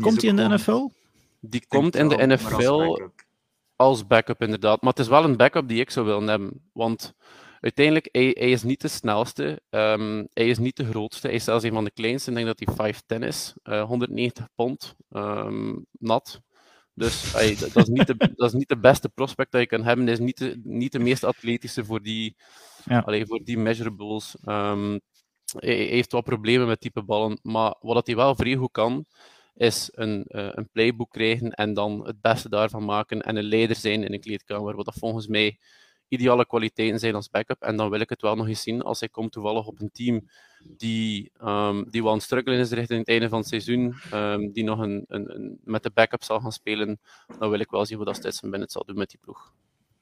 Komt hij in de NFL? Die komt in de NFL als backup, inderdaad. Maar het is wel een backup die ik zou willen hebben. Want uiteindelijk, hij, hij is niet de snelste. Um, hij is niet de grootste. Hij is zelfs een van de kleinste. Ik denk dat hij 5'10 is. Uh, 190 pond. Um, nat. Dus (laughs) hey, dat, is niet de, dat is niet de beste prospect dat je kan hebben. Hij is niet de, niet de meest atletische voor die, ja. allee, voor die measurables. Um, hij, hij heeft wat problemen met type ballen. Maar wat hij wel vrij goed kan, is een, uh, een playbook krijgen en dan het beste daarvan maken en een leider zijn in een kleedkamer. Wat dat volgens mij ideale kwaliteiten zijn als backup. En dan wil ik het wel nog eens zien als hij komt toevallig op een team die, um, die wel aan het struggelen is richting het einde van het seizoen, um, die nog een, een, met de backup zal gaan spelen, dan wil ik wel zien hoe dat Stetson Bennett zal doen met die ploeg.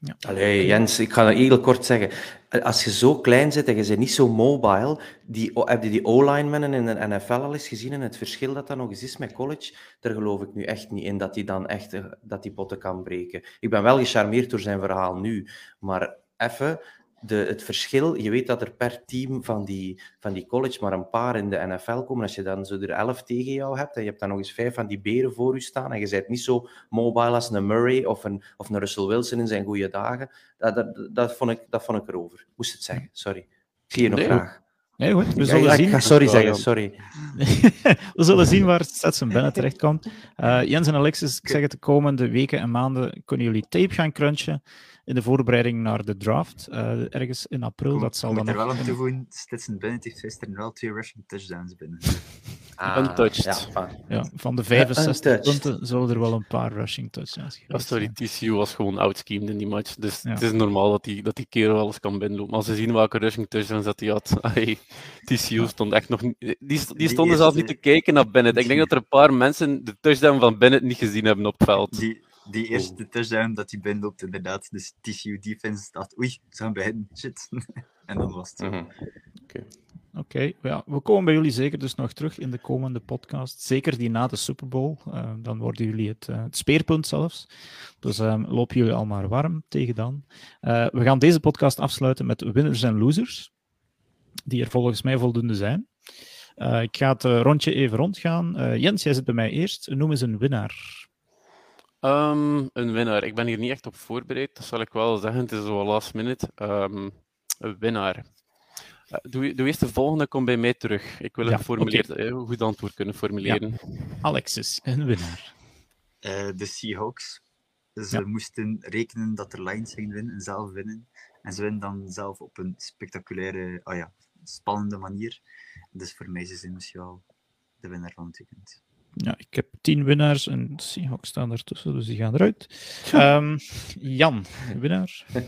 Ja. Allee, Jens, ik ga het heel kort zeggen. Als je zo klein zit en je bent niet zo mobile, die, heb je die O-linemen in de NFL al eens gezien en het verschil dat dat nog eens is met college? Daar geloof ik nu echt niet in dat hij dan echt dat die potten kan breken. Ik ben wel gecharmeerd door zijn verhaal nu, maar even, de, het verschil, je weet dat er per team van die, van die college maar een paar in de NFL komen. Als je dan zo er elf tegen jou hebt en je hebt dan nog eens vijf van die beren voor je staan en je bent niet zo mobile als een Murray of een, of een Russell Wilson in zijn goede dagen, dat, dat, dat, vond, ik, dat vond ik erover. Moest het zeggen, sorry. Ik zie je nog Nee, graag. Nee, goed. We zullen ja, ik zien. ga sorry zeggen, sorry. (laughs) we zullen zien waar Stetson Bennett terechtkomt. Uh, Jens en Alexis, ik zeg het, de komende weken en maanden kunnen jullie tape gaan crunchen in de voorbereiding naar de draft. Uh, ergens in april. Dat zal dan er wel aan toevoegen, Stetson Bennett heeft gisteren wel twee rushing touchdowns binnen. Untouched. (laughs) Ah, Ja, van de 65 untouched. punten zullen er wel een paar rushing touchdowns sorry. TCU was gewoon outschemed in die match. Dus Ja. het is normaal dat die, dat die kerel alles kan binnenlopen. Maar als ze zien welke rushing touchdowns dat hij had, (laughs) ay, TCU stond echt nog niet... Die, die Die stonden zelfs niet te kijken naar Bennett. Ik denk dat er een paar mensen de touchdown van Bennett niet gezien hebben op het veld. Die, die eerste touchdown dat hij binnenloopt, inderdaad. Dus TCU defense dacht, oei, ze gaan beginnen. Shit. (laughs) en dan was het zo. Mhm. Oké, ja, we komen bij jullie zeker dus nog terug in de komende podcast. Zeker die na de Super Bowl. Eh, dan worden jullie het, eh, het speerpunt zelfs. Dus ehm lopen jullie al maar warm tegen dan. Eh, we gaan deze podcast afsluiten met winners en losers. Die er volgens mij voldoende zijn. Eh, ik ga het rondje even rondgaan. Eh, Jens, jij zit bij mij eerst. Noem eens een winnaar. Ehm, een winnaar. Ik ben hier niet echt op voorbereid, dat zal ik wel zeggen. Het is zo last minute. Ehm, een winnaar. Eh, doe, doe eerst de volgende, kom bij mij terug. Ik wil Ja, een geformuleerd, eh, goed antwoord kunnen formuleren. Alexis, een winnaar. Eh, de Seahawks. Ze Ja. moesten rekenen dat de Lions gingen winnen en zelf winnen. En ze winnen dan zelf op een spectaculaire, ah ja, spannende manier. Dus voor mij is ze misschien wel de winnaar van het weekend. Ja, ik heb tien winnaars en de Seahawks staan ertussen, dus die gaan eruit. Ehm, Jan, winnaar. (laughs)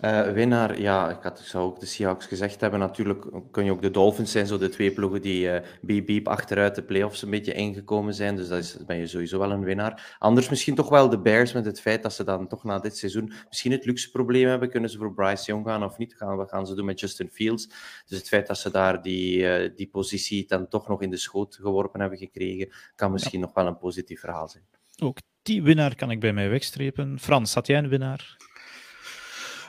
Eh, winnaar, ja, ik, had, zou ook de Seahawks gezegd hebben. Natuurlijk kun je ook de Dolphins zijn, zo de twee ploegen die eh beep beep achteruit de playoffs een beetje ingekomen zijn. Dus dat is, ben je sowieso wel een winnaar. Anders misschien toch wel de Bears met het feit dat ze dan toch na dit seizoen misschien het luxe probleem hebben. Kunnen ze voor Bryce Young gaan of niet? Gaan, wat gaan ze doen met Justin Fields? Dus het feit dat ze daar die, eh, die positie dan toch nog in de schoot geworpen hebben gekregen, kan misschien nog wel een positief verhaal zijn. Ook die winnaar kan ik bij mij wegstrepen. Frans, had jij een winnaar?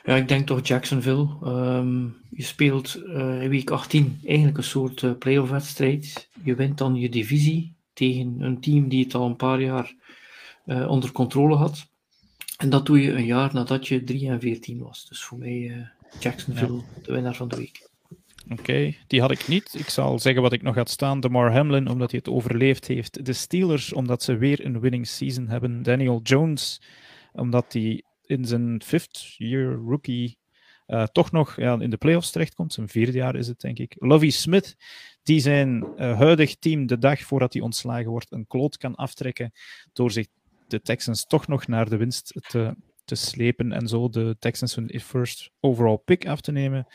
Ja, ik denk toch Jacksonville. Ehm, je speelt eh, in week 18 eigenlijk een soort eh, playoff wedstrijd. Je wint dan je divisie tegen een team die het al een paar jaar eh, onder controle had. En dat doe je een jaar nadat je 3 en 14 was. Dus voor mij Jacksonville de winnaar van de week. Oké, die had ik niet. Ik zal zeggen wat ik nog had staan. Demar Hamlin, omdat hij het overleefd heeft. De Steelers, omdat ze weer een winning season hebben. Daniel Jones, omdat hij in zijn fifth year rookie eh, toch nog ja, in de playoffs terechtkomt. Zijn vierde jaar is het, denk ik. Lovie Smith, die zijn eh, huidig team de dag voordat hij ontslagen wordt een kloot kan aftrekken door zich de Texans toch nog naar de winst te, te slepen en zo de Texans hun first overall pick af te nemen.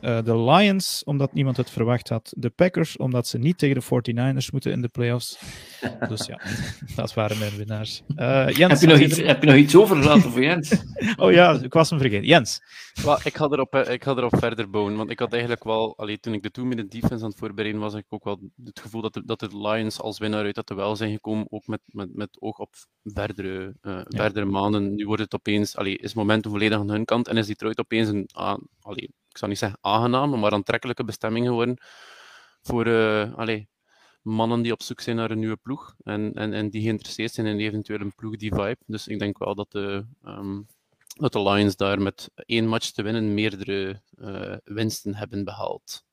Eh, de Lions, omdat niemand het verwacht had. De Packers, omdat ze niet tegen de 49ers moeten in de playoffs. (laughs) Dus ja, (laughs) dat waren mijn winnaars. Eh, Jens, Heb je, nog iets, er- heb je nog iets overgelaten voor Jens? (laughs) Oh ja, ik was hem vergeten. Jens. Wel, ik, ga erop, eh, ik ga erop verder bouwen, want ik had eigenlijk wel, allee, toen ik de two minute defense aan het voorbereiden was, had ik ook wel het gevoel dat de, dat de Lions als winnaar uit dat wel zijn gekomen, ook met, met, met oog op verdere, eh, verdere maanden. Nu wordt het opeens, allee, is het momentum volledig aan hun kant en is Detroit opeens een, ah, allee, ik zou niet zeggen aangename, maar aantrekkelijke bestemming geworden voor eh, allee, mannen die op zoek zijn naar een nieuwe ploeg en, en, en die geïnteresseerd zijn in eventueel een ploeg die vibe. Dus ik denk wel dat de, ehm, dat de Lions daar met één match te winnen meerdere eh, winsten hebben behaald.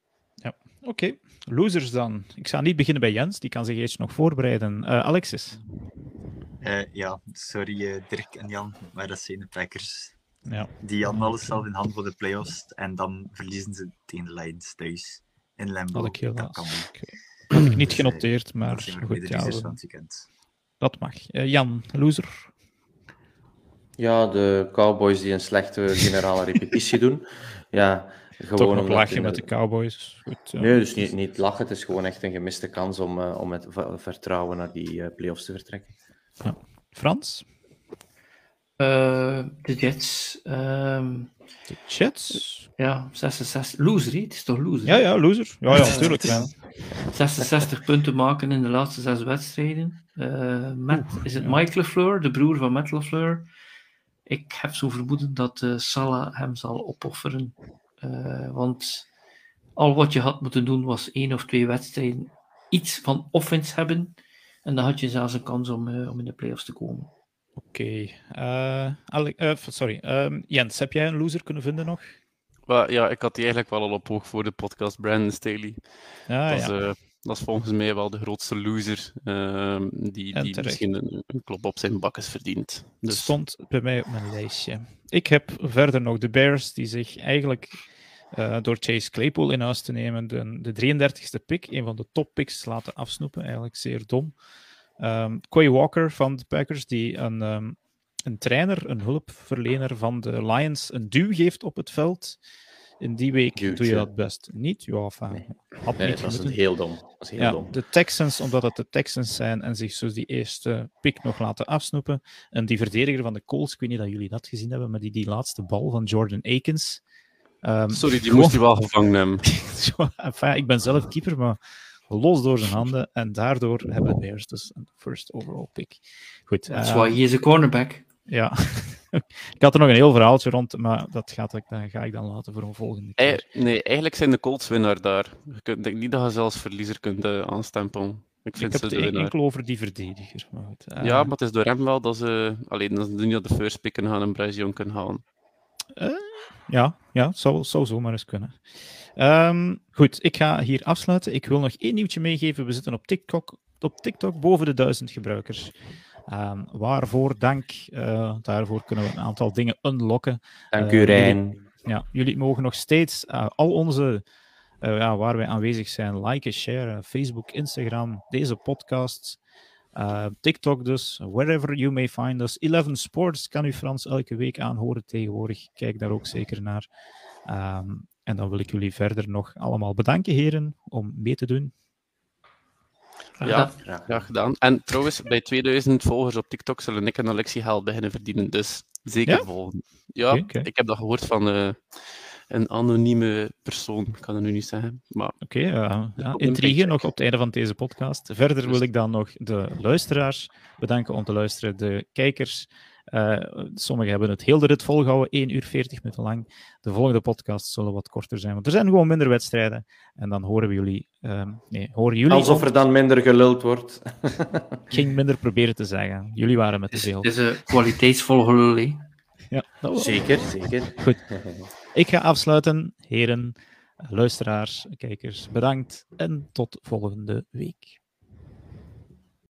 Oké, losers dan. Ik ga niet beginnen bij Jens, die kan zich eerst nog voorbereiden. Eh, Alexis. Eh, ja, sorry eh, Dirk en Jan, maar dat zijn de Packers. Ja. Die hadden alles zelf in hand voor de playoffs en dan verliezen ze tegen de Lions thuis in. Had ik heel dat kan ik niet Dus, genoteerd, Dat maar goed, ja, losers we- van het weekend. dat mag. Eh, Jan, loser. Ja, de Cowboys die een slechte generale repetitie doen. Ja, gewoon Toch nog omdat lach je in met de- Cowboys. Goed, ja. Nee, dus niet, niet lachen. Het is gewoon echt een gemiste kans om, eh, om met vertrouwen naar die eh playoffs te vertrekken. Frans. Eh, de Jets. ehm, De Jets. ja, 66. Loser, hè? het is toch loser? Ja, ja, loser. Ja, ja, natuurlijk. Ja. 66 punten maken in de laatste zes wedstrijden. Eh, met, is het. Mike LeFleur, de broer van Matt LeFleur? Ik heb zo vermoeden dat eh, Salah hem zal opofferen. Want al wat je had moeten doen was één of twee wedstrijden iets van offense hebben. En dan had je zelfs een kans om, om in de playoffs te komen. Oké. eh, eh, sorry. ehm, Jens, heb jij een loser kunnen vinden nog? Ja, ik had die eigenlijk wel al op oog voor de podcast Brandon Staley. Ja, dat, is, ja. eh, dat is volgens mij wel de grootste loser ehm, die, die misschien een, een klop op zijn bakkes verdient. Dus stond bij mij op mijn lijstje. Ik heb verder nog de Bears, die zich eigenlijk door Chase Claypool in huis te nemen, de, de 33ste pick, een van de top picks, laten afsnoepen. Eigenlijk zeer dom. Ehm Quay Walker van de Packers, die een, ehm, een trainer, een hulpverlener van de Lions, een duw geeft op het veld. In die week Duwtje. doe je dat best niet. Ja, enfin, Nee. had Nee, niet dat was heel dom. Dat was heel Ja, dom. de Texans, omdat het de Texans zijn en zich zo die eerste pick nog laten afsnoepen. En die verdediger van de Colts, ik weet niet dat jullie dat gezien hebben, maar die, die laatste bal van Jordan Akins. Ehm, sorry, die gewoon- moest hij wel gevangen hebben. (laughs) enfin, ik ben zelf keeper, maar los door zijn handen. En daardoor hebben de Bears dus een first overall pick. Goed. Dat is eh, why he is a cornerback. ja. (laughs) ik had er nog een heel verhaaltje rond, maar dat, gaat, dat ga ik dan laten voor een volgende keer. Nee, eigenlijk zijn de Colts winnaar daar. Je kunt, ik denk niet dat je zelfs verliezer kunt eh, aanstempelen. Ik ik vind heb ze het enkel over die verdediger. Maar goed, eh, Ja, maar het is door hem wel dat ze alleen dat ze niet op de first pick kunnen gaan en Bryce Young kunnen halen. Ja, ja het zou, zou zomaar eens kunnen. Ehm, goed, ik ga hier afsluiten. Ik wil nog één nieuwtje meegeven. We zitten op TikTok, op TikTok boven de duizend gebruikers. Ehm, waarvoor dank. Eh, daarvoor kunnen we een aantal dingen unlocken. Dank Eh, u, Rijn. Ja, jullie mogen nog steeds eh, al onze, ja, waar wij aanwezig zijn, liken, sharen, Facebook, Instagram, deze podcast, TikTok dus, wherever you may find us. 11 Sports kan u Frans elke week aanhoren tegenwoordig. Kijk daar ook zeker naar. Ehm, en dan wil ik jullie verder nog allemaal bedanken, heren, om mee te doen. Ja, Graag. graag gedaan. En trouwens, bij 2000 volgers op TikTok zullen ik en Alexie geld beginnen verdienen. Dus zeker Ja? volgen. Ja, ik heb dat gehoord van eh, een anonieme persoon. Ik kan het nu niet zeggen. Maar Oké, eh, ja, een intrigue nog op het einde van deze podcast. Verder wil ik dan nog de luisteraars bedanken om te luisteren, de kijkers. Eh, sommigen hebben het heel de rit volgehouden, 1 uur 40 minuten lang. De volgende podcast zullen wat korter zijn, want er zijn gewoon minder wedstrijden. En dan horen we jullie, ehm, nee, horen jullie Alsof er dan minder geluld wordt. (laughs) Ik ging minder proberen te zeggen. Jullie waren met is, veel. het is een kwaliteitsvol gelul, hè. Ja, dat was- Zeker, zeker. Goed. Ik ga afsluiten. Heren, luisteraars, kijkers, bedankt en tot volgende week.